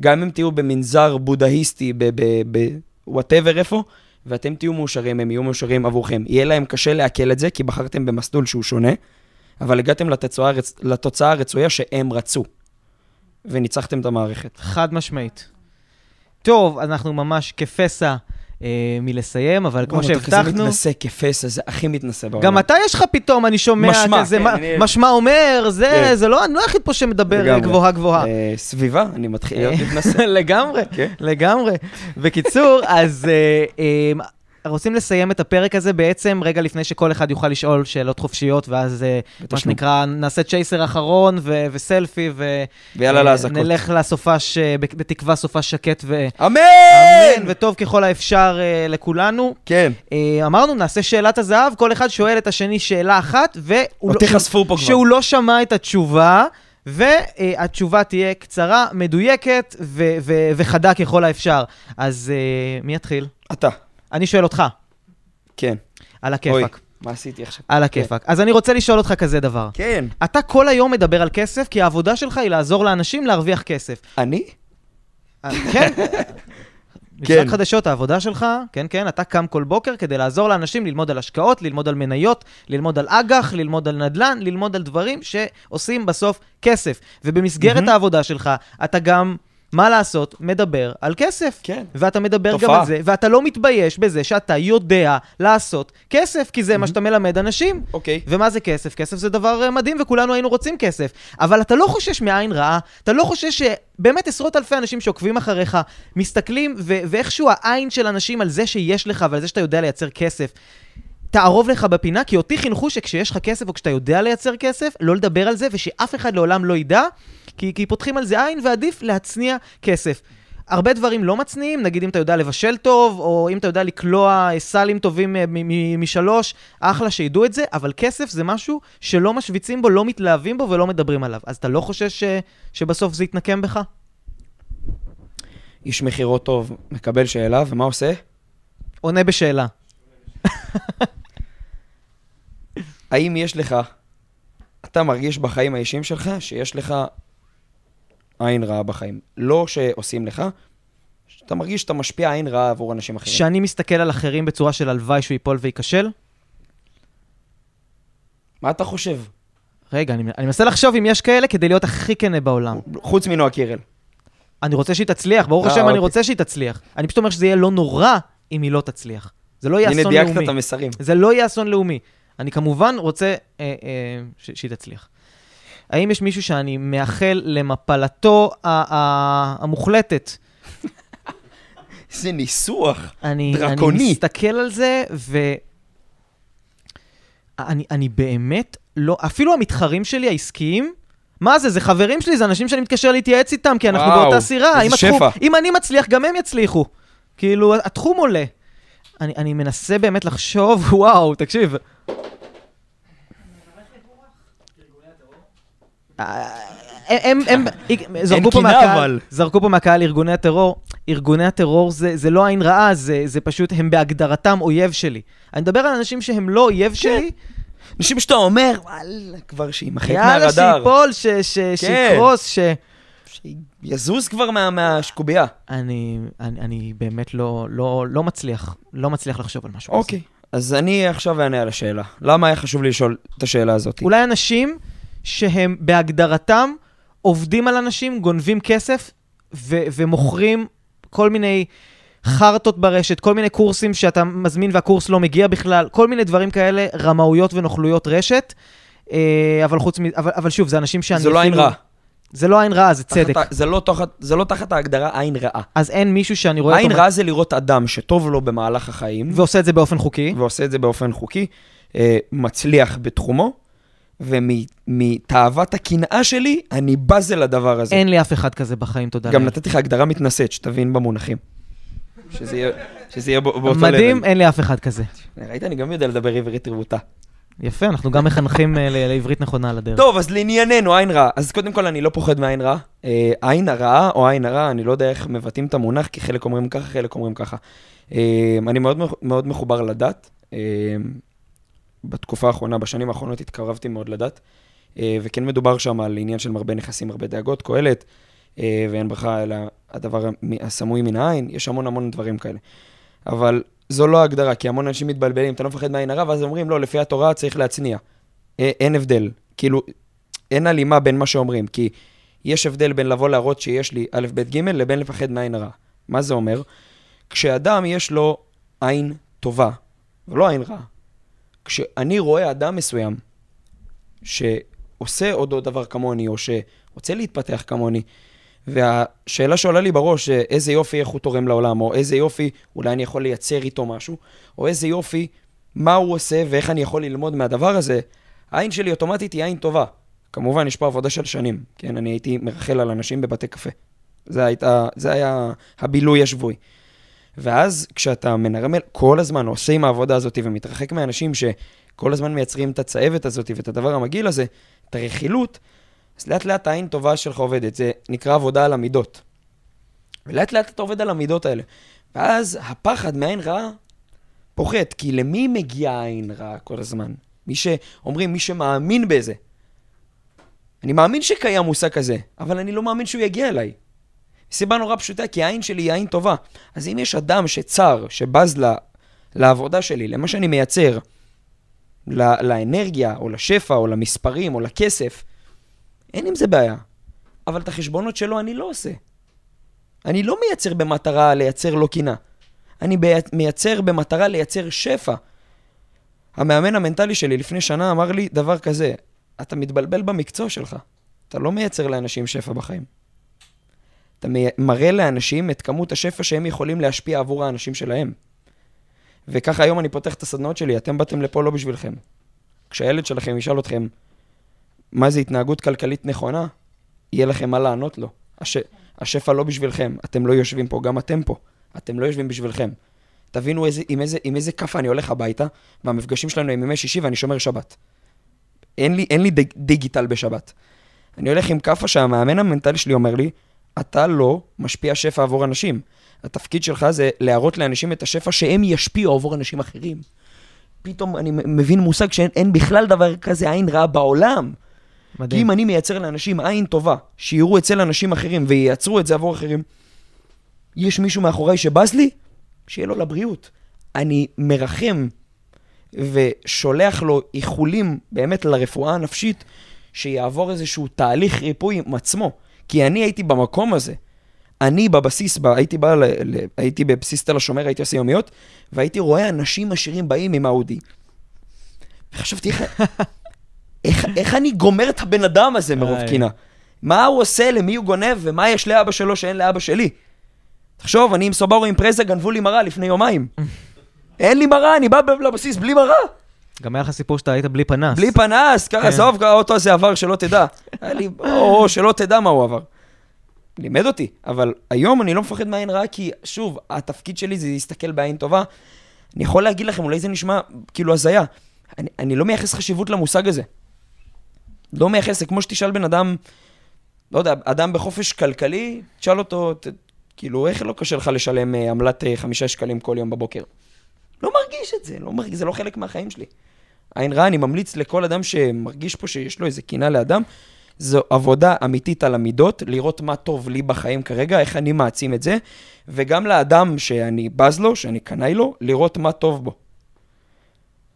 גם אם תהיו במנזר בודהיסטי, בוואטאבר איפה, ואתם תהיו מאושרים, הם יהיו מאושרים עבורכם. יהיה להם קשה לעכל את זה, כי בחרתם במסלול שהוא שונה, אבל הגעתם הרצ... לתוצאה הרצויה שהם רצו, וניצחתם את המערכת. חד משמעית. טוב, אנחנו ממש כפסע אה, מלסיים, אבל כמו וואו, אתה כזה שהבטחנו... מתנשא כפסע, זה הכי מתנשא בעולם. גם אתה יש לך פתאום, אני שומע משמע, כזה, כן, מה- אני- משמע אומר, זה, כן. זה לא, אני לא היחיד פה שמדבר לגמרי. גבוהה גבוהה. אה, סביבה, אני מתחיל להיות מתנשא. לגמרי, כן. לגמרי. בקיצור, אז אה, אה, רוצים לסיים את הפרק הזה בעצם רגע לפני שכל אחד יוכל לשאול שאלות חופשיות, ואז אה, מה. שנקרא, נעשה צ'ייסר אחרון ו- וסלפי, ו... ויאללה אה, לאזעקות. נלך לסופש, בת- בתקווה סופש שקט ו... אמן! אמן, וטוב ככל האפשר אה, לכולנו. כן. אמרנו, נעשה שאלת הזהב, כל אחד שואל את השני שאלה אחת, והוא אותי לא- חשפו פה כבר. שהוא לא שמע את התשובה, והתשובה תהיה קצרה, מדויקת ו- ו- וחדה ככל האפשר. אז אה, מי יתחיל? אתה. אני שואל אותך, כן. על הכיפאק. מה עשיתי עכשיו? על הכיפאק. אז אני רוצה לשאול אותך כזה דבר. כן. אתה כל היום מדבר על כסף, כי העבודה שלך היא לעזור לאנשים להרוויח כסף. אני? אה, כן. כן. משחק חדשות, העבודה שלך, כן, כן, אתה קם כל בוקר כדי לעזור לאנשים ללמוד על השקעות, ללמוד על מניות, ללמוד על אג"ח, ללמוד על נדל"ן, ללמוד על דברים שעושים בסוף כסף. ובמסגרת מהמם. העבודה שלך, אתה גם, מה לעשות, מדבר על כסף. כן. ואתה מדבר גם תופעה. על זה, ואתה לא מתבייש בזה שאתה יודע לעשות כסף, כי זה מה שאתה מלמד אנשים. אוקיי. ומה זה כסף? כסף זה דבר אה, מדהים וכולנו היינו רוצים כסף. אבל אתה לא חושש מעין רעה, אתה לא חושש שבאמת עשרות אלפי אנשים שעוקבים אחריך, מסתכלים, ו- ואיכשהו העין של אנשים על זה שיש לך ועל זה שאתה יודע לייצר כסף. תערוב לך בפינה, כי אותי חינכו שכשיש לך כסף או כשאתה יודע לייצר כסף, לא לדבר על זה ושאף אחד לעולם לא ידע, כי, כי פותחים על זה עין ועדיף להצניע כסף. הרבה דברים לא מצניעים, נגיד אם אתה יודע לבשל טוב, או אם אתה יודע לקלוע אה, סלים טובים אה, משלוש, אחלה שידעו את זה, אבל כסף זה משהו שלא משוויצים בו, לא מתלהבים בו ולא מדברים עליו. אז אתה לא חושש ש- שבסוף זה יתנקם בך? איש מכירות טוב, מקבל שאלה, ומה עושה? עונה בשאלה. האם יש לך, אתה מרגיש בחיים האישיים שלך שיש לך עין רעה בחיים? לא שעושים לך, שאתה מרגיש שאתה משפיע עין רעה עבור אנשים אחרים. שאני מסתכל על אחרים בצורה של הלוואי שהוא ייפול וייכשל? מה אתה חושב? רגע, אני, אני מנסה לחשוב אם יש כאלה כדי להיות הכי כנה בעולם. חוץ מנועה קירל. אני רוצה שהיא תצליח, ברוך אה, השם, אני אוקיי. רוצה שהיא תצליח. אני פשוט אומר שזה יהיה לא נורא אם היא לא תצליח. זה לא יהיה הנה אסון דייקת לאומי. את המסרים. זה לא יהיה אסון לאומי. אני כמובן רוצה אה, אה, שהיא תצליח. האם יש מישהו שאני מאחל למפלתו המוחלטת? איזה ניסוח. אני, דרקוני. אני מסתכל על זה, ו... אני, אני באמת לא... אפילו המתחרים שלי העסקיים, מה זה? זה חברים שלי, זה אנשים שאני מתקשר להתייעץ איתם, כי אנחנו וואו, באותה סירה. איזה אם, התחום, שפע. אם אני מצליח, גם הם יצליחו. כאילו, התחום עולה. אני, אני מנסה באמת לחשוב, וואו, תקשיב. הם, הם, הם זרקו פה מהקהל. זרקו פה מהקהל ארגוני הטרור. ארגוני הטרור זה, זה לא עין רעה, זה, זה פשוט, הם בהגדרתם אויב שלי. אני מדבר על אנשים שהם לא אויב שלי, אנשים שאתה אומר, וואלה, כבר שימחק יאללה, מהרדאר. שיפול, ש, ש, כן. שיקרוס, ש... יזוז כבר מה- מהשקובייה. אני, אני, אני באמת לא, לא, לא מצליח, לא מצליח לחשוב על משהו כזה. אוקיי. אז אני עכשיו אענה על השאלה. למה היה חשוב לי לשאול את השאלה הזאת? אולי אנשים שהם בהגדרתם עובדים על אנשים, גונבים כסף ו- ומוכרים כל מיני חרטות ברשת, כל מיני קורסים שאתה מזמין והקורס לא מגיע בכלל, כל מיני דברים כאלה, רמאויות ונוכלויות רשת. אה, אבל חוץ מ... אבל, אבל שוב, זה אנשים שאני זה לא עין אפילו- רע. זה לא עין רעה, זה צדק. תחת זה לא תחת- זה לא תחת ההגדרה עין רעה. אז אין מישהו שאני רואה עין. רעה זה לראות אדם שטוב לו במהלך החיים, ועושה את זה באופן חוקי. ועושה את זה באופן חוקי, אה, מצליח בתחומו, ומתאוות הקנאה שלי, אני בזה לדבר הזה. אין לי אף אחד כזה בחיים, תודה גם. נתתי לך הגדרה מתנשאת, שתבין במונחים. שזה יהיה- שזה יהיה בא- באותו מדהים, level. אין לי אף אחד כזה. ראית, אני גם יודע לדבר עברית רבותה. יפה, אנחנו גם מחנכים אה, לעברית נכונה על הדרך. טוב, אז לענייננו, עין רעה. אז קודם כל, אני לא פוחד מעין רעה. אה, עין הרעה או עין הרע, אני לא יודע איך מבטאים את המונח, כי חלק אומרים ככה, חלק אומרים ככה. אה, אני מאוד מחובר לדת. בתקופה האחרונה, בשנים האחרונות התקרבתי מאוד לדת. אה, וכן מדובר שם על עניין של מרבה נכסים, הרבה דאגות, קהלת, אה, ואין ברכה אלא הדבר הסמוי מן העין, יש המון המון דברים כאלה. אבל זו לא ההגדרה, כי המון אנשים מתבלבלים, אתה לא מפחד מעין הרע, ואז אומרים, לא, לפי התורה צריך להצניע. אה, אין הבדל. כאילו, אין הלימה בין מה שאומרים, כי יש הבדל בין לבוא להראות שיש לי א', ב', ג', לבין לפחד מעין הרע. מה זה אומר? כשאדם יש לו עין טובה, ולא עין רעה. כשאני רואה אדם מסוים שעושה עוד דבר כמוני, או שרוצה להתפתח כמוני, והשאלה שעולה לי בראש, זה איזה יופי, איך הוא תורם לעולם, או איזה יופי, אולי אני יכול לייצר איתו משהו, או איזה יופי, מה הוא עושה ואיך אני יכול ללמוד מהדבר הזה, העין שלי אוטומטית היא עין טובה. כמובן, יש פה עבודה של שנים, כן? אני הייתי מרחל על אנשים בבתי קפה. זה, הייתה, זה היה הבילוי השבועי. ואז כשאתה מנרמל כל הזמן, עושה עם העבודה הזאת ומתרחק מאנשים שכל הזמן מייצרים את הצהבת הזאת ואת הדבר המגעיל הזה, את הרכילות, אז לאט לאט העין טובה שלך עובדת. זה נקרא עבודה על המידות. ולאט לאט אתה עובד על המידות האלה. ואז הפחד מעין רעה פוחת, כי למי מגיעה עין רעה כל הזמן? מי שאומרים, מי שמאמין בזה. אני מאמין שקיים מושג כזה, אבל אני לא מאמין שהוא יגיע אליי. סיבה נורא פשוטה, כי העין שלי היא עין טובה. אז אם יש אדם שצר, שבז לה, לעבודה שלי, למה שאני מייצר, לא, לאנרגיה, או לשפע, או למספרים, או לכסף, אין עם זה בעיה. אבל את החשבונות שלו אני לא עושה. אני לא מייצר במטרה לייצר לו קינה. אני מייצר במטרה לייצר שפע. המאמן המנטלי שלי לפני שנה אמר לי דבר כזה, אתה מתבלבל במקצוע שלך. אתה לא מייצר לאנשים שפע בחיים. אתה מראה לאנשים את כמות השפע שהם יכולים להשפיע עבור האנשים שלהם. וככה היום אני פותח את הסדנאות שלי, אתם באתם לפה לא בשבילכם. כשהילד שלכם ישאל אתכם, מה זה התנהגות כלכלית נכונה, יהיה לכם מה לענות לו. הש... השפע לא בשבילכם, אתם לא יושבים פה, גם אתם פה. אתם לא יושבים בשבילכם. תבינו איזה, עם, איזה, איזה כאפה אני הולך הביתה, והמפגשים שלנו הם ימי שישי ואני שומר שבת. אין לי, אין לי דיג, דיגיטל בשבת. אני הולך עם כאפה שהמאמן המנטלי שלי אומר לי, אתה לא משפיע שפע עבור אנשים. התפקיד שלך זה להראות לאנשים את השפע שהם ישפיעו עבור אנשים אחרים. פתאום אני מבין מושג שאין בכלל דבר כזה עין רעה בעולם. מדהים. כי אם אני מייצר לאנשים עין טובה, שיראו אצל אנשים אחרים וייצרו את זה עבור אחרים, יש מישהו מאחוריי שבז לי, שיהיה לו לבריאות. אני מרחם ושולח לו איחולים באמת לרפואה הנפשית, שיעבור איזשהו תהליך ריפוי עם עצמו. כי אני הייתי במקום הזה. אני בבסיס, ב, הייתי, בא, ל, ל, הייתי בבסיס תל השומר, הייתי עושה יומיות, והייתי רואה אנשים עשירים באים עם האודי. וחשבתי, איך, איך, איך אני גומר את הבן אדם הזה מרוב קינה? מה הוא עושה, למי הוא גונב, ומה יש לאבא שלו שאין לאבא שלי? תחשוב, אני עם סוברו עם פרזה, גנבו לי מראה לפני יומיים. אין לי מראה, אני בא לבסיס בלי מראה. גם היה לך סיפור שאתה היית בלי פנס. בלי פנס, ככה, כן. עזוב, האוטו הזה עבר שלא תדע. היה לי, או שלא תדע מה הוא עבר. לימד אותי, אבל היום אני לא מפחד מעין רעה, כי שוב, התפקיד שלי זה להסתכל בעין טובה. אני יכול להגיד לכם, אולי זה נשמע כאילו הזיה. אני, אני לא מייחס חשיבות למושג הזה. לא מייחס, זה כמו שתשאל בן אדם, לא יודע, אדם בחופש כלכלי, תשאל אותו, ת, כאילו, איך לא קשה לך לשלם אה, עמלת אה, חמישה שקלים כל יום בבוקר? לא מרגיש את זה, לא מרגיש, זה לא חלק מהחיים שלי. עין רעה, אני ממליץ לכל אדם שמרגיש פה שיש לו איזה קינה לאדם, זו עבודה אמיתית על המידות, לראות מה טוב לי בחיים כרגע, איך אני מעצים את זה, וגם לאדם שאני בז לו, שאני קנאי לו, לראות מה טוב בו.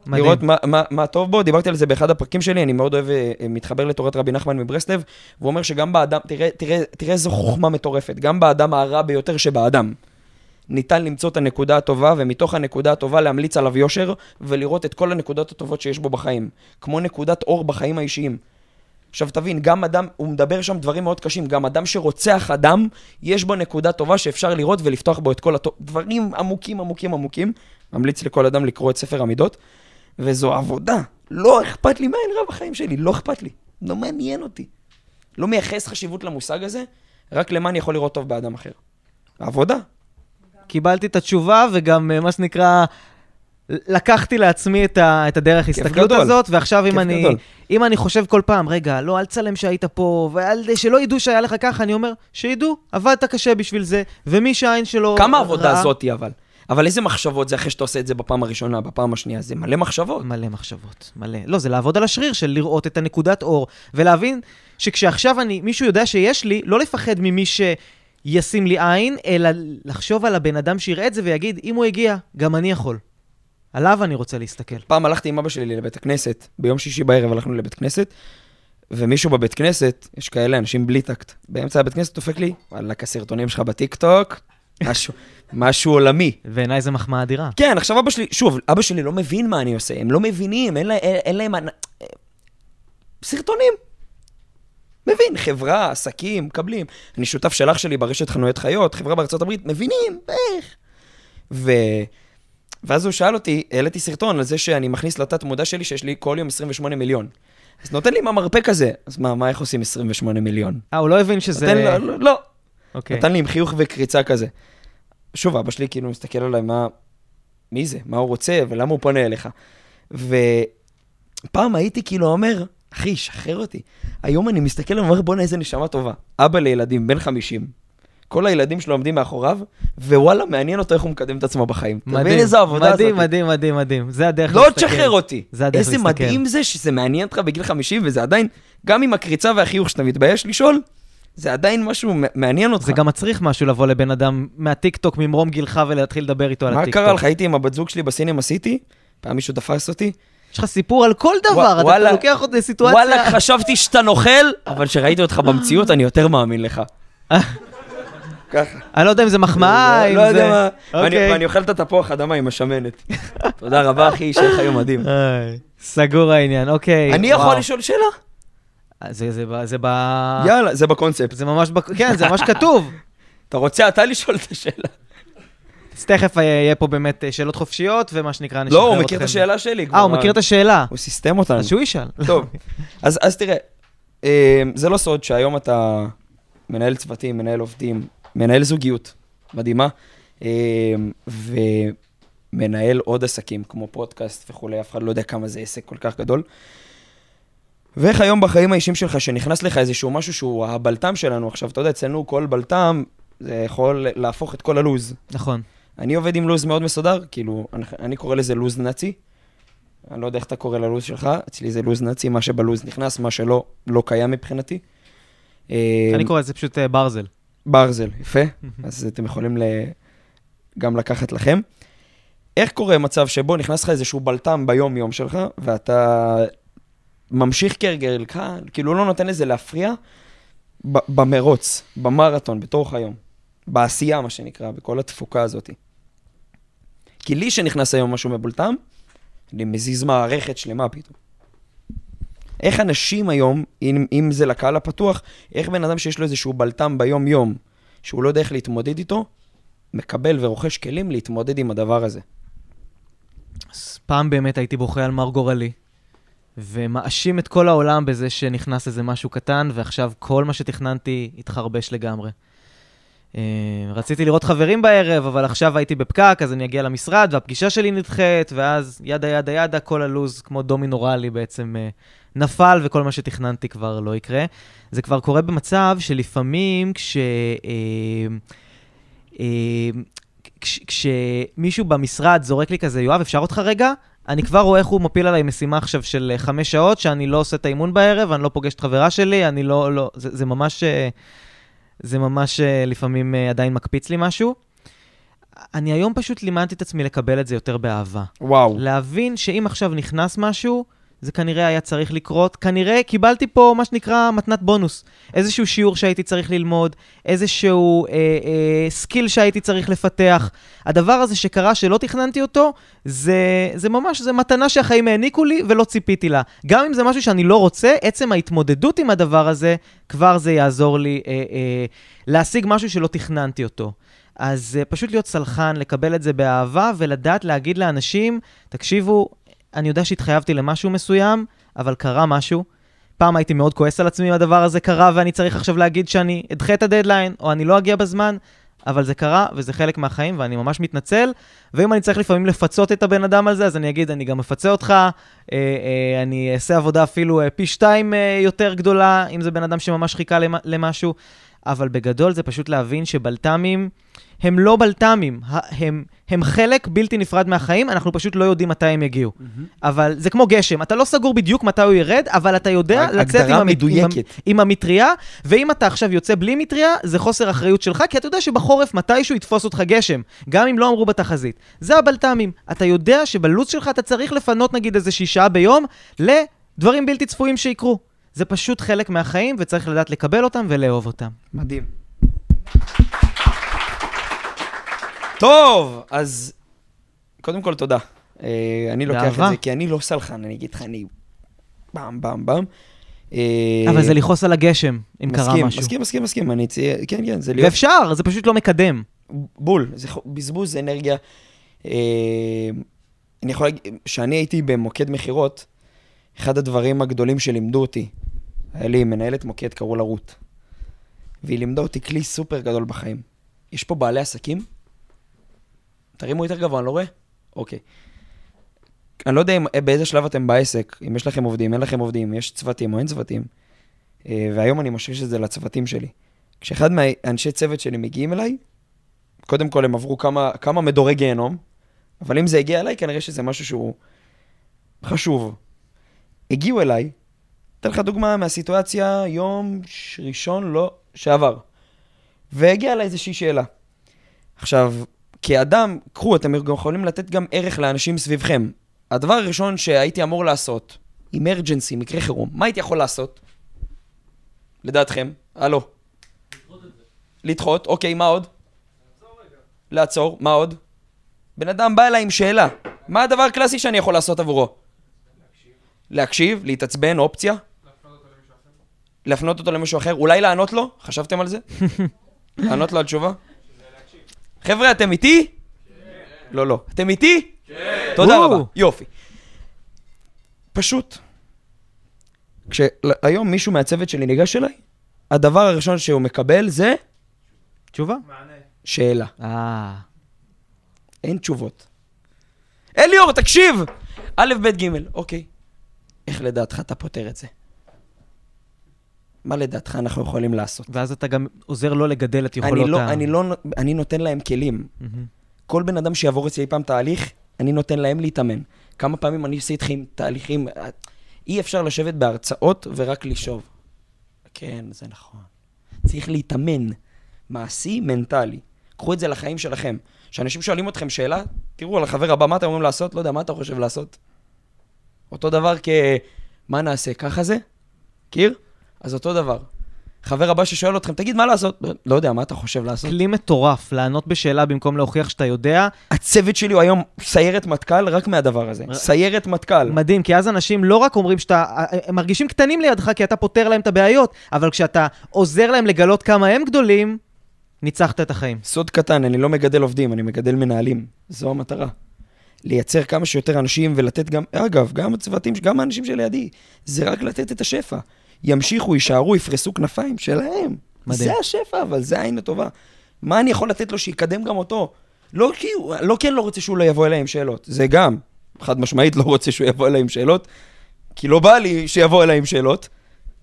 מדהים. לראות מה, מה, מה טוב בו, דיברתי על זה באחד הפרקים שלי, אני מאוד אוהב, אה, מתחבר לתורת רבי נחמן מברסלב, והוא אומר שגם באדם, תראה, תראה, תראה איזו חוכמה מטורפת, גם באדם הרע ביותר שבאדם. ניתן למצוא את הנקודה הטובה, ומתוך הנקודה הטובה להמליץ עליו יושר, ולראות את כל הנקודות הטובות שיש בו בחיים. כמו נקודת אור בחיים האישיים. עכשיו תבין, גם אדם, הוא מדבר שם דברים מאוד קשים, גם אדם שרוצח אדם, יש בו נקודה טובה שאפשר לראות ולפתוח בו את כל הטוב, דברים עמוקים עמוקים עמוקים. ממליץ לכל אדם לקרוא את ספר המידות, וזו עבודה. לא אכפת לי מה אין רע בחיים שלי, לא אכפת לי. לא מעניין אותי. לא מייחס חשיבות למושג הזה, רק למה אני יכול לראות טוב באדם אחר. עבודה. קיבלתי את התשובה, וגם אה, מה שנקרא, לקחתי לעצמי את, ה, את הדרך הסתכלות הזאת, ועכשיו אם אני, אם אני חושב כל פעם, רגע, לא, אל תצלם שהיית פה, ושלא ידעו שהיה לך ככה, אני אומר, שידעו, עבדת קשה בשביל זה, ומי שהעין שלו כמה רע... עבודה זאתי אבל? אבל איזה מחשבות זה אחרי שאתה עושה את זה בפעם הראשונה, בפעם השנייה? זה מלא מחשבות. מלא מחשבות, מלא. לא, זה לעבוד על השריר של לראות את הנקודת אור, ולהבין שכשעכשיו אני, מישהו יודע שיש לי, לא לפחד ממי ש... ישים לי עין, אלא לחשוב על הבן אדם שיראה את זה ויגיד, אם הוא הגיע, גם אני יכול. עליו אני רוצה להסתכל. פעם הלכתי עם אבא שלי לבית הכנסת, ביום שישי בערב הלכנו לבית כנסת, ומישהו בבית כנסת, יש כאלה אנשים בלי טקט, באמצע הבית כנסת דופק לי, וואלכ, הסרטונים שלך בטיקטוק, משהו, משהו עולמי. בעיניי זה מחמאה אדירה. כן, עכשיו אבא שלי, שוב, אבא שלי לא מבין מה אני עושה, הם לא מבינים, אין, לה, אין, אין להם... אנ- סרטונים. מבין, חברה, עסקים, מקבלים. אני שותף של אח שלי ברשת חנויות חיות, חברה בארצות הברית, מבינים, איך. ו... ואז הוא שאל אותי, העליתי סרטון על זה שאני מכניס לתת מודע שלי שיש לי כל יום 28 מיליון. אז נותן לי מהמרפק הזה. אז מה, מה, איך עושים 28 מיליון? אה, הוא לא הבין שזה... נותן, לא, לא, לא. אוקיי. נתן לי עם חיוך וקריצה כזה. שוב, אבא שלי כאילו מסתכל עליי, מה... מי זה? מה הוא רוצה? ולמה הוא פונה אליך? ופעם הייתי כאילו אומר, אחי, שחרר אותי. היום אני מסתכל ואומר, בואנה, איזה נשמה טובה. אבא לילדים, בן 50. כל הילדים שלו עומדים מאחוריו, ווואלה, מעניין אותו איך הוא מקדם את עצמו בחיים. מבין מדהים, איזה עבודה מדהים, זאת? מדהים, מדהים, מדהים. זה הדרך לא להסתכל. תשחרר אותי. זה הדרך איזה להסתכל. מדהים זה שזה מעניין אותך בגיל 50, וזה עדיין, גם עם הקריצה והחיוך שאתה מתבייש לשאול, זה עדיין משהו מעניין אותך. זה גם מצריך משהו לבוא לבן אדם מהטיקטוק, ממרום גילך ולהתחיל לדבר איתו על מה הטיקטוק. קרה לך? הייתי עם הבת זוג שלי בסינמה סיטי, פעם מישהו תפס אותי. יש לך סיפור על כל דבר, אתה- וואלה- אתה לוקח אותי לסיטואציה... וואלה, חשבתי שאתה נוכל, אבל כשראיתי אותך במציאות, אני יותר מאמין לך. ככה. אני לא יודע אם זה מחמאה, אם לא יודע זה... מה. ואני- אוקיי. ואני אוכל את התפוח אדמה עם השמנת. תודה רבה, אחי, שיהיה לך יום מדהים. סגור העניין, אוקיי. אני יכול. לשאול שאלה? זה, זה, ב- זה ב... יאללה, זה בקונספט. זה ממש, בק- כן, זה ממש כתוב. אתה רוצה אתה לשאול את השאלה? אז תכף אה, יהיה פה באמת אה, שאלות חופשיות, ומה שנקרא, נשחרר לא, אתכם. הוא מכיר את השאלה שלי. אה, הוא מכיר את השאלה. הוא סיסטם אותנו. אז שהוא ישאל. טוב, אז, תראה, אה, זה לא סוד שהיום אתה מנהל צוותים, מנהל עובדים, מנהל זוגיות מדהימה, ומנהל עוד עסקים כמו פודקאסט וכולי, אף אחד לא יודע כמה זה עסק כל כך גדול. ואיך היום בחיים האישיים שלך, שנכנס לך איזשהו משהו שהוא הבלטם שלנו, עכשיו, אתה יודע, אצלנו כל בלטם, זה יכול להפוך את כל הלוז. נכון. אני עובד עם לוז מאוד מסודר, כאילו, אני, אני קורא לזה לוז נאצי. אני לא יודע איך אתה קורא ללוז שלך, אצלי זה לוז נאצי, מה שבלוז נכנס, מה שלא, לא קיים מבחינתי. אה, אני קורא לזה פשוט אה, ברזל. ברזל, יפה, אז אתם יכולים ל... גם לקחת לכם. איך קורה מצב שבו נכנס לך איזשהו בלטם ביום-יום שלך, ואתה ממשיך כהרגלך, כאילו לא נותן לזה להפריע, במרוץ, במרתון, בתוך היום, בעשייה, מה שנקרא, בכל התפוקה הזאת. כי לי שנכנס היום משהו מבולטם, אני מזיז מערכת שלמה פתאום. איך אנשים היום, אם, אם זה לקהל הפתוח, איך בן אדם שיש לו איזשהו בלטם ביום-יום, שהוא לא יודע איך להתמודד איתו, מקבל ורוכש כלים להתמודד עם הדבר הזה. אז פעם באמת הייתי בוכה על מר גורלי, ומאשים את כל העולם בזה שנכנס איזה משהו קטן, ועכשיו כל מה שתכננתי התחרבש לגמרי. אה, רציתי לראות חברים בערב, אבל עכשיו הייתי בפקק, אז אני אגיע למשרד, והפגישה שלי נדחית, ואז ידה ידה ידה, כל הלו"ז, כמו דומינורלי בעצם אה, נפל, וכל מה שתכננתי כבר לא יקרה. זה כבר קורה במצב שלפעמים כש... אה, אה, כש, כשמישהו במשרד זורק לי כזה, יואב, אפשר אותך רגע? אני כבר רואה איך הוא מפיל עליי משימה עכשיו של חמש שעות, שאני לא עושה את האימון בערב, אני לא פוגש את חברה שלי, אני לא, לא, זה, זה ממש, זה ממש אה, לפעמים אה, עדיין מקפיץ לי משהו. אני היום פשוט לימדתי את עצמי לקבל את זה יותר באהבה. וואו. להבין שאם עכשיו נכנס משהו, זה כנראה היה צריך לקרות. כנראה קיבלתי פה מה שנקרא מתנת בונוס. איזשהו שיעור שהייתי צריך ללמוד, איזשהו אה, אה, skill שהייתי צריך לפתח. הדבר הזה שקרה שלא תכננתי אותו, זה, זה ממש, זה מתנה שהחיים העניקו לי ולא ציפיתי לה. גם אם זה משהו שאני לא רוצה, עצם ההתמודדות עם הדבר הזה, כבר זה יעזור לי אה, אה, להשיג משהו שלא תכננתי אותו. אז אה, פשוט להיות סלחן, לקבל את זה באהבה ולדעת להגיד לאנשים, תקשיבו, אני יודע שהתחייבתי למשהו מסוים, אבל קרה משהו. פעם הייתי מאוד כועס על עצמי אם הדבר הזה קרה ואני צריך עכשיו להגיד שאני אדחה את הדדליין, או אני לא אגיע בזמן, אבל זה קרה וזה חלק מהחיים ואני ממש מתנצל. ואם אני צריך לפעמים לפצות את הבן אדם על זה, אז אני אגיד, אני גם מפצה אותך, אה, אה, אני אעשה עבודה אפילו אה, פי שתיים אה, יותר גדולה, אם זה בן אדם שממש חיכה למ- למשהו. אבל בגדול זה פשוט להבין שבלת"מים הם לא בלת"מים, הם, הם חלק בלתי נפרד מהחיים, אנחנו פשוט לא יודעים מתי הם יגיעו. אבל זה כמו גשם, אתה לא סגור בדיוק מתי הוא ירד, אבל אתה יודע לצאת עם, המת... עם. עם המטריה, ואם אתה עכשיו יוצא בלי מטריה, זה חוסר אחריות שלך, כי אתה יודע שבחורף מתישהו יתפוס אותך גשם, גם אם לא אמרו בתחזית. זה הבלת"מים. אתה יודע שבלו"ז שלך אתה צריך לפנות נגיד איזה שישה ביום לדברים בלתי צפויים שיקרו. זה פשוט חלק מהחיים, וצריך לדעת לקבל אותם ולאהוב אותם. מדהים. טוב, אז קודם כל תודה. אה, אני לוקח את. זה, כי אני לא סלחן, אני אגיד לך, אני במ במ במ. אבל זה לכעוס על הגשם, אם קרה משהו. מסכים, מסכים, מסכים, אני צי... כן, כן, זה להיות ואפשר, זה פשוט לא מקדם. בול, זה בזבוז אנרגיה. אה, אני יכול להגיד, כשאני הייתי במוקד מכירות, אחד הדברים הגדולים שלימדו אותי, היה לי מנהלת מוקד, קראו לה רות. והיא לימדה אותי כלי סופר גדול בחיים. יש פה בעלי עסקים? תרימו יותר גבוה, אני לא רואה? אוקיי. אני לא יודע אם, באיזה שלב אתם בעסק, אם יש לכם עובדים, אין לכם עובדים, יש צוותים או אין צוותים. אה, והיום אני משריש את זה לצוותים שלי. כשאחד מהאנשי צוות שלי מגיעים אליי, קודם כל הם עברו כמה, כמה מדורי גיהנום, אבל אם זה הגיע אליי, כנראה שזה משהו שהוא חשוב. הגיעו אליי, אתן לך דוגמה מהסיטואציה יום ראשון, לא, שעבר. והגיעה אליי איזושהי שאלה. עכשיו, כאדם, קחו, אתם יכולים לתת גם ערך לאנשים סביבכם. הדבר הראשון שהייתי אמור לעשות, אמרג'נסי, מקרה חירום, מה הייתי יכול לעשות? לדעתכם? הלו. לדחות, אוקיי, מה עוד? לעצור, מה עוד? בן אדם בא אליי עם שאלה, מה הדבר הקלאסי שאני יכול לעשות עבורו? להקשיב, להתעצבן, אופציה? להפנות אותו למישהו אחר, אולי לענות לו? חשבתם על זה? לענות לו על תשובה? חבר'ה, אתם איתי? לא, לא. אתם איתי? כן. תודה וואו. רבה, יופי. פשוט. כשהיום מישהו מהצוות שלי ניגש אליי, הדבר הראשון שהוא מקבל זה תשובה? שאלה. אה. אין תשובות. אליאור, תקשיב! א', ב', ג', אוקיי. איך לדעתך אתה פותר את זה? מה לדעתך אנחנו יכולים לעשות? ואז אתה גם עוזר לו לגדל את אני יכולות לא, ה... אני לא, אני נותן להם כלים. מהמם. כל בן אדם שיעבור אצלי אי פעם תהליך, אני נותן להם להתאמן. כמה פעמים אני עושה איתכם תהליכים, אי אפשר לשבת בהרצאות ורק לשאוב. כן, זה נכון. צריך להתאמן. מעשי, מנטלי. קחו את זה לחיים שלכם. כשאנשים שואלים אתכם שאלה, תראו על החבר הבא, מה אתם אומרים לעשות? לא יודע, מה אתה חושב לעשות? אותו דבר כ... מה נעשה? ככה זה? קיר? אז אותו דבר. חבר הבא ששואל אתכם, תגיד, מה לעשות? לא, יודע, מה אתה חושב לעשות? כלי מטורף, לענות בשאלה במקום להוכיח שאתה יודע. הצוות שלי הוא היום סיירת מטכ"ל רק מהדבר הזה. סיירת מטכ"ל. מדהים, כי אז אנשים לא רק אומרים שאתה... הם מרגישים קטנים לידך כי אתה פותר להם את הבעיות, אבל כשאתה עוזר להם לגלות כמה הם גדולים, ניצחת את החיים. סוד קטן, אני לא מגדל עובדים, אני מגדל מנהלים. זו המטרה. לייצר כמה שיותר אנשים ולתת גם, אגב, גם הצוותים, גם האנשים שלידי, זה רק לתת את השפע. ימשיכו, יישארו, יפרסו כנפיים שלהם. מדהים. זה השפע, אבל זה העין הטובה. מה אני יכול לתת לו שיקדם גם אותו? לא כי, הוא- לא כי אני לא רוצה שהוא לא יבוא אליי עם שאלות, זה גם. חד משמעית לא רוצה שהוא יבוא אליי עם שאלות, כי לא בא לי שיבוא אליי עם שאלות,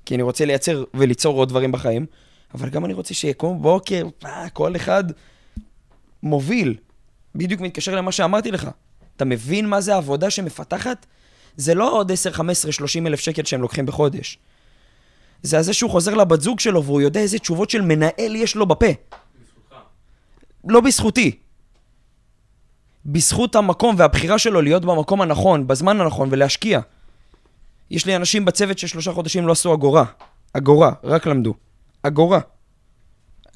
כי אני רוצה לייצר וליצור עוד דברים בחיים, אבל גם אני רוצה שיקום בבוקר, אה, כל אחד מוביל. בדיוק מתקשר למה שאמרתי לך. אתה מבין מה זה עבודה שמפתחת? זה לא עוד 10, 15, 30 אלף שקל שהם לוקחים בחודש. זה הזה שהוא חוזר לבת זוג שלו והוא יודע איזה תשובות של מנהל יש לו בפה. לא בזכותי. בזכות המקום והבחירה שלו להיות במקום הנכון, בזמן הנכון ולהשקיע. יש לי אנשים בצוות ששלושה חודשים לא עשו אגורה. אגורה, רק למדו. אגורה.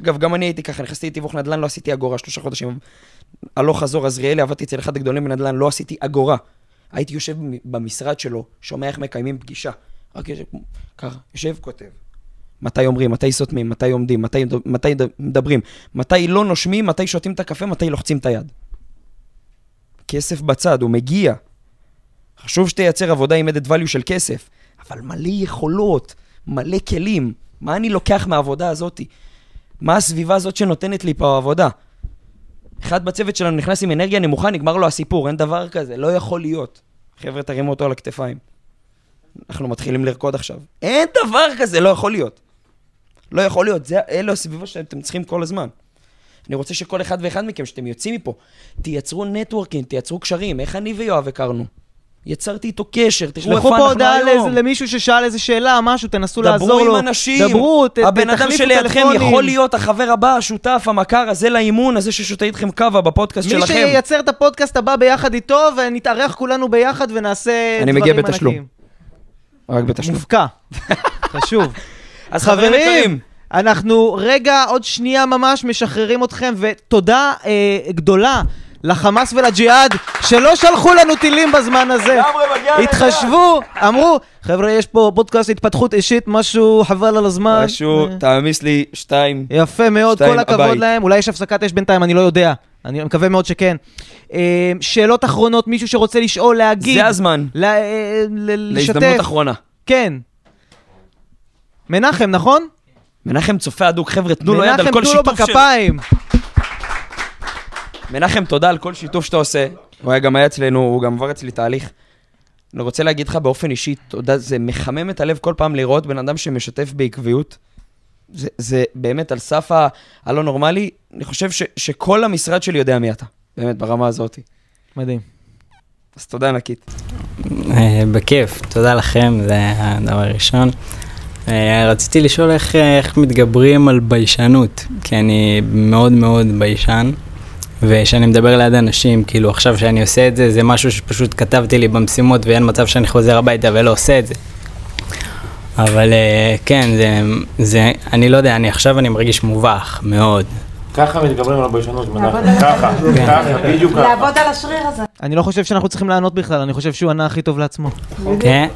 אגב, גם אני הייתי ככה, נכנסתי לתיווך נדל"ן, לא עשיתי אגורה שלושה חודשים. הלוך חזור, עזריאלי, עבדתי אצל אחד הגדולים בנדל"ן, לא עשיתי אגורה. הייתי יושב במשרד שלו, שומע איך מקיימים פגישה. רק יושב, ככה, יושב, כותב. מתי אומרים, מתי סותמים, מתי עומדים, מתי, מתי מדברים, מתי לא נושמים, מתי שותים את הקפה, מתי לוחצים את היד. כסף בצד, הוא מגיע. חשוב שתייצר עבודה עם added value של כסף, אבל מלא יכולות, מלא כלים. מה אני לוקח מהעבודה הזאתי? מה הסביבה הזאת שנותנת לי פה עבודה? אחד בצוות שלנו נכנס עם אנרגיה נמוכה, נגמר לו הסיפור, אין דבר כזה, לא יכול להיות. חבר'ה, תרימו אותו על הכתפיים. אנחנו מתחילים לרקוד עכשיו. אין דבר כזה, לא יכול להיות. לא יכול להיות, זה, אלו הסביבה שאתם צריכים כל הזמן. אני רוצה שכל אחד ואחד מכם, שאתם יוצאים מפה, תייצרו נטוורקינג, תייצרו קשרים. איך אני ויואב הכרנו? יצרתי איתו קשר, תראו איפה פה אנחנו הודעה היום. לאיזה- למישהו ששאל איזה שאלה, משהו, תנסו לעזור דברו לו. עם אנשים, דברו, ת- הבן אדם תחליפו שלידכם טלפונים. יכול להיות החבר הבא, השותף, המכר הזה לאימון, הזה ששותה איתכם קאבה בפודקאסט מי שלכם. שייצר את הפודקאסט הבא ביחד איתו, ונתארח כולנו ביחד ונעשה אני דברים מגיע ענקיים. בתשלום. רק בתשלום. מופקע. חשוב. אז חברים יקרים, אנחנו רגע, עוד שנייה ממש, משחררים אתכם, ותודה אה, גדולה לחמאס ולג'יהאד, שלא שלחו לנו טילים בזמן הזה. התחשבו, אמרו, חבר'ה, יש פה פודקאסט התפתחות אישית, משהו חבל על הזמן. משהו, אה, תעמיס לי שתיים. יפה מאוד, כל הכבוד. להם. אולי יש הפסקת אש בינתיים, אני לא יודע. אני מקווה מאוד שכן. אה, שאלות אחרונות, מישהו שרוצה לשאול, להגיד. זה הזמן. ל- אה, ל- לשתף. להזדמנות אחרונה. כן. מנחם, נכון? מנחם צופה הדוק, חבר'ה, תנו לו יד על מנחם, כל תנו לו שיתוף שלו. בכפיים. מנחם, תודה על כל שיתוף שאתה עושה. הוא היה גם היה אצלנו, הוא גם עבר אצלי תהליך. אני רוצה להגיד לך באופן אישי, תודה, זה מחמם את הלב כל פעם לראות בן אדם שמשתף בעקביות. זה, זה באמת על סף ה- הלא נורמלי. אני חושב ש, שכל המשרד שלי יודע מי אתה, באמת, ברמה הזאת. מדהים. אז תודה ענקית. אה, בכיף, תודה לכם, זה הדבר הראשון. אה, רציתי לשאול איך, אה, איך מתגברים על ביישנות, כי אני מאוד מאוד ביישן, וכשאני מדבר ליד אנשים, כאילו עכשיו שאני עושה את זה, זה משהו שפשוט כתבתי לי במשימות ואין מצב שאני חוזר הביתה ולא עושה את זה. אבל אה, כן, זה, זה, אני לא יודע, אני עכשיו אני מרגיש מובך מאוד. ככה מתגברים על הביישנות, ככה, ככה, בדיוק ככה. לעבוד על השריר הזה. אני לא חושב שאנחנו צריכים לענות בכלל, אני חושב שהוא ענה הכי טוב לעצמו. כן?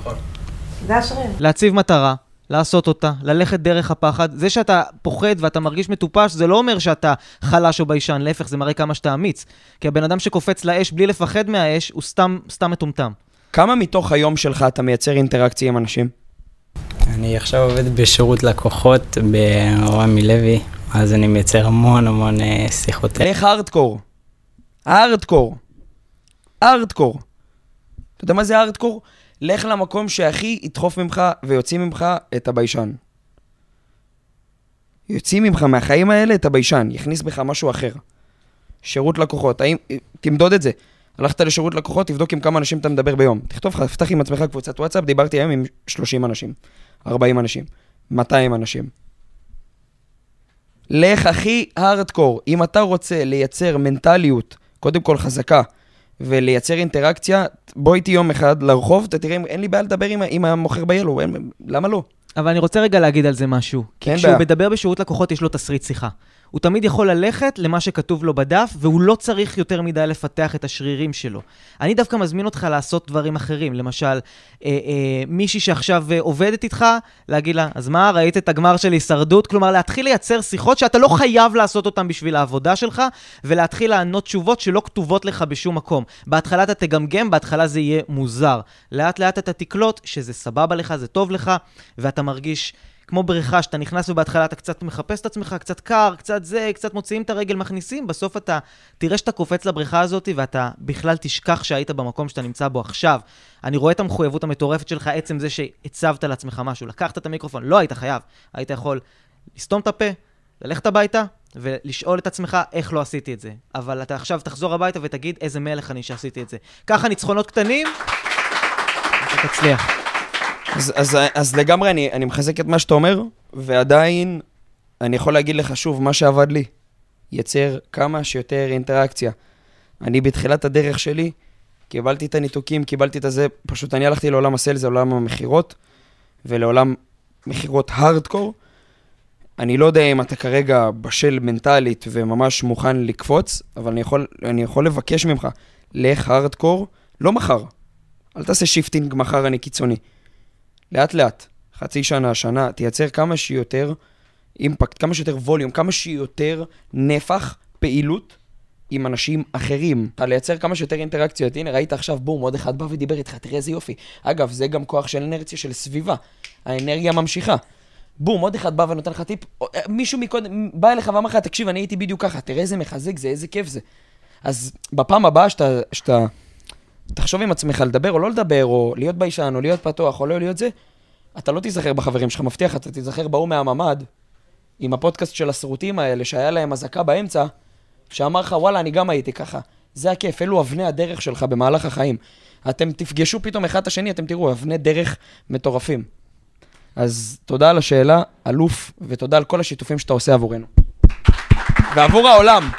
זה השריר. להציב מטרה, לעשות אותה, ללכת דרך הפחד. זה שאתה פוחד ואתה מרגיש מטופש, זה לא אומר שאתה חלש או ביישן, להפך, זה מראה כמה שאתה אמיץ. כי הבן אדם שקופץ לאש בלי לפחד מהאש, הוא סתם, סתם מטומטם. כמה מתוך היום שלך אתה מייצר אינטראקציה עם אנשים? אני עכשיו עובד בשירות לקוחות ברמי לוי, אז אני מייצר המון המון אה, שיחות. לך hardcore. hardcore. hardcore. אתה יודע מה זה הארדקור? לך למקום שהכי ידחוף ממך ויוציא ממך את הביישן. יוציא ממך מהחיים האלה את הביישן, יכניס בך משהו אחר. שירות לקוחות, האם... תמדוד את זה. הלכת לשירות לקוחות, תבדוק עם כמה אנשים אתה מדבר ביום. תכתוב לך, תפתח עם עצמך קבוצת וואטסאפ, דיברתי היום עם 30 אנשים, 40 אנשים, 200 אנשים. לך הכי הארדקור. אם אתה רוצה לייצר מנטליות, קודם כל חזקה, ולייצר אינטראקציה, בוא איתי יום אחד לרחוב, אתה תראה, אין לי בעיה לדבר עם, עם המוכר ביאלו, אין, למה לא? אבל אני רוצה רגע להגיד על זה משהו. כי כשהוא בעיה. מדבר בשירות לקוחות, יש לו תסריט שיחה. הוא תמיד יכול ללכת למה שכתוב לו בדף, והוא לא צריך יותר מדי לפתח את השרירים שלו. אני דווקא מזמין אותך לעשות דברים אחרים. למשל, אה, אה, מישהי שעכשיו אה, עובדת איתך, להגיד לה, אז מה, ראית את הגמר של הישרדות? כלומר, להתחיל לייצר שיחות שאתה לא חייב לעשות אותן בשביל העבודה שלך, ולהתחיל לענות תשובות שלא כתובות לך בשום מקום. בהתחלה אתה תגמגם, בהתחלה זה יהיה מוזר. לאט לאט אתה תקלוט שזה סבבה לך, זה טוב לך, ואתה מרגיש כמו בריכה, שאתה נכנס ובהתחלה אתה קצת מחפש את עצמך, קצת קר, קצת זה, קצת מוציאים את הרגל, מכניסים, בסוף אתה תראה שאתה קופץ לבריכה הזאת ואתה בכלל תשכח שהיית במקום שאתה נמצא בו עכשיו. אני רואה את המחויבות המטורפת שלך, עצם זה שהצבת לעצמך משהו, לקחת את המיקרופון, לא היית חייב, היית יכול לסתום את הפה, ללכת הביתה ולשאול את עצמך איך לא עשיתי את זה. אבל אתה עכשיו תחזור הביתה ותגיד איזה מלך אני שעשיתי את זה. ככה ניצחונות קטנים, אתה תצליח. אז, אז, אז לגמרי אני, אני מחזק את מה שאתה אומר, ועדיין אני יכול להגיד לך שוב, מה שעבד לי, ייצר כמה שיותר אינטראקציה. אני בתחילת הדרך שלי, קיבלתי את הניתוקים, קיבלתי את הזה, פשוט אני הלכתי לעולם הסיילס, לעולם המכירות, ולעולם מכירות הארדקור. אני לא יודע אם אתה כרגע בשל מנטלית וממש מוכן לקפוץ, אבל אני יכול, אני יכול לבקש ממך, לך הארדקור, לא מחר. אל תעשה shifting מחר אני קיצוני. לאט לאט, חצי שנה, שנה, תייצר כמה שיותר impact, כמה שיותר volume, כמה שיותר נפח, פעילות עם אנשים אחרים. לייצר כמה שיותר אינטראקציות. הנה, ראית עכשיו, בום, עוד אחד בא ודיבר איתך, תראה איזה יופי. אגב, זה גם כוח של אנרגיה של סביבה. האנרגיה ממשיכה. בום, עוד אחד בא ונותן לך טיפ. אה, מישהו מקודם בא אליך ואמר לך, תקשיב, אני הייתי בדיוק ככה, תראה איזה מחזק זה, איזה כיף זה. אז בפעם הבאה שאתה, שאתה תחשוב עם עצמך לדבר או לא לדבר, או להיות ביישן, או להיות פתוח, או לא להיות זה, אתה לא תיזכר בחברים שלך, מבטיח, אתה תיזכר בהוא מהממ"ד, עם הפודקאסט של הסרוטים האלה, שהיה להם אזעקה באמצע, שאמר לך, וואלה, אני גם הייתי ככה. זה הכיף, אלו אבני הדרך שלך במהלך החיים. אתם תפגשו פתאום אחד את השני, אתם תראו, אבני דרך מטורפים. אז תודה על השאלה, אלוף, ותודה על כל השיתופים שאתה עושה עבורנו. ועבור העולם.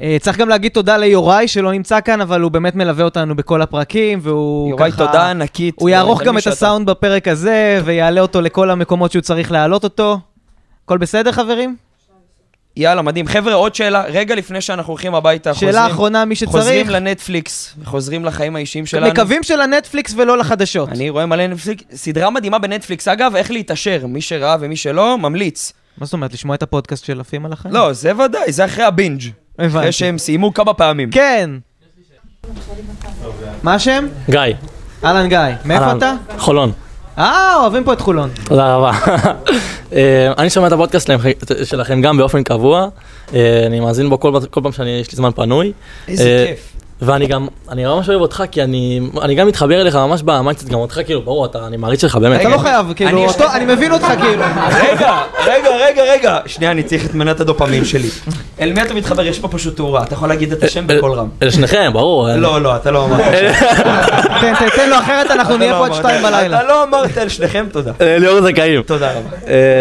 אה, צריך גם להגיד תודה ליוראי שלא נמצא כאן, אבל הוא באמת מלווה אותנו בכל הפרקים, והוא יוראי, ככה... תודה ענקית. הוא יערוך על גם את שאתה. הסאונד בפרק הזה, ויעלה אותו לכל המקומות שהוא צריך להעלות אותו. הכל בסדר, חברים? יאללה, מדהים. חבר'ה, עוד שאלה, רגע לפני שאנחנו הולכים הביתה, שאלה חוזרים- אחרונה, מי שצריך. חוזרים לנטפליקס, חוזרים לחיים האישיים שלנו. מקווים שלנטפליקס ולא לחדשות. אני רואה מלא נטפליקס, סדרה מדהימה בנטפליקס. אגב, איך להתעשר, מי שראה ומי שלא, ממליץ. מה זאת אומרת, לשמוע את הפודקאסט של עפים על החיים? לא, זה ודאי, זה אחרי ה binge. הבנתי. אחרי שהם סיימו כמה פעמים. כן. מה השם? גיא. אהלן גיא. מאיפה. אתה? חולון. אה, אוהבים פה את חולון. תודה רבה. אה, אני שומע את הפודקאסט שלכם- גם באופן קבוע. אה, אני מאזין בו כל כל פעם שיש לי זמן פנוי. איזה אה, כיף. ואני גם, אני ממש אוהב אותך, כי אני, אני גם מתחבר אליך ממש ב mindset, גם אותך, כאילו, ברור, אתה, אני מעריץ שלך, באמת. אתה לא חייב, כאילו, אני- אותו- אני מבין אותך, כאילו. רגע, רגע, רגע, רגע. שנייה, אני צריך את מנת הדופמין שלי. אל מי אתה מתחבר? יש פה פשוט תאורה. אתה יכול להגיד את השם בקול רם. אל שניכם, ברור. לא, לא, אתה לא אמרת. תן, תן, תן לו, אחרת אנחנו נהיה פה עד שתיים בלילה. אתה לא אמרת אל שניכם, תודה. אה, ליאור זכאים. תודה רבה.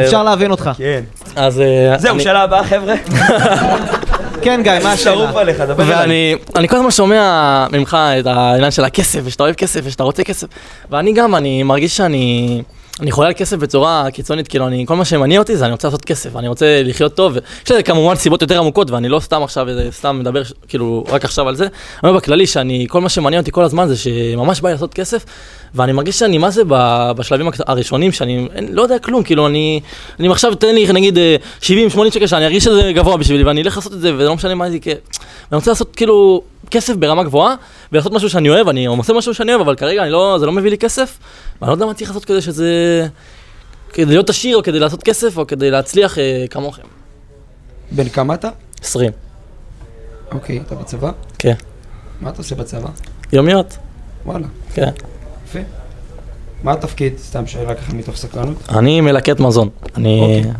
אפשר להבין אותך. כן. אז... אה, זהו, שאלה הבאה, חבר'ה. כן, גיא, מה השאלה? ואני אני כל הזמן שומע ממך את העניין של הכסף, ושאתה אוהב כסף, ושאתה רוצה כסף. ואני גם, אני מרגיש שאני... אני חולה על כסף בצורה קיצונית, כאילו, אני, כל מה שמניע אותי זה אני רוצה לעשות כסף, אני רוצה לחיות טוב, יש לזה כמובן סיבות יותר עמוקות, ואני לא סתם עכשיו, סתם מדבר, כאילו, רק עכשיו על זה, אני אומר בכללי שאני, כל מה שמעניין אותי כל הזמן זה שממש בא לי לעשות כסף, ואני מרגיש שאני, מה זה, בשלבים הראשונים, שאני אין, לא יודע כלום, כאילו, אני, אני עכשיו, תן לי, נגיד, אה, 70-80 שקל, שאני ארגיש שזה גבוה בשבילי, ואני אלך לעשות את זה, וזה לא משנה מה זה יקרה. אני רוצה לעשות, כאילו, כסף ברמה גבוהה, ולעשות משהו שאני אוהב, אני עושה משהו שאני אוהב, אבל כרגע לא, זה לא מביא לי כסף, ואני לא יודע מה צריך לעשות כדי שזה... כדי להיות עשיר, או כדי לעשות כסף, או כדי להצליח אה, כמוכם. בן כמה אתה? 20. אוקיי, אתה בצבא? כן. מה אתה עושה בצבא? יומיות. וואלה, כן. יפה. מה התפקיד? סתם שאלה ככה מתוך סקרנות. אני מלקט מזון. אני אוקיי.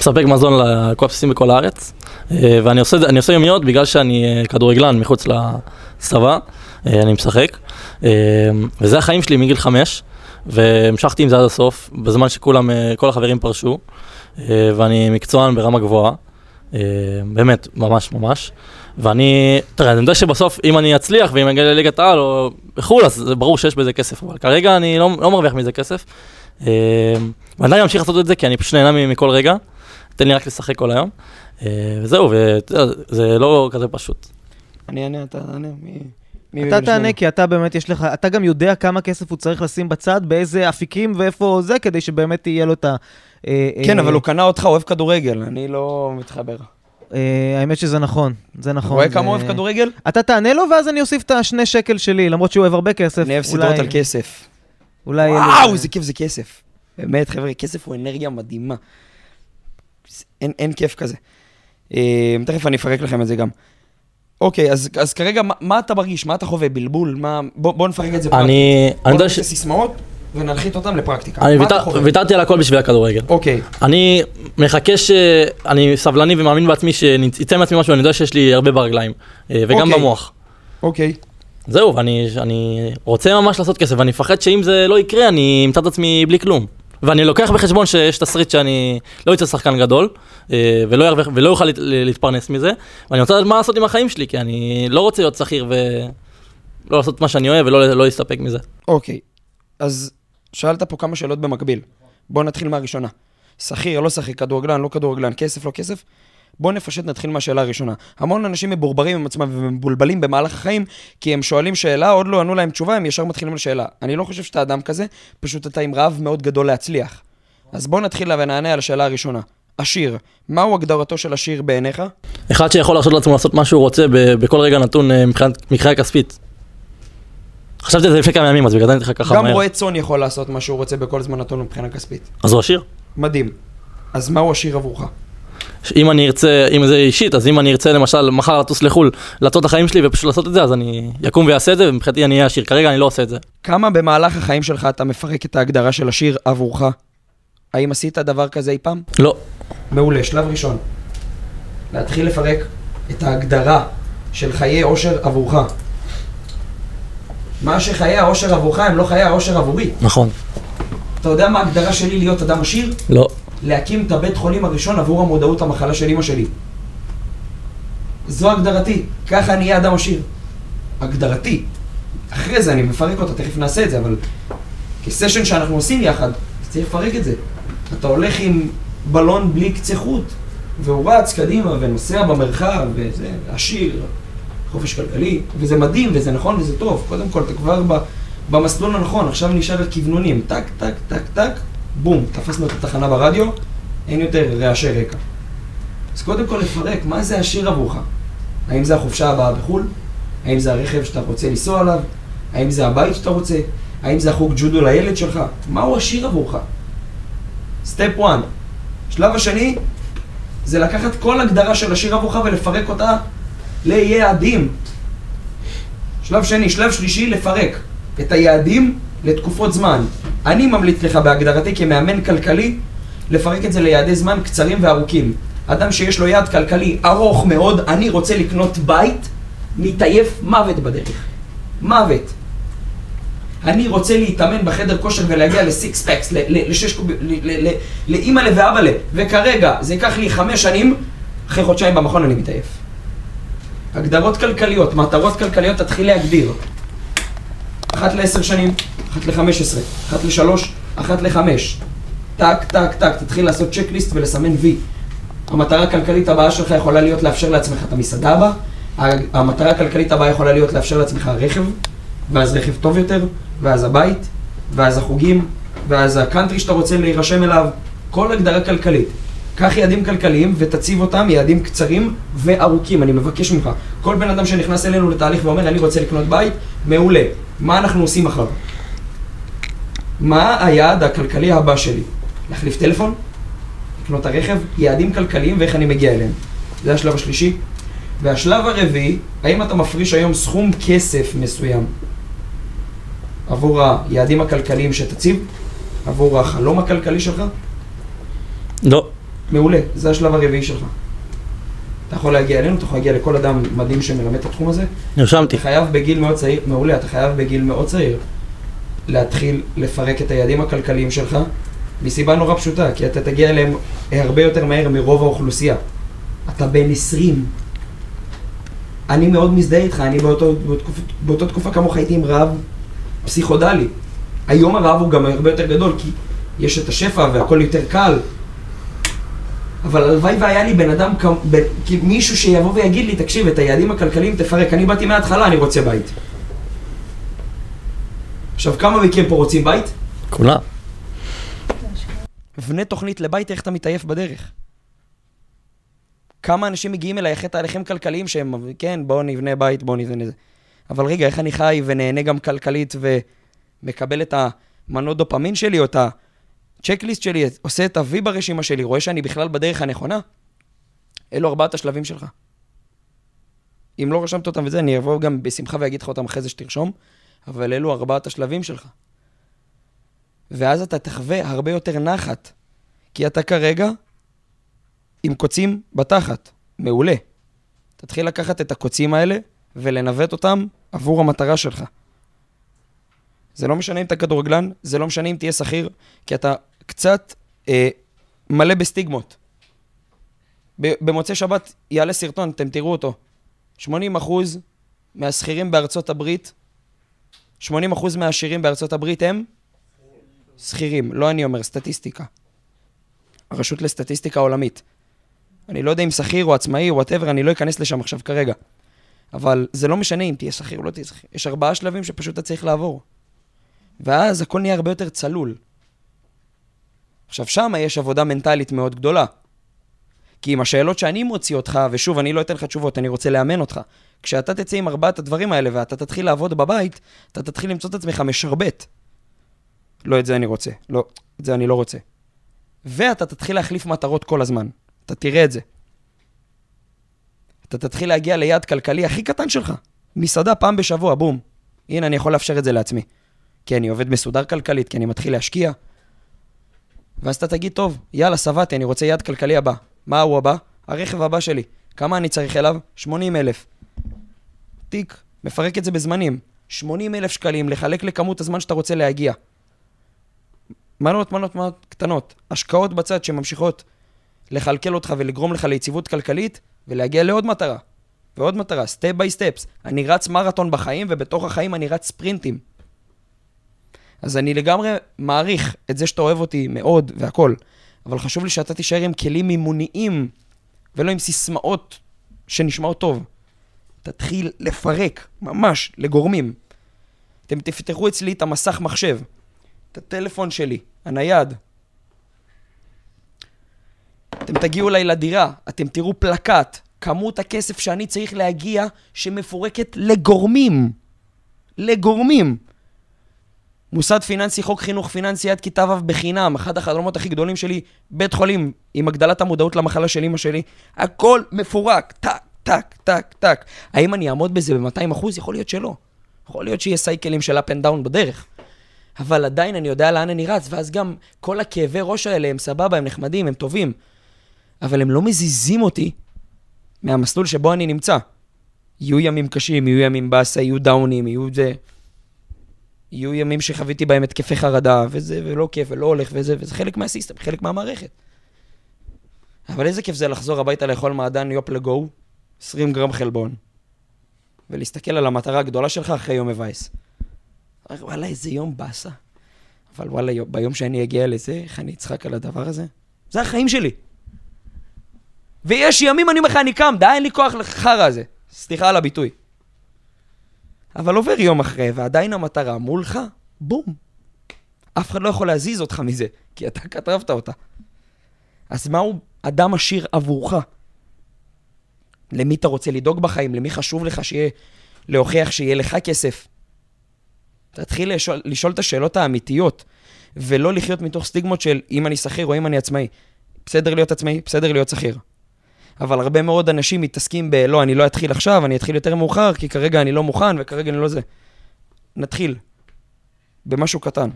מספק מזון לכל הבסיסים בכל הארץ, ואני עושה, עושה יומיות בגלל שאני אה, כדורגלן מחוץ לצבא, אה, אני משחק, אה, וזה החיים שלי מגיל חמש, והמשכתי עם זה עד הסוף, בזמן שכולם, אה, כל החברים פרשו, אה, ואני מקצוען ברמה גבוהה, אה, באמת, ממש ממש. ואני, תראה, אני יודע שבסוף, אם אני אצליח ואם אני אגיע לליגת העל או בחו"ל, אז זה ברור שיש בזה כסף, אבל כרגע אני לא, לא מרוויח מזה כסף. אה, ואני אמשיך לעשות את זה, כי אני פשוט נהנה מכל רגע. תן לי רק לשחק כל היום. אה, וזהו, וזה לא כזה פשוט. אני אענה, אתה תענה. מי- מי אתה תענה? כי אתה באמת יש לך, אתה גם יודע כמה כסף הוא צריך לשים בצד, באיזה אפיקים ואיפה זה, כדי שבאמת יהיה לו את ה... אה, כן, אה, אבל הוא קנה אותך אוהב כדורגל, אני לא מתחבר. אה, האמת שזה נכון, זה נכון. רואה זה- כמה אוהב כדורגל? אתה תענה לו, ואז אני אוסיף את השני שקל שלי, למרות שהוא אוהב הרבה כסף. אני אוהב אולי- סדרות על כסף. אולי... וואו, איזה כיף זה כסף. באמת, חבר'ה, כסף הוא אנרגיה מדהימה. אין, אין כיף כזה. אה, תכף אני אפרק לכם את זה גם. אוקיי, אז, אז כרגע, מה, מה אתה מרגיש? מה אתה חווה? בלבול? מה... בוא, בוא נפרק את זה אני, אני בוא יודע נעשה ש... סיסמאות וננחית אותם לפרקטיקה. אני? ויתרתי על הכל בשביל הכדורגל. אוקיי, אני מחכה ש... אני סבלני ומאמין בעצמי שיצא מעצמי משהו, אני יודע שיש לי הרבה ברגליים. אה, וגם אוקיי. במוח. אוקיי. זהו, ואני אני רוצה ממש לעשות כסף, ואני מפחד שאם זה לא יקרה, אני אמצא את עצמי בלי כלום. ואני לוקח בחשבון שיש תסריט שאני לא אצא שחקן גדול, אה, ולא, ירוויח, ולא אוכל להת- להתפרנס מזה, ואני רוצה לדעת מה לעשות עם החיים שלי, כי אני לא רוצה להיות שכיר ולא לעשות מה שאני אוהב ולא לא להסתפק מזה. אוקיי. אז שאלת פה כמה שאלות במקביל. בוא נתחיל מהראשונה. שכיר, לא שכיר, כדורגלן, לא כדורגלן, כסף, לא כסף. בוא נפשט, נתחיל מהשאלה הראשונה. המון אנשים מבורברים עם עצמם ומבולבלים במהלך החיים, כי הם שואלים שאלה, עוד לא ענו להם תשובה, הם ישר מתחילים לשאלה. אני לא חושב שאתה אדם כזה, פשוט אתה עם רעב מאוד גדול להצליח. אז בוא נתחיל ונענה על השאלה הראשונה. עשיר, מהו הגדרתו של עשיר בעיניך? אחד שיכול להרשות לעצמו לעשות מה שהוא רוצה בכל רגע נתון אה, מבחינת מבחינה כספית. חשבתי על זה לפני כמה ימים, אז בגלל זה אני לך ככה גם מהר. רועה צאן יכול לעשות מה שהוא רוצה בכל זמן נתון מבחינה כספית. אז הוא עשיר. מדהים. אז מהו עשיר עבורך? אם אני ארצה, אם זה אישית, אז אם אני ארצה למשל מחר לטוס לחו"ל, לעשות את החיים שלי ופשוט לעשות את זה, אז אני אקום ואעשה את זה, ומבחינתי אני אהיה עשיר. כרגע אני לא עושה את זה. כמה במהלך החיים שלך אתה מפרק את ההגדרה של עשיר עבורך? האם עשית דבר כזה אי פעם? לא. מעולה, שלב ראשון. להתחיל לפרק את ההגדרה של חיי עושר עבורך. מה שחיי העושר עבורך הם לא חיי העושר עבורי. נכון. אתה יודע מה ההגדרה שלי להיות אדם עשיר? לא. להקים את הבית חולים הראשון עבור המודעות המחלה של אמא שלי. זו הגדרתי, ככה אני אהיה אדם עשיר. הגדרתי. אחרי זה אני מפרק אותה, תכף נעשה את זה, אבל כסשן שאנחנו עושים יחד, צריך לפרק את זה. אתה הולך עם בלון בלי קצה חוט, והוא רץ קדימה ונוסע במרחב, וזה עשיר, חופש כלכלי, וזה מדהים, וזה נכון וזה טוב. קודם כל, אתה כבר במסלול הנכון, עכשיו נשאר כוונונים, טק, טק, טק, טק, בום, תפסנו את התחנה ברדיו, אין יותר רעשי רקע. אז קודם כל לפרק, מה זה עשיר עבורך? האם זה החופשה הבאה בחו"ל? האם זה הרכב שאתה רוצה לנסוע עליו? האם זה הבית שאתה רוצה? האם זה החוג ג'ודו לילד שלך? מהו עשיר עבורך? step 1. שלב השני זה לקחת כל הגדרה של עשיר עבורך ולפרק אותה ליעדים. שלב שני, שלב שלישי, לפרק את היעדים לתקופות זמן. אני ממליץ לך בהגדרתי כמאמן כלכלי לפרק את זה ליעדי זמן קצרים וארוכים. אדם שיש לו יעד כלכלי ארוך מאוד, אני רוצה לקנות בית, מתעייף מוות בדרך. מוות. אני רוצה להתאמן בחדר כושר ולהגיע לסיקס פקס, לשש קוב... ואבא ל... וכרגע זה ייקח לי חמש שנים, אחרי חודשיים במכון אני מתעייף. הגדרות כלכליות, מטרות כלכליות, תתחיל להגדיר. אחת לעשר שנים, אחת לחמש עשרה, אחת לשלוש, אחת לחמש. טק, טק, טק, תתחיל לעשות צ'קליסט ולסמן וי. המטרה הכלכלית הבאה שלך יכולה להיות לאפשר לעצמך את המסעדה הבאה, המטרה הכלכלית הבאה יכולה להיות לאפשר לעצמך רכב, ואז רכב טוב יותר, ואז הבית, ואז החוגים, ואז הקאנטרי שאתה רוצה להירשם אליו, כל הגדרה כלכלית. קח יעדים כלכליים ותציב אותם, יעדים קצרים וארוכים, אני מבקש ממך. כל בן אדם שנכנס אלינו לתהליך ואומר, אני רוצה לקנות בית, מעולה. מה אנחנו עושים מחר? מה היעד הכלכלי הבא שלי? להחליף טלפון? לקנות הרכב? יעדים כלכליים ואיך אני מגיע אליהם. זה השלב השלישי. והשלב הרביעי, האם אתה מפריש היום סכום כסף מסוים עבור היעדים הכלכליים שתציב? עבור החלום הכלכלי שלך? לא. מעולה, זה השלב הרביעי שלך. אתה יכול להגיע אלינו, אתה יכול להגיע לכל אדם מדהים שמלמד את התחום הזה. נרשמתי. אתה חייב בגיל מאוד צעיר, מעולה, אתה חייב בגיל מאוד צעיר להתחיל לפרק את היעדים הכלכליים שלך, מסיבה נורא פשוטה, כי אתה תגיע אליהם הרבה יותר מהר מרוב האוכלוסייה. אתה בן 20. אני מאוד מזדהה איתך, אני באותו, באותו, באותו תקופה כמוך הייתי עם רעב פסיכודלי. היום הרעב הוא גם הרבה יותר גדול, כי יש את השפע והכל יותר קל. אבל הלוואי והיה לי בן אדם, מישהו שיבוא ויגיד לי, תקשיב, את היעדים הכלכליים תפרק. אני באתי מההתחלה, אני רוצה בית. עכשיו, כמה מכם פה רוצים בית? כולם. בנה תוכנית לבית, איך אתה מתעייף בדרך. כמה אנשים מגיעים אליי אחרי תהליכים כלכליים שהם, כן, בואו נבנה בית, בואו נבנה זה. אבל רגע, איך אני חי ונהנה גם כלכלית ומקבל את המנות דופמין שלי, או את הצ'קליסט שלי, עושה את ה-V ברשימה שלי, רואה שאני בכלל בדרך הנכונה? אלו ארבעת השלבים שלך. אם לא רשמת אותם וזה, אני אבוא גם בשמחה ואגיד לך אותם אחרי זה שתרשום, אבל אלו ארבעת השלבים שלך. ואז אתה תחווה הרבה יותר נחת, כי אתה כרגע עם קוצים בתחת. מעולה. תתחיל לקחת את הקוצים האלה ולנווט אותם עבור המטרה שלך. זה לא משנה אם אתה כדורגלן, זה לא משנה אם תהיה שכיר, כי אתה קצת אה, מלא בסטיגמות. במוצאי שבת יעלה סרטון, אתם תראו אותו. 80% מהשכירים בארצות הברית, 80% מהעשירים בארצות הברית הם שכירים. לא אני אומר, סטטיסטיקה. הרשות לסטטיסטיקה עולמית. אני לא יודע אם שכיר או עצמאי או וואטאבר, אני לא אכנס לשם עכשיו כרגע. אבל זה לא משנה אם תהיה שכיר או לא תהיה שכיר. יש ארבעה שלבים שפשוט אתה צריך לעבור. ואז הכל נהיה הרבה יותר צלול. עכשיו, שם יש עבודה מנטלית מאוד גדולה. כי עם השאלות שאני מוציא אותך, ושוב, אני לא אתן לך תשובות, אני רוצה לאמן אותך. כשאתה תצא עם ארבעת הדברים האלה ואתה תתחיל לעבוד בבית, אתה תתחיל למצוא את עצמך משרבט. לא את זה אני רוצה, לא, את זה אני לא רוצה. ואתה תתחיל להחליף מטרות כל הזמן. אתה תראה את זה. אתה תתחיל להגיע ליעד כלכלי הכי קטן שלך. מסעדה פעם בשבוע, בום. הנה, אני יכול לאפשר את זה לעצמי. כי אני עובד מסודר כלכלית, כי אני מתחיל להשקיע. ואז אתה תגיד, טוב, יאללה, שבעתי, אני רוצה יעד כלכלי הבא. מה הוא הבא? הרכב הבא שלי. כמה אני צריך אליו? 80 אלף. טק, מפרק את זה בזמנים. 80 אלף שקלים, לחלק לכמות הזמן שאתה רוצה להגיע. מנות, מנות, מנות קטנות. השקעות בצד שממשיכות לכלכל אותך ולגרום לך ליציבות כלכלית ולהגיע לעוד מטרה. ועוד מטרה, step by steps. אני רץ מרתון בחיים, ובתוך החיים אני רץ ספרינטים. אז אני לגמרי מעריך את זה שאתה אוהב אותי מאוד והכל, אבל חשוב לי שאתה תישאר עם כלים מימוניים, ולא עם סיסמאות שנשמעות טוב. תתחיל לפרק, ממש, לגורמים. אתם תפתחו אצלי את המסך מחשב, את הטלפון שלי, הנייד. אתם תגיעו אליי לדירה, אתם תראו פלקט, כמות הכסף שאני צריך להגיע שמפורקת לגורמים. לגורמים. מוסד פיננסי, חוק חינוך פיננסי עד כיתה ו' בחינם, אחד החלומות הכי גדולים שלי, בית חולים, עם הגדלת המודעות למחלה של אמא שלי, הכל מפורק, טק, טק, טק, טק. האם אני אעמוד בזה ב-200 אחוז? יכול להיות שלא. יכול להיות שיהיה סייקלים של up and down בדרך. אבל עדיין אני יודע לאן אני רץ, ואז גם כל הכאבי ראש האלה הם סבבה, הם נחמדים, הם טובים. אבל הם לא מזיזים אותי מהמסלול שבו אני נמצא. יהיו ימים קשים, יהיו ימים באסה, יהיו דאונים, יהיו זה... יהיו ימים שחוויתי בהם התקפי חרדה, וזה, ולא כיף, ולא הולך, וזה, וזה חלק מהסיסטם, חלק מהמערכת. אבל איזה כיף זה לחזור הביתה לאכול מעדן יופ לגו, 20 גרם חלבון, ולהסתכל על המטרה הגדולה שלך אחרי יום מבאס. וואלה, איזה יום באסה. אבל וואלה, יום- ביום שאני אגיע לזה, איך אני אצחק על הדבר הזה? זה החיים שלי. ויש ימים, אני אומר לך, אני קם, די, אין לי כוח לחרא הזה. סליחה על הביטוי. אבל עובר יום אחרי, ועדיין המטרה מולך, בום. אף אחד לא יכול להזיז אותך מזה, כי אתה כתבת אותה. אז מהו אדם עשיר עבורך? למי אתה רוצה לדאוג בחיים? למי חשוב לך שיהיה, להוכיח שיהיה לך כסף? תתחיל לשאול, לשאול את השאלות האמיתיות, ולא לחיות מתוך סטיגמות של אם אני שכיר או אם אני עצמאי. בסדר להיות עצמאי, בסדר להיות שכיר. אבל הרבה מאוד אנשים מתעסקים ב, לא, אני לא אתחיל עכשיו, אני אתחיל יותר מאוחר, כי כרגע אני לא מוכן וכרגע אני לא זה. נתחיל. במשהו קטן.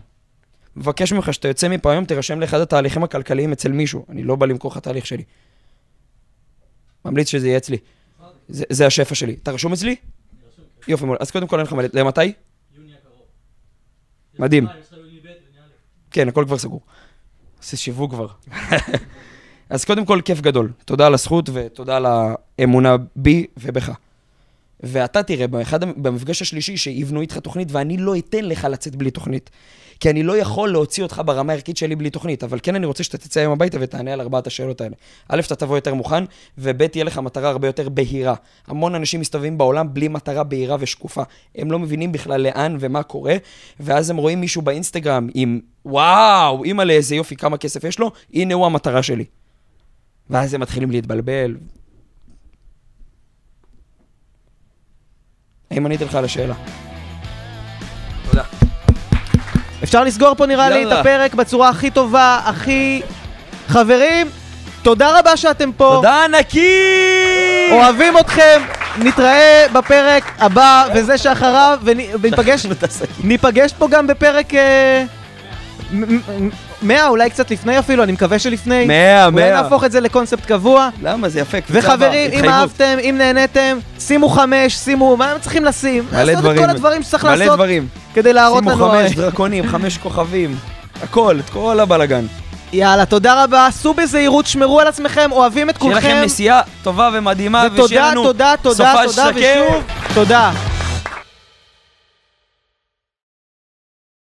מבקש ממך שאתה יוצא מפה היום, תירשם לאחד התהליכים הכלכליים אצל מישהו. אני לא בא למכור לך תהליך שלי. ממליץ שזה יהיה אצלי. זה, זה השפע שלי. אתה רשום אצלי? יופי, מעולה. אז קודם כל אין לך מלא. למתי? מדהים. כן, הכל כבר סגור. עושה שיווק כבר. אז קודם כל, כיף גדול. תודה על הזכות ותודה על האמונה בי ובך. ואתה תראה, באחד, במפגש השלישי שיבנו איתך תוכנית, ואני לא אתן לך לצאת בלי תוכנית. כי אני לא יכול להוציא אותך ברמה הערכית שלי בלי תוכנית, אבל כן אני רוצה שאתה תצא היום הביתה ותענה על ארבעת השאלות האלה. א', אתה תבוא יותר מוכן, וב', תהיה לך מטרה הרבה יותר בהירה. המון אנשים מסתובבים בעולם בלי מטרה בהירה ושקופה. הם לא מבינים בכלל לאן ומה קורה, ואז הם רואים מישהו באינסטגרם עם, וואו, אימא'לה, איזה יופי, כמה כסף יש לו, הנה הוא המטרה שלי. ואז הם מתחילים להתבלבל. האם עניתי לך על השאלה? תודה. אפשר לסגור פה נראה לי את. הפרק בצורה הכי טובה, הכי... חברים, תודה רבה שאתם פה. תודה ענקי! אוהבים אתכם, נתראה בפרק הבא וזה שאחריו, ונ- וניפגש ניפגש פה גם בפרק אה, 100, אולי קצת לפני אפילו, אני מקווה שלפני. מאה, אולי מאה. נהפוך את זה לקונספט קבוע. למה? זה יפה. וחברים, אם. אהבתם, אם נהניתם, שימו חמש, שימו, מה הם צריכים לשים? מלא לעשות את דברים. כל הדברים שצריך מלא לעשות דברים. כדי להראות לנו... שימו חמש דרקונים, חמש כוכבים. הכל, את כל הבלאגן. יאללה, תודה רבה, סעו בזהירות, שמרו על עצמכם, אוהבים את שיהיה כולכם. לכם נסיעה טובה ומדהימה, ושיהיה לנו תודה, תודה, תודה, שקט. ושוב, תודה.